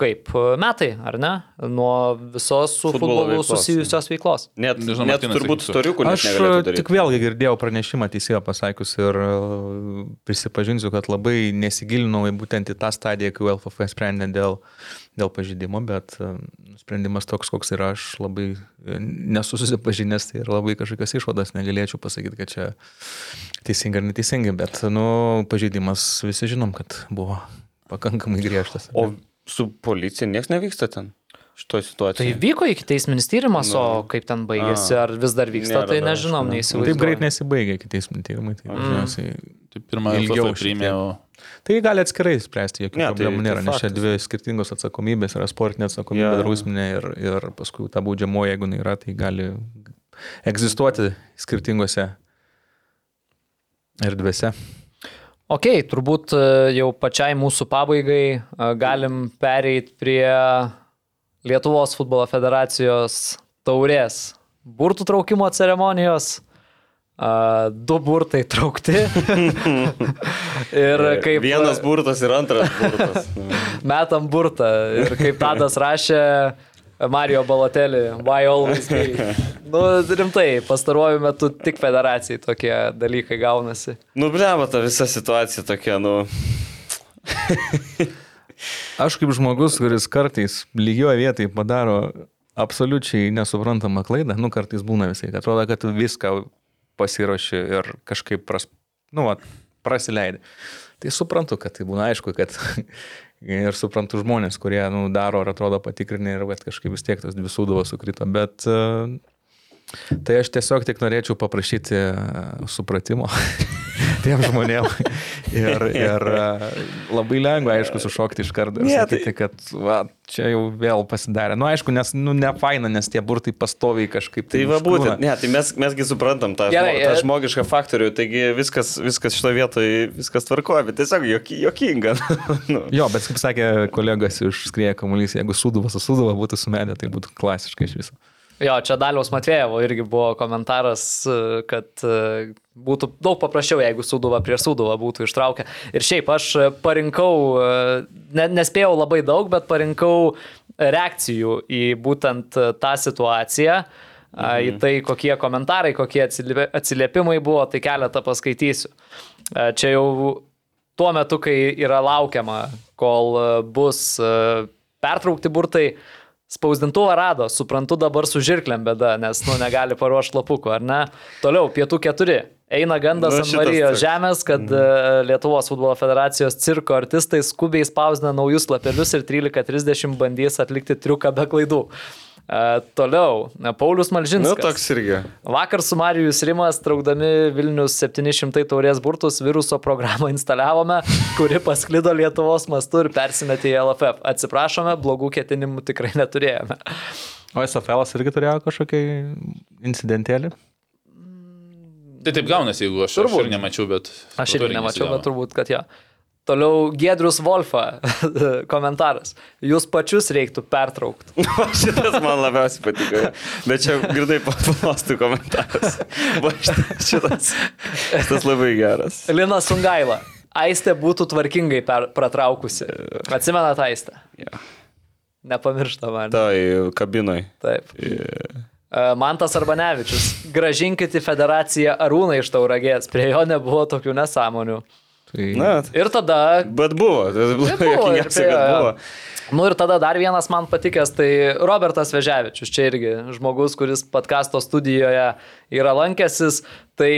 Speaker 1: Kaip e, metai, ar ne? Nuo visos su futbolu
Speaker 2: veiklos,
Speaker 1: susijusios veiklos.
Speaker 2: Net,
Speaker 4: Nežinau,
Speaker 2: net turbūt storiukų net
Speaker 3: Aš e, tik vėlgi girdėjau pranešimą teisėjo pasakius ir e, prisipažinsiu, kad labai nesigilinau į būtent į tą stadiją, kai LFF sprendė dėl, dėl pažydimo, bet sprendimas toks, koks yra, aš labai e, nesu susipažinęs tai ir labai kažkokios išvados negalėčiau pasakyti, kad čia teisingai ar neteisingai, bet, nu, pažydimas visi žinom, kad buvo pakankamai griežtas.
Speaker 2: O su policija niekas nevyksta ten šitoje
Speaker 1: Tai
Speaker 2: situacijoje.
Speaker 1: vyko iki teisminis tyrimas, o
Speaker 2: Nu.
Speaker 1: kaip ten baigėsi, ar vis dar vyksta,
Speaker 2: Nėra
Speaker 1: tai nežinom,
Speaker 2: ne.
Speaker 1: neįsivaizduoju.
Speaker 3: Taip greit nesibaigia iki teismų tyrimai, tai dažniausiai
Speaker 4: Tai pirmą
Speaker 3: Ilgiau
Speaker 4: o-
Speaker 3: Tai gali atskirai spręsti, jokių
Speaker 2: Ne, tai-
Speaker 3: problemų
Speaker 2: tai
Speaker 3: nėra, nes čia dvi skirtingos atsakomybės yra sportinė atsakomybė, yeah. drausminė ir, ir paskui ta baudžiamoji, jeigu jinai yra, tai gali egzistuoti skirtingose erdvėse.
Speaker 1: Ok, turbūt e, jau pačiai mūsų pabaigai e, galim pereiti prie Lietuvos futbolo federacijos taurės burtų traukimo ceremonijos. A, Du burtai traukti. (laughs) ir kaip
Speaker 2: Vienas burtas ir antras burtas. (laughs)
Speaker 1: metam burtą. Ir kaip Tadas rašė, Mario Balotelį, why always me. (laughs) Nu, rimtai, pastaruoju metu tik federacijai tokie dalykai gaunasi.
Speaker 2: nu, bleba, ta visa situacija tokia, nu. (laughs)
Speaker 3: Aš kaip žmogus, kuris kartais lygioje vietoje padaro absoliučiai nesuprantamą klaidą, nu kartais būna visai, atrodo, kad tu viską pasiruoši ir kažkaip pras, nu, va, prasileidai. Tai suprantu, kad tai būna aišku, kad ir suprantu žmonės, kurie nu, daro ar atrodo patikrinę ir kad kažkaip vis tiek tas dvi sūduvos sukrito, bet e, tai aš tiesiog tik norėčiau paprašyti e, supratimo. (laughs) tiem žmonėm. Ir, ir e, labai lengva, aišku, sušokti iš karto ir
Speaker 2: Ne,
Speaker 3: sakyti, kad va, čia jau vėl pasidarė. Na, nu, aišku, nes, nu, ne faina, nes tie burtai pastoviai kažkaip
Speaker 2: Tai va
Speaker 3: užkliūna.
Speaker 2: būtent, ne, tai mes, mesgi suprantam tą,
Speaker 1: Gerai,
Speaker 2: žmo, tą
Speaker 1: e-
Speaker 2: žmogišką faktorių, taigi viskas, viskas šito vietoje, viskas tvarkoja, bet tiesiog joki, jokinga. (laughs) nu.
Speaker 3: Jo, bet kaip sakė kolegas iš skrieja kamuolys, jeigu suduva su suduva būtų sumedę, tai būtų klasiškai iš viso.
Speaker 1: Jo, čia Daliaus Matvėjevo irgi buvo komentaras, e, kad e, būtų daug paprasčiau, jeigu Sūduva prieš Sūduvą būtų ištraukę. Ir šiaip aš e, parinkau, ne, nespėjau labai daug, bet parinkau reakcijų į būtent tą situaciją. Mhm. Į tai, kokie komentarai, kokie atsiliepimai buvo, tai keletą paskaitysiu. Čia jau tuo metu, kai yra laukiama, kol bus pertraukti burtai, spausdintuvą rado, suprantu dabar su žirklėm bėda, nes, nu, negali paruošti lapukų, ar ne? Toliau, pietų keturi. Eina gandas
Speaker 2: Nu,
Speaker 1: ant Marijos
Speaker 2: toks.
Speaker 1: žemės, kad mm. Lietuvos futbolo federacijos cirko artistai skubiai spausdina naujus lapelius ir 13.30 bandys atlikti triuką be klaidų. E, Toliau, Paulius
Speaker 2: Nu,
Speaker 1: Malžinskas.
Speaker 2: toks irgi.
Speaker 1: Vakar su Marijus Rimas, traukdami Vilnius 700 taurės burtus, viruso programą instaliavome, kuri pasklido Lietuvos mastu ir persimetė į LFF. Atsiprašome, blogų ketinimų tikrai neturėjome.
Speaker 3: O SFL irgi turėjo kažkokį incidentėlį?
Speaker 4: Tai taip gaunasi, jeigu aš, aš
Speaker 1: Turbūt.
Speaker 4: ir nemačiau, bet...
Speaker 1: Aš irgi nemačiau, bet turbūt, kad jo. Toliau Gedrius Wolfa (laughs) komentaras. Jūs pačius reiktų pertraukti. (laughs)
Speaker 2: Šitas man labiausiai patiko. Bet čia girdai papalastų komentaras. Va, šitas, šitas, labai geras.
Speaker 1: Lina Sungaila. Aistė būtų tvarkingai per, pratraukusi. Atsimena tą aistę?
Speaker 2: Ja.
Speaker 1: Nepamiršta man.
Speaker 2: Tai kabinoj.
Speaker 1: Taip. E, Mantas Arbanevičius. Gražinkit į federaciją Arūną iš Tauragės. Prie jo nebuvo tokių nesąmonių.
Speaker 3: Tai...
Speaker 2: Na,
Speaker 1: Ir tada...
Speaker 2: bet buvo. Tai
Speaker 1: buvo, ir
Speaker 2: Jokingiausia,
Speaker 1: prie-
Speaker 2: kad buvo.
Speaker 1: Nu ir tada dar vienas man patikęs, tai Robertas Veževičius, čia irgi žmogus, kuris podkasto studijoje yra lankęsis, tai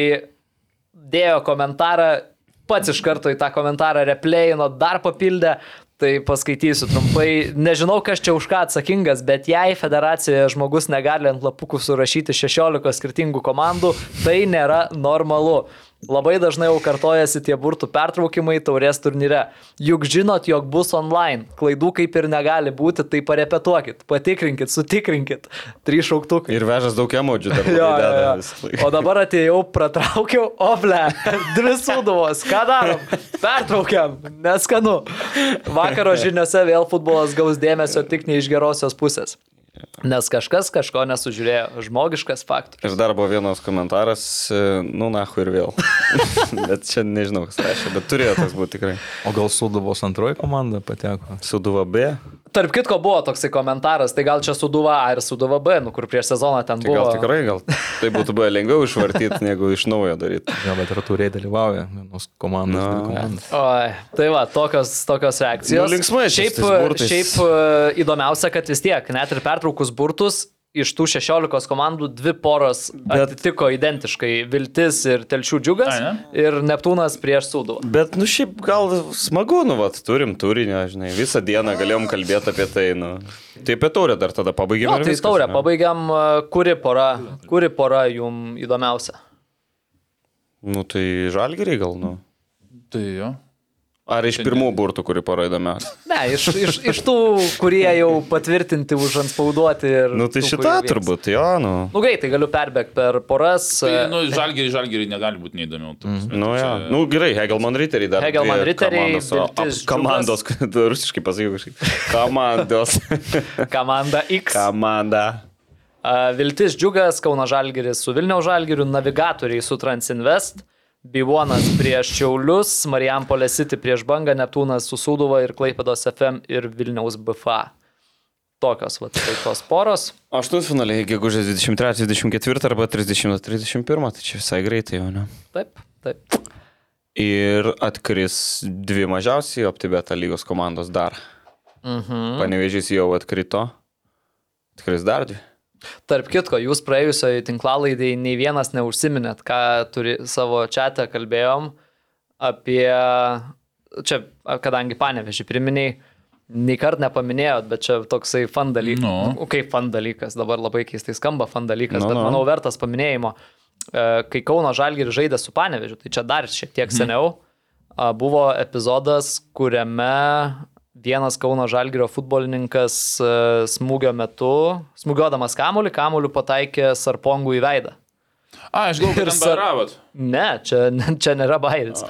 Speaker 1: dėjo komentarą, pats iš karto į tą komentarą replayino, dar papildė, tai paskaitysiu trumpai. Nežinau, kas čia už ką atsakingas, bet jei federacijoje žmogus negali ant lapukų surašyti 16 skirtingų komandų, tai nėra normalu. Labai dažnai jau kartojasi tie burtų pertraukimai taurės turnyre. Juk žinot, jog bus online. Klaidų kaip ir negali būti, tai parepetuokit, patikrinkit, sutikrinkit. Trys šauktukai.
Speaker 2: Ir vežas daug emodžių. (laughs)
Speaker 1: Jo, jo, jo. O dabar atėjau, pratraukiau, oble, (laughs) dvi suduvos, ką darom? Pertraukiam, neskanu. Vakaro žiniuose vėl futbolas gaus dėmesio tik ne iš gerosios pusės. Nes kažkas kažko nesužiūrėjo, žmogiškas faktorius.
Speaker 2: Ir dar buvo vienas komentaras, e, nu, nahu ir vėl. (laughs) bet čia nežinau, kas reiškia, bet turėjo toks būti tikrai.
Speaker 3: O gal Suduvos antroji komanda pateko?
Speaker 2: Suduva B.
Speaker 1: Tarp kitko buvo toksai komentaras, tai gal čia Suduva A ir Suduva B, nu kur prieš sezoną ten
Speaker 2: Tai
Speaker 1: buvo.
Speaker 2: gal tikrai, gal tai būtų buvę lengviau išvartyti, (laughs) negu iš naujo daryti.
Speaker 3: Jo, bet ar turėjai dalyvauja vienos komandos? Komandos.
Speaker 1: Oi, tai va, tokios, tokios reakcijos.
Speaker 2: Nu, linksmai
Speaker 1: šiaip, šiaip e, įdomiausia, kad vis tiek, net ir pertraukus burtus, iš tų 16 komandų dvi poros
Speaker 2: Bet-
Speaker 1: atitiko identiškai Viltis ir Telšių džiugas
Speaker 4: Ai, ne?
Speaker 1: ir Neptūnas prieš Sūduvą.
Speaker 2: Bet, nu, šiaip gal smagu, nu, vat, turim turinį, žinai, visą dieną galėjom kalbėti apie tai, nu. Tai apie taurę dar tada pabaigėme.
Speaker 1: Na, tai taurė, pabaigiam, e, kuri pora, kuri pora jum įdomiausia.
Speaker 2: Nu, tai žalgeriai gal, nu.
Speaker 4: Tai jo.
Speaker 2: Ar iš pirmų burtų, kuri pora įdomiausia?
Speaker 1: Ne, iš, iš, iš tų, kurie jau patvirtinti, užanspauduoti ir...
Speaker 2: Nu, tai
Speaker 1: tų,
Speaker 2: šita turbūt, jo, nu.
Speaker 1: Nu greitai galiu perbėgti per poras.
Speaker 4: Tai,
Speaker 1: e,
Speaker 4: nu, žalgeriai, žalgeriai negali būti neįdomiau. Mm.
Speaker 2: Nu, jo. Nu, gerai, Hegelman Riteriai dar.
Speaker 1: Hegelman
Speaker 2: dvi
Speaker 1: riteriai,
Speaker 2: komandos, Komandos, (laughs) rusiškai pasakiau kažkaip. Komandos. (laughs)
Speaker 1: Komanda X.
Speaker 2: Komanda.
Speaker 1: A, Viltis Džiugas, Kauno Žalgeris su Vilniaus Žalgeriu, navigatoriai su Transinvest, Bivonas prieš Čiaulius, Marijampolė City prieš Bangą, Neptūnas su Sūduva ir Klaipėdos FM ir Vilniaus BFA. Tokios, va, tai tos poros.
Speaker 2: Aštuntfinaliai, gegužės 23-24 arba 30-31, tai čia visai greitai jau, ne?
Speaker 1: Taip, taip.
Speaker 2: Ir atkris dvi mažiausiai OptiBeta lygos komandos dar.
Speaker 1: Mhm.
Speaker 2: Panevežys jau atkrito. Atkris dar dvi.
Speaker 1: Tarp kitko, jūs praėjusioje tinklalaidėje nei vienas neužsiminėt, ką turi savo čia kalbėjom apie, čia, kadangi panevežį priminiai, nei kart nepaminėjot, bet čia toksai fan dalykas.
Speaker 4: Nu.
Speaker 1: Kaip fan dalykas, dabar labai keistai skamba fan dalykas,
Speaker 2: Nu,
Speaker 1: bet
Speaker 2: nu.
Speaker 1: manau vertas paminėjimo. e, kai Kauno Žalgiris žaidė su Panevežiu, tai čia dar šiek tiek seniau, a, buvo epizodas, kuriame vienas Kauno Žalgirio futbolininkas e, smūgio metu, smūgiodamas kamuolį, kamuoliu pataikė Sarpongų į veidą.
Speaker 4: A, aš galvoju, kad
Speaker 1: sar-
Speaker 4: bendravat.
Speaker 1: Ne, čia, čia nėra bairis.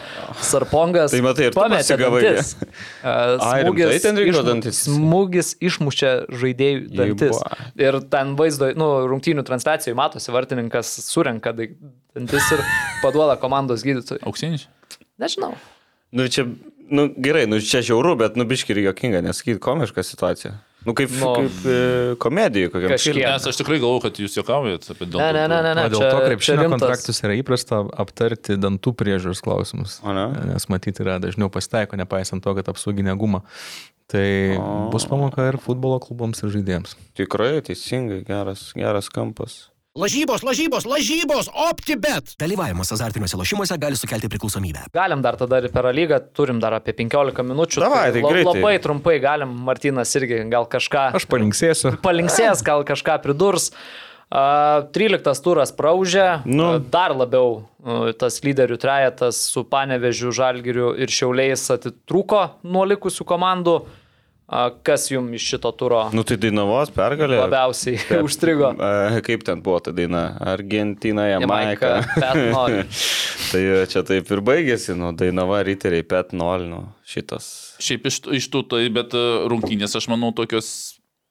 Speaker 1: Sarpongas
Speaker 2: Tai matai, ir
Speaker 1: pametė dantis. E,
Speaker 2: Ai, rimtai ten reikėjo
Speaker 1: išmu-
Speaker 2: dantis?
Speaker 1: Smūgis išmušė žaidėjų dantis.
Speaker 2: Jeiba.
Speaker 1: Ir ten vaizdo, nu, rungtynių transliacijoje matosi, vartininkas surenka dantis ir paduoda komandos gydytojui.
Speaker 4: Auksinis?
Speaker 1: Nežinau.
Speaker 2: Nu čia, nu gerai, nu čia žiauru, bet nu biški ir jokinga, nesakyti komiška situacija. Nu kaip,
Speaker 1: Nu,
Speaker 2: nu, kaip e, komedijai kokiam
Speaker 1: kažkiek.
Speaker 4: Nes aš tikrai galvoju, kad jūs juokaujat apie dėl
Speaker 1: Ne, ne, ne, ne. ne
Speaker 3: dėl
Speaker 1: čia-
Speaker 3: to krepšinio kontraktus yra įprasta aptarti dantų priežiūros klausimus.
Speaker 2: O ne?
Speaker 3: Nes matyti yra dažniau pasitaiko, nepaisant to, kad apsauginė guma. Tai o... bus pamoka ir futbolo klubams ir žaidėjams.
Speaker 2: Tikrai, teisingai, geras, geras kampas.
Speaker 5: Lažybos, lažybos, lažybos, OptiBet.
Speaker 6: Dalyvavimas azartiniuose lošimuose gali sukelti priklausomybę.
Speaker 1: Galim dar tada ir per lygą, turim dar apie 15 minučių.
Speaker 2: Davai, tai greitai.
Speaker 1: Labai trumpai galim, Martinas irgi gal kažką.
Speaker 3: Aš palinksėsiu.
Speaker 1: palinksės, gal kažką pridurs. Uh, 13 turas praužė,
Speaker 2: Nu.
Speaker 1: dar labiau uh, tas lyderių trejetas su Panevežiu, Žalgiriu ir Šiauliais atitrūko nuo likusių komandų. Uh, kas jums iš šito turo
Speaker 2: Nu tai Dainavos pergalė.
Speaker 1: labiausiai (laughs) užstrigo?
Speaker 2: E, Kaip ten buvo ta daina? Argentina, Jamaika.
Speaker 1: Nori. (laughs)
Speaker 2: tai čia taip ir baigėsi, nu, Dainava riteriai, pet 0, nu, šitas.
Speaker 4: Šiaip iš, iš tų tai, bet e, rungtynės, aš manau, tokios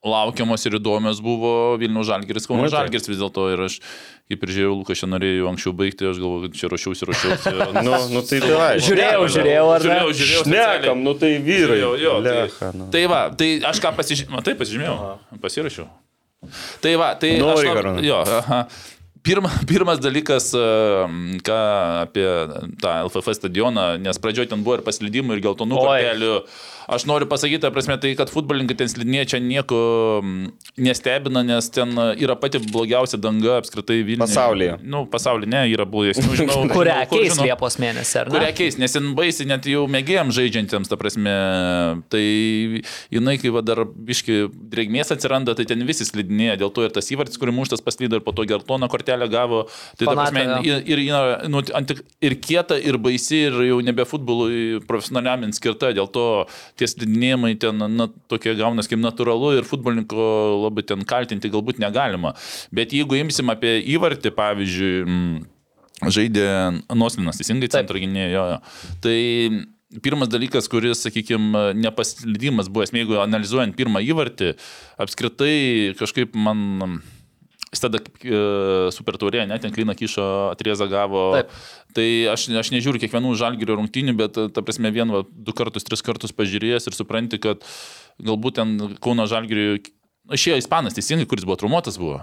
Speaker 4: laukiamos ir įdomios buvo Vilnių Žalgiris, Kauno. Žalgiris vis dėlto ir aš, kaip ir žiūrėjau, Lukas čia norėjo anksčiau baigti, aš galvoju, kad čia ruošiausi, ruošiausi. (laughs)
Speaker 2: Nu, nu tai tai.
Speaker 1: Žiūrėjau, žiūrėjau, ar ne?
Speaker 4: Žiūrėjau, žiūrėjau.
Speaker 2: Šnekam, nu tai vyrai.
Speaker 4: Žiūrėjau, jo,
Speaker 2: Lecha,
Speaker 4: tai,
Speaker 2: nu.
Speaker 4: tai va, tai aš ką pasižymėjau, taip pasižymėjau, pasirašiau. Tai va, tai
Speaker 2: Nu,
Speaker 4: aš
Speaker 2: Arūnai.
Speaker 4: jo, aha. Pirma, pirmas dalykas, e, ką apie tą LFF stadioną, nes pradžioje ten buvo ir paslydimų, ir geltonų kortelių. Aš noriu pasakyti, ta prasme, tai, kad futbolininkai ten slidinėja čia nieko nestebina, nes ten yra pati blogiausia danga apskritai Vilniuje.
Speaker 2: Pasaulyje.
Speaker 4: Nu, pasaulyje ne, yra blogesnių, žinau. (laughs)
Speaker 1: Kurią
Speaker 4: žinau, kur
Speaker 1: keis
Speaker 4: žinau.
Speaker 1: Liepos mėnesį, ar ne?
Speaker 4: Kurią keis, nes ten baisi net jau mėgėjams žaidžiantiems, ta prasme, tai jinai, kai va dar biški drėgmės atsiranda, tai ten visi slidinėja, dėl to ir tas įvartis, kurį muštas paslydo ir po to geltoną kortelę gavo, tai ta prasme, ir, ir, nu, ir kieta, ir baisi, ir jau nebe futbolui profesionaliam skirta, dėl to tie slidinėjimai ten na, tokie gaunas kaip natūralu ir futbolininko labai ten kaltinti galbūt negalima. Bet jeigu imsim apie įvartį, pavyzdžiui, mm, žaidė Noslinas, teisingai centro gynėjo. jo, jo. Tai pirmas dalykas, kuris, sakykime, nepaslydimas buvo, esmė, jeigu analizuojant pirmą įvartį, apskritai kažkaip man... Jis tada e, super taurė, net ten Klina Kyšo atriezą gavo.
Speaker 1: Taip.
Speaker 4: Tai aš, aš nežiūriu kiekvienų žalgerio rungtynių, bet ta prasme vien va, du kartus, tris kartus pažiūrėjęs ir supranti, kad galbūt ten Kauno žalgerio... Išėjo ispanas, teisingai, kuris buvo traumuotas buvo.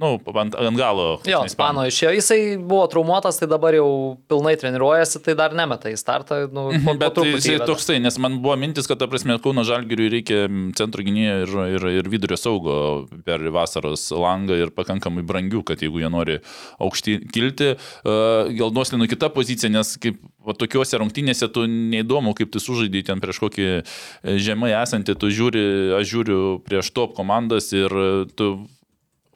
Speaker 4: Nu, ant, ant galo.
Speaker 1: Jo. Spano išėjo. Jisai buvo traumuotas, tai dabar jau pilnai treniruojasi, tai dar nemeta į startą. Nu, po, po
Speaker 4: Bet
Speaker 1: truputį
Speaker 4: jisai
Speaker 1: įveda.
Speaker 4: toksai, nes man buvo mintis, kad, ta prasme, Kauno Žalgiriui reikia centro gynėjo ir, ir, ir vidurio saugo per vasaros langą ir pakankamai brangių, kad jeigu jie nori aukšti kilti, uh, gal nuoslinu kitą poziciją, nes kaip va, tokiuose rungtynėse tu neįdomu, kaip tu sužaidai ten prieš kokį e, žemai esantį, tu žiūri, aš žiūriu prieš top komandas ir e, tu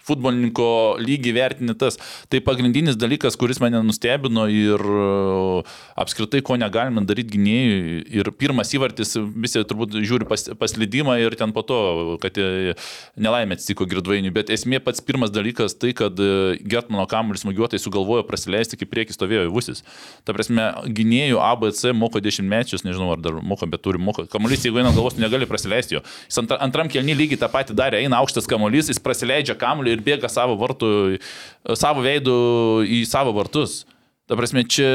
Speaker 4: futbolininko lygį vertini tas. Tai pagrindinis dalykas, kuris mane nustebino ir e, apskritai, ko negalime daryti gynėjui. Ir pirmas įvartis, visi turbūt žiūri pas, paslydimą ir ten po to, kad e, nelaimė atsitiko girdvainiui. Bet esmė pats pirmas dalykas tai, kad e, Gertmano kamuolis smūgiuotai sugalvojo praleisti, kaip prieki stovėjo Vusis. Ta prasme, gynėjų ABC moko dešimtmečius, nežinau ar dar moko, bet turi moko. Kamuolys, jeigu eina galvos, negali praleisti jo. Jis antra, antram kelny lygiai tą patį darė, eina aukštas kamuolys, jis praleidžia kamuolį ir bėga savo vartų, savo veidų į savo vartus. Ta prasme, čia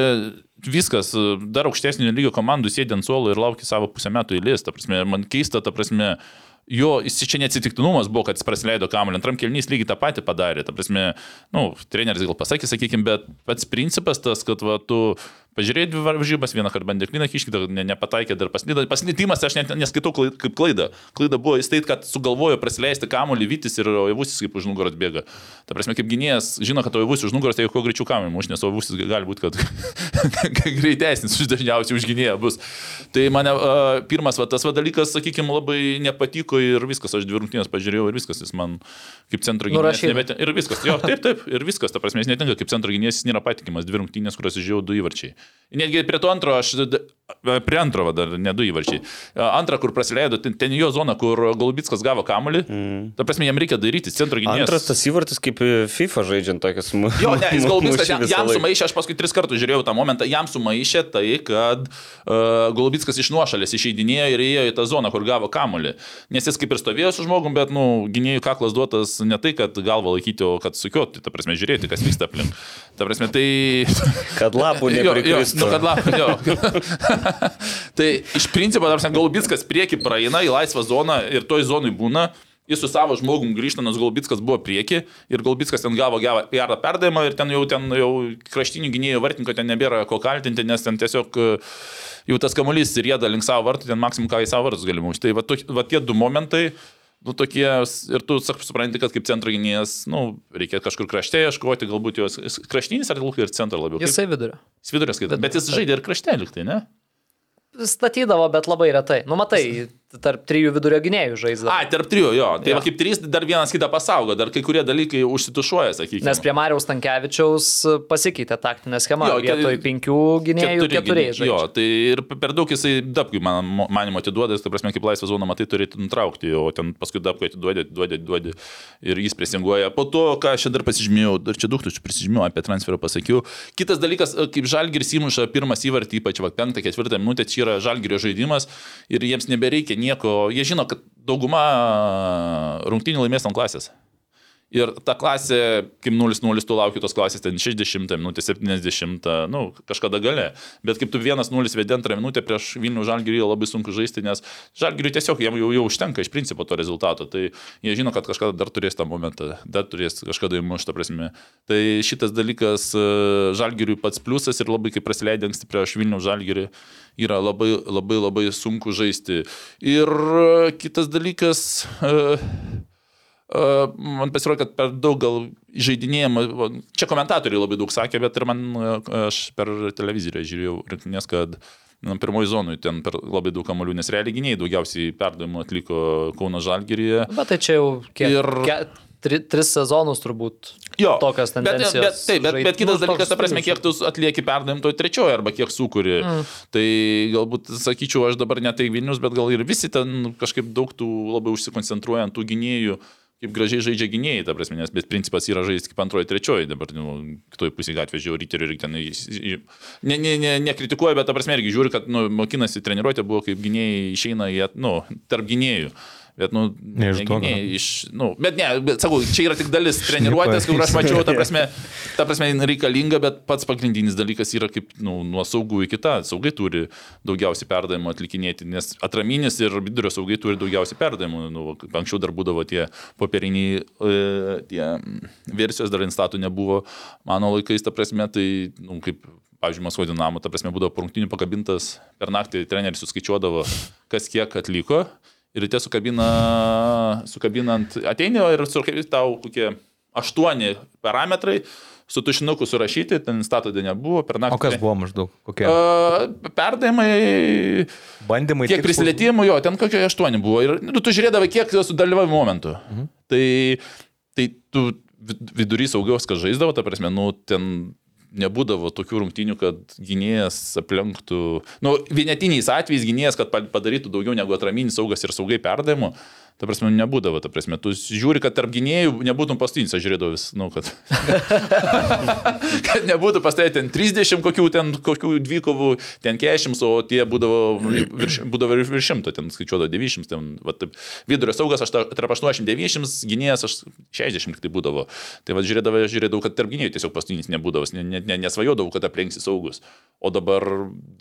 Speaker 4: viskas, dar aukštesnio lygio komandų sėdė ant suolo ir laukia savo pusę metų eilės. Ta prasme, man keista, ta prasme, jo, jis čia neatsitiktinumas buvo, kad jis praleido kamuolį, antram kelnys lygiai tą patį padarė. Ta prasme, nu, treneris gal pasakė, sakykime, bet pats principas tas, kad va, tu pažiūrėjo dvi varžybas, vieną kartą bandė kliną kiškį, dar ne, nepataikė, dar paslydo. Paslydimas aš net neskaitau klaid, kaip klaida. Klaida buvo jis tai, kad sugalvojo praleisti kamuolį Vytis ir Oivusis kaip už nugaros bėga. Ta prasme, kaip gynėjas žino, kad Oivusis už nugaros, tai kuo greičiau kamuolį muš, nes Oivusis gali būti, kad (laughs) greitesnis už dažniausiai už gynėją bus. Tai mane uh, pirmas va, tas va, dalykas, sakykime, labai nepatiko ir viskas, aš dvi rungtynės pažiūrėjau ir viskas, jis man kaip centro gynėjas.
Speaker 1: Nurašyta.
Speaker 4: nebet- Ir viskas, jo, taip, taip, ir viskas, ta prasme, jis netinka kaip centro gynėjas, jis nėra patikimas, dvi rungtynės, kurios žiūrėjau du įvarčiai. Netgi prie to antro, aš prie antro, va, dar ne du įvarčiai. Antrą, kur praleido, ten, ten jo zona, kur Golubitskas gavo kamuolį. Mm. Ta prasme, jam reikia daryti centro gynėjas.
Speaker 2: Antras tas įvartis kaip FIFA žaidžiant tokias mūsų.
Speaker 4: Jo, ne, jis (laughs) Golubitskas jam, jam sumaišė, aš paskui tris kartus žiūrėjau tą momentą, jam sumaišė tai, kad uh, Golubitskas iš nuošalės išeidinėjo ir ėjo į tą zoną, kur gavo kamuolį. Nes jis kaip ir stovėjo su žmogum, bet, nu, gynėjų kaklas duotas ne tai, kad galvą laikyti, o kad sukioti, ta prasme, žiūrėti, kas vyksta aplink. Ta prasme, tai...
Speaker 2: Kad lapų (laughs)
Speaker 4: Jo, jo,
Speaker 2: neprikristų.
Speaker 4: nu, kad lapų, jo. (laughs) tai iš principo, ta prasme, Golubitskas prieki praeina į laisvą zoną ir toj zonai būna. Jis su savo žmogum grįžta, nes Golbitskas buvo prieki ir Golbitskas ten gavo gerą perdavimą ir ten jau, ten jau kraštinių gynėjų vartininko ten nebėra ko kaltinti, nes ten tiesiog e, jau tas kamuolys ir jėda link savo vartų, ten maksimum ką į savo vartus galima už. Tai va, va tie du momentai, nu tokie, ir tu sak, supranti, kad kaip centro gynėjas, nu, reikia kažkur krašte ieškoti, galbūt jos kraštinis ar ilgai ir centro labiau. Kaip-
Speaker 1: Jisai vidurio.
Speaker 4: Jis vidurio skaito, bet jis žaidė ir krašte liktai, ne?
Speaker 1: Statydavo, bet labai retai. Nu, matai, tarp trijų vidurio gynėjų žaisdavo.
Speaker 4: A, tarp trijų, jo. Tai
Speaker 1: Jo.
Speaker 4: kaip trys dar vienas kitą pasaugo, dar kai kurie dalykai užsitušuoja, sakykime.
Speaker 1: Nes prie Mariaus Tankievičiaus pasikeitė taktinė schema.
Speaker 4: Jo, tai-
Speaker 1: Vietoj penkių gynėjų
Speaker 4: Keturi
Speaker 1: keturiai
Speaker 4: gynėjai. Jo,
Speaker 1: žaidžia.
Speaker 4: tai ir per daug jisai dapkui, man manimo, atiduoda, tai prasme, kaip laisvą zoną matai, turėtų nutraukti, o ten paskui dapkui atiduodi, atiduodi, atiduodi ir jis presinguoja. Po to, ką aš dar pasižymėjau, dar čia daug tučių prisižymėjau apie transferą pasakiau. Kitas dalykas, kaip Žalgiris įmuša pirmas įvartį, ypač va, penktą, ketvirtą minutę, čia yra Žalgirio žaidimas ir jiems nebereikia nieko. Jie žino, kad dauguma rungtynių laimės ant klasės. Ir ta klasė, kaip 0-0, tu lauki tos klasės ten 60 minutė, 70, nu, kažkada gale. Bet kaip tu 1-0 vedi antrą minutę prieš Vilnių Žalgirį, labai sunku žaisti, nes Žalgiriui tiesiog jam jau, jau užtenka iš principo to rezultato. Tai jie žino, kad kažkada dar turės tą momentą, dar turės kažkada įmuštą prasme. Tai šitas dalykas e, Žalgiriui pats pliusas ir labai kaip prasileidė anksti prieš Vilnių Žalgirį yra labai, labai, labai sunku žaisti. Ir kitas dalykas. Uh, man pasirodė, kad per daug gal žaidinėjama, čia komentatoriai labai daug sakė, bet ir man, uh, aš per televiziją žiūrėjau rinkinės, kad nu, pirmoji zonui ten per labai daug kamolių, nes realiai gynėjai daugiausiai perdavimų atliko Kauno Žalgiryje.
Speaker 1: Bet tai čia jau kiek,
Speaker 4: Ir-
Speaker 1: ke, tri, tris sezonus turbūt.
Speaker 4: Jo,
Speaker 1: Tokios
Speaker 4: bet,
Speaker 1: tendencijos
Speaker 4: bet, taip, bet, bet kitas
Speaker 1: nu,
Speaker 4: dalykas, ta prasme, kiek tu atlieki perdavimą toj trečioje arba kiek sukuri. Mm. Tai galbūt, sakyčiau, aš dabar ne tai Vilnius, bet gal ir visi ten kažkaip daug tų labai užsikoncentruoja ant tų gynėjų. Kaip gražiai žaidžia gynėjai, ta prasme, nes principas yra žaisti kaip antroji, trečioji, dabar, nu, kitoj pusėje gatvės žiūri, ryterių ir ten, į- ne, ne, ne, nekritikuoja, bet ta prasme irgi žiūri, kad, nu, mokinasi treniruotė buvo, kaip gynėjai išeina į, nu, tarp gynėjų. Bet, nu,
Speaker 3: Ne iš
Speaker 4: nu, bet ne, bet, sakau, čia yra tik dalis treniruotės, kur aš mačiau, ta prasme, (laughs) ta prasme reikalinga, bet pats pagrindinis dalykas yra kaip nu, nuo saugų iki tą. Saugai turi daugiausiai perdavimų atlikinėti, nes atraminis ir vidurio saugai turi daugiausiai perdavimų. Nu, anksčiau dar būdavo tie popieriniai, e, tie mm, versijos dar instatų nebuvo. Mano laikais, ta prasme, tai, nu, kaip pavyzdžiui, Maskvo dinamo, ta prasme, būdavo po rungtynių pakabintas, per naktį treneris suskaičiuodavo, kas kiek atliko. Ir tie sukabina, sukabinant, ateini ir sukabina tau kokie aštuoni parametrai, su tušinuku surašyti, ten statodė nebuvo, per naktį.
Speaker 3: O kas buvo maždaug? Kokie?
Speaker 4: Uh, perdavimai,
Speaker 3: Bandymai.
Speaker 4: kiek prisilietimų, jo, ten kokie aštuoni buvo. Ir nu, tu žiūrėdavai, kiek sudalyvavai momentų. Mhm. Tai, tai tu vid- vidury saugios, kas žaisdavo, ta prasme, nu, ten nebūdavo tokių rungtynių, kad gynėjas aplenktų, nu, vienetiniais atvejais gynėjas, kad pa- padarytų daugiau negu atraminis saugas ir saugai perdavimų. Ta prasme, nebūdavo, ta prasme, tu žiūri, kad tarp gynėjų nebūtum pastinis, aš žiūrėdavau vis, nu, kad, (laughs) kad nebūtų pastatę ten 30 kokių, ten kokių dvikovų, ten 40, o tie būdavo virš, būdavo virš virš 100, ten skaičiuodavo 90, ten, va, taip, vidurio saugas, aš ta- tarp 80-90, gynėjas aš 60 tik tai būdavo. Tai va, žiūrėdavau, žiūrėdavau, kad tarp gynėjų tiesiog pastinis nebūdavo, ne, ne, ne, nesvajodavau, kad aplenksi saugus. O dabar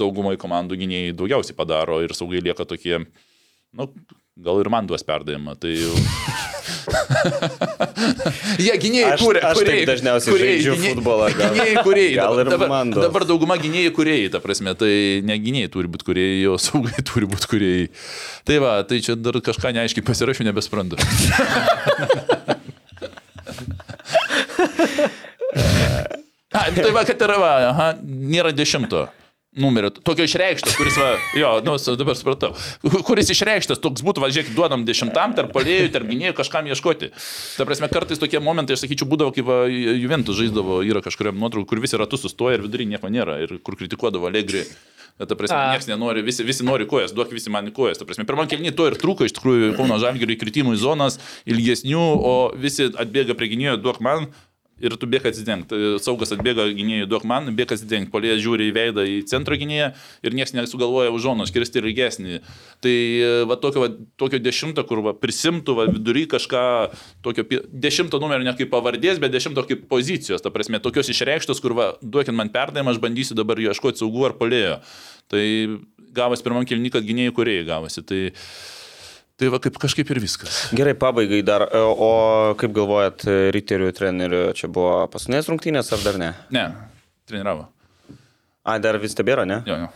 Speaker 4: daugumai komandų gynėjai daugiausiai padaro ir saugai lieka tokie, nu, gal ir man duos perdavimą. Tai jau... (laughs) Jie gynėjai
Speaker 2: Aš-
Speaker 4: kūrė.
Speaker 2: aš taip
Speaker 4: kūrėjai-
Speaker 2: dažniausiai
Speaker 4: kūrėjai,
Speaker 2: žaidžiu
Speaker 4: gynėjai-
Speaker 2: futbolą, gal-
Speaker 4: Gynėjai kūrėjai.
Speaker 2: gal
Speaker 4: dabar-
Speaker 2: ir
Speaker 4: dabar,
Speaker 2: Mandos.
Speaker 4: dabar dauguma gynėjai kūrėjai, ta prasme, tai ne gynėjai turi būti kūrėjai, o saugai turi būti kūrėjai. Tai va, tai čia dar kažką neaiškiai pasirašiau, nebesprantu. (laughs) A, tai va, kad yra, va, aha, nėra dešimto numerio, tokio išreikšto, kuris, va, jo, nu, dabar supratau, kuris išreikštas, toks būtų, va, žiūrėk, duodam dešimtam, tarp polėjų, tarp gynėjų kažkam ieškoti. Ta prasme, kartais tokie momentai, aš sakyčiau, būdavo, kaip va, Juventus žaisdavo, yra kažkuriam nuotraukų, kur visi ratus sustoja ir vidury nieko nėra, ir kur kritikuodavo Allegri. Ta prasme, niekas nenori, visi, visi nori kojas, duok visi man kojas. Ta prasme, pirmam kelniui to ir trūko, iš tikrųjų, Kauno Žalgiriui kritimų į zonas ilgesnių, o visi atbėga prie gynėjo, duok man. Ir tu bėg atsidengti. Saugas atbėga gynėjai, duok man, bėg atsidengti. Polėjas žiūri į veidą į centro gynėją ir niekas nesugalvoja už zonos, kirsti ir ilgesnį. Tai va tokio, va, tokio dešimto, kur va, prisimtų va, vidury kažką, tokio dešimto numerio ne kaip pavardės, bet dešimto kaip pozicijos. Ta prasme, tokios išreikštos, kur va, duokit man perdavimą, aš bandysiu dabar ieškoti saugų ar polėjo. Tai gavas pirmam kilny, kad gynėjai kuriejai gavosi. Tai, tai va kaip kažkaip ir viskas.
Speaker 2: Gerai, pabaigai dar. e, O kaip galvojat, e, riterių trenerių čia buvo paskutinės rungtynės ar dar ne?
Speaker 4: Ne, treniravo.
Speaker 2: A, dar vis tebėra, ne?
Speaker 4: Jo, jo.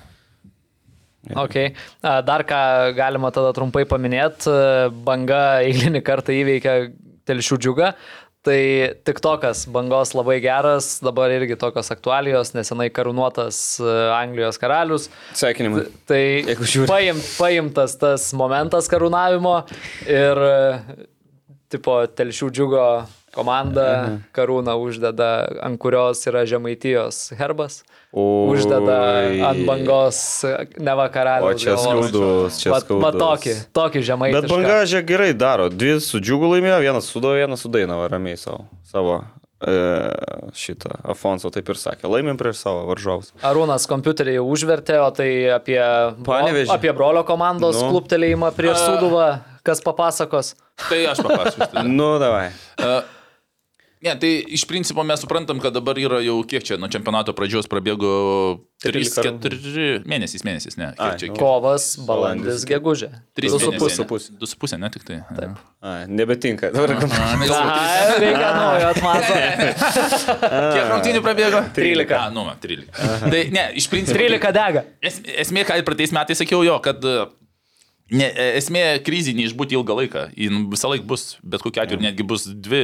Speaker 1: Okay. Dar ką galima tada trumpai paminėti, banga eilinį kartą įveikia telšių džiugą. Tai tik tokas bangos labai geras, dabar irgi tokios aktualijos, nesenai karūnuotas e, Anglijos karalius.
Speaker 2: Sveikinimai.
Speaker 1: Tai paim, paimtas tas momentas karūnavimo ir e, tipo telšių džiugo komanda karūną uždeda, ant kurios yra Žemaitijos herbas.
Speaker 2: Oi.
Speaker 1: Uždeda ant bangos neva karaliaus.
Speaker 2: O čia skaudus, čia skaudus.
Speaker 1: tokį, tokį žemaitišką.
Speaker 2: Bet banga žiūrėk gerai daro. Dvi su džiugu laimėjo, vienas su Dau, vienas su Dainava ramiai savo. savo e, šitą. Afonso taip ir sakė. Laimėm prieš savo varžovus.
Speaker 1: Arūnas kompiuterį jau užvertė, o tai apie,
Speaker 2: Panevėžį.
Speaker 1: apie brolio komandos
Speaker 2: Nu.
Speaker 1: kluptelėjimą prieš Suduvą, kas papasakos.
Speaker 4: Tai aš papasakosiu.
Speaker 2: Nu, davai.
Speaker 4: Uh, Ne, tai iš principo mes suprantam, kad dabar yra jau kiek čia, nuo čempionato pradžios prabėgo
Speaker 2: 13
Speaker 4: 3-4 mėnesiais, mėnesiais, ne.
Speaker 2: Ai,
Speaker 4: Kiek čia?
Speaker 2: nu.
Speaker 4: Kiek?
Speaker 1: Kovas, balandis, gegužė.
Speaker 4: 3
Speaker 2: du su puse.
Speaker 4: 2,5 pusė, ne tik tai. Taip.
Speaker 2: A, nebetinka. Dabar
Speaker 1: Aha, reikia naujo atmato. (laughs)
Speaker 4: Kiek rungtynių prabėgo?
Speaker 1: 13.
Speaker 4: A, nu, va, 13. Tai ne, iš principo.
Speaker 1: 13 dega.
Speaker 4: Es, esmė, ką ir praeitais metais sakiau jo, kad ne, e, esmė krizį neišbūti ilgą laiką. Jin visą laiką bus, bet kokiu atveju netgi bus dvi,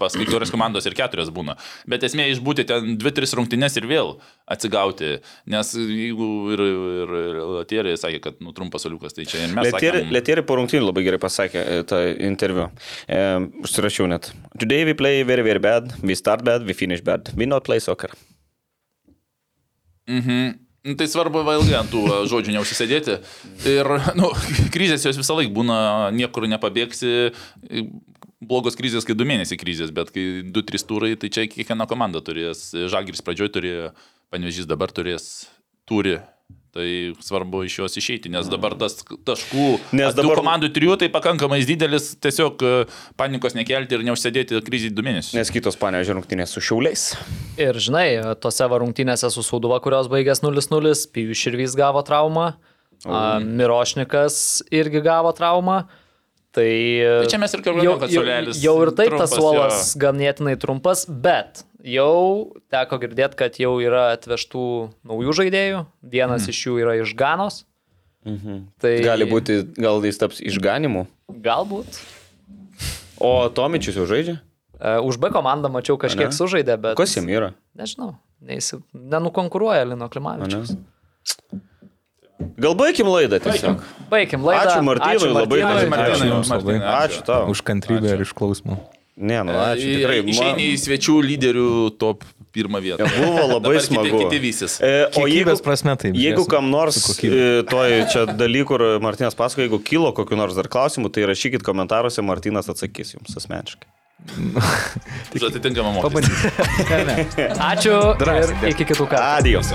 Speaker 4: pas kai kurias komandos ir keturios būna. Bet esmė išbūti ten dvi, tris rungtynes ir vėl atsigauti. Nes jeigu ir, ir, ir Latierė sakė, kad nu, trumpas soliukas, tai čia ir mes.
Speaker 2: Letieri,
Speaker 4: sakėm-
Speaker 2: Letieri po rungtynių labai gerai pasakė e, tą interviu. E, užsirašiau net. Today we play very, very bad. We start bad, we finish bad. We not play soccer.
Speaker 4: Mhm. Nu, Tai svarbu vėlgi ant tų žodžių neužsisėdėti. Ir nu, (laughs) krizės jos visą laiką būna, niekur nepabėgsi. Blogos krizės, kai du mėnesiai krizės, bet kai du, trys turai, tai čia kiekviena komanda turės. Žalgiris pradžioj turėjo, panežys dabar turės, turi. Tai svarbu iš jos išeiti, nes dabar tas taškų,
Speaker 2: Nes
Speaker 4: dabar komandų trijų tai pakankamai didelis, tiesiog e, panikos nekelti ir neužsėdėti krizį du mėnesius.
Speaker 2: Nes kitos panežė rungtynės su šiauliais.
Speaker 1: Ir žinai, tose varungtynėse su Suduva, kurios baigės 0-0, Pijus Širvys gavo traumą, a, Mirošnikas irgi gavo traumą. Tai,
Speaker 4: Tai čia mes ir kalbėjome,
Speaker 1: jau,
Speaker 4: kad
Speaker 1: jau,
Speaker 4: suolelis
Speaker 1: jau ir taip tas
Speaker 4: trumpas,
Speaker 1: suolas
Speaker 4: jo.
Speaker 1: ganėtinai trumpas, bet jau teko girdėti, kad jau yra atvežtų naujų žaidėjų. Vienas
Speaker 4: Mhm.
Speaker 1: iš jų yra iš Ganos.
Speaker 2: Mhm.
Speaker 1: Tai
Speaker 2: Gali būti, gal jis taps išganimu.
Speaker 1: Galbūt.
Speaker 2: O Tomičius jau žaidžia?
Speaker 1: E, Už B komandą mačiau kažkiek
Speaker 2: Ane?
Speaker 1: sužaidė, bet...
Speaker 2: Kas jam yra?
Speaker 1: Nežinau, neįsi... nenukonkuruoja Lino Klimavičius.
Speaker 2: Ane? Gal baigim laidą tiesiog.
Speaker 1: Baigim laidą.
Speaker 2: Ačiū Martynui, labai
Speaker 1: Martynui.
Speaker 2: daug.
Speaker 4: Martynai,
Speaker 3: labai.
Speaker 4: Martynai,
Speaker 2: Ačiū tau.
Speaker 3: Už kantrybę ir išklausimą.
Speaker 2: Ne, nu, ačiū. Tikrai.
Speaker 4: Išeini į svečių lyderių top pirmą vietą.
Speaker 2: Buvo labai
Speaker 4: kiti-
Speaker 2: smagu.
Speaker 4: Kiti vysis.
Speaker 2: E, o jeigu,
Speaker 3: prasme tai.
Speaker 2: jeigu kam nors e, toj čia dalykų, kur Martinas pasako, jeigu kilo kokiu nors dar klausimu, tai rašykit komentaruose, Martinas atsakys jums asmeniškai.
Speaker 4: Už atitinkamą (laughs)
Speaker 3: ne. (laughs)
Speaker 1: Ačiū
Speaker 3: Drąsiai,
Speaker 1: iki kitų kartų.
Speaker 2: Adijos.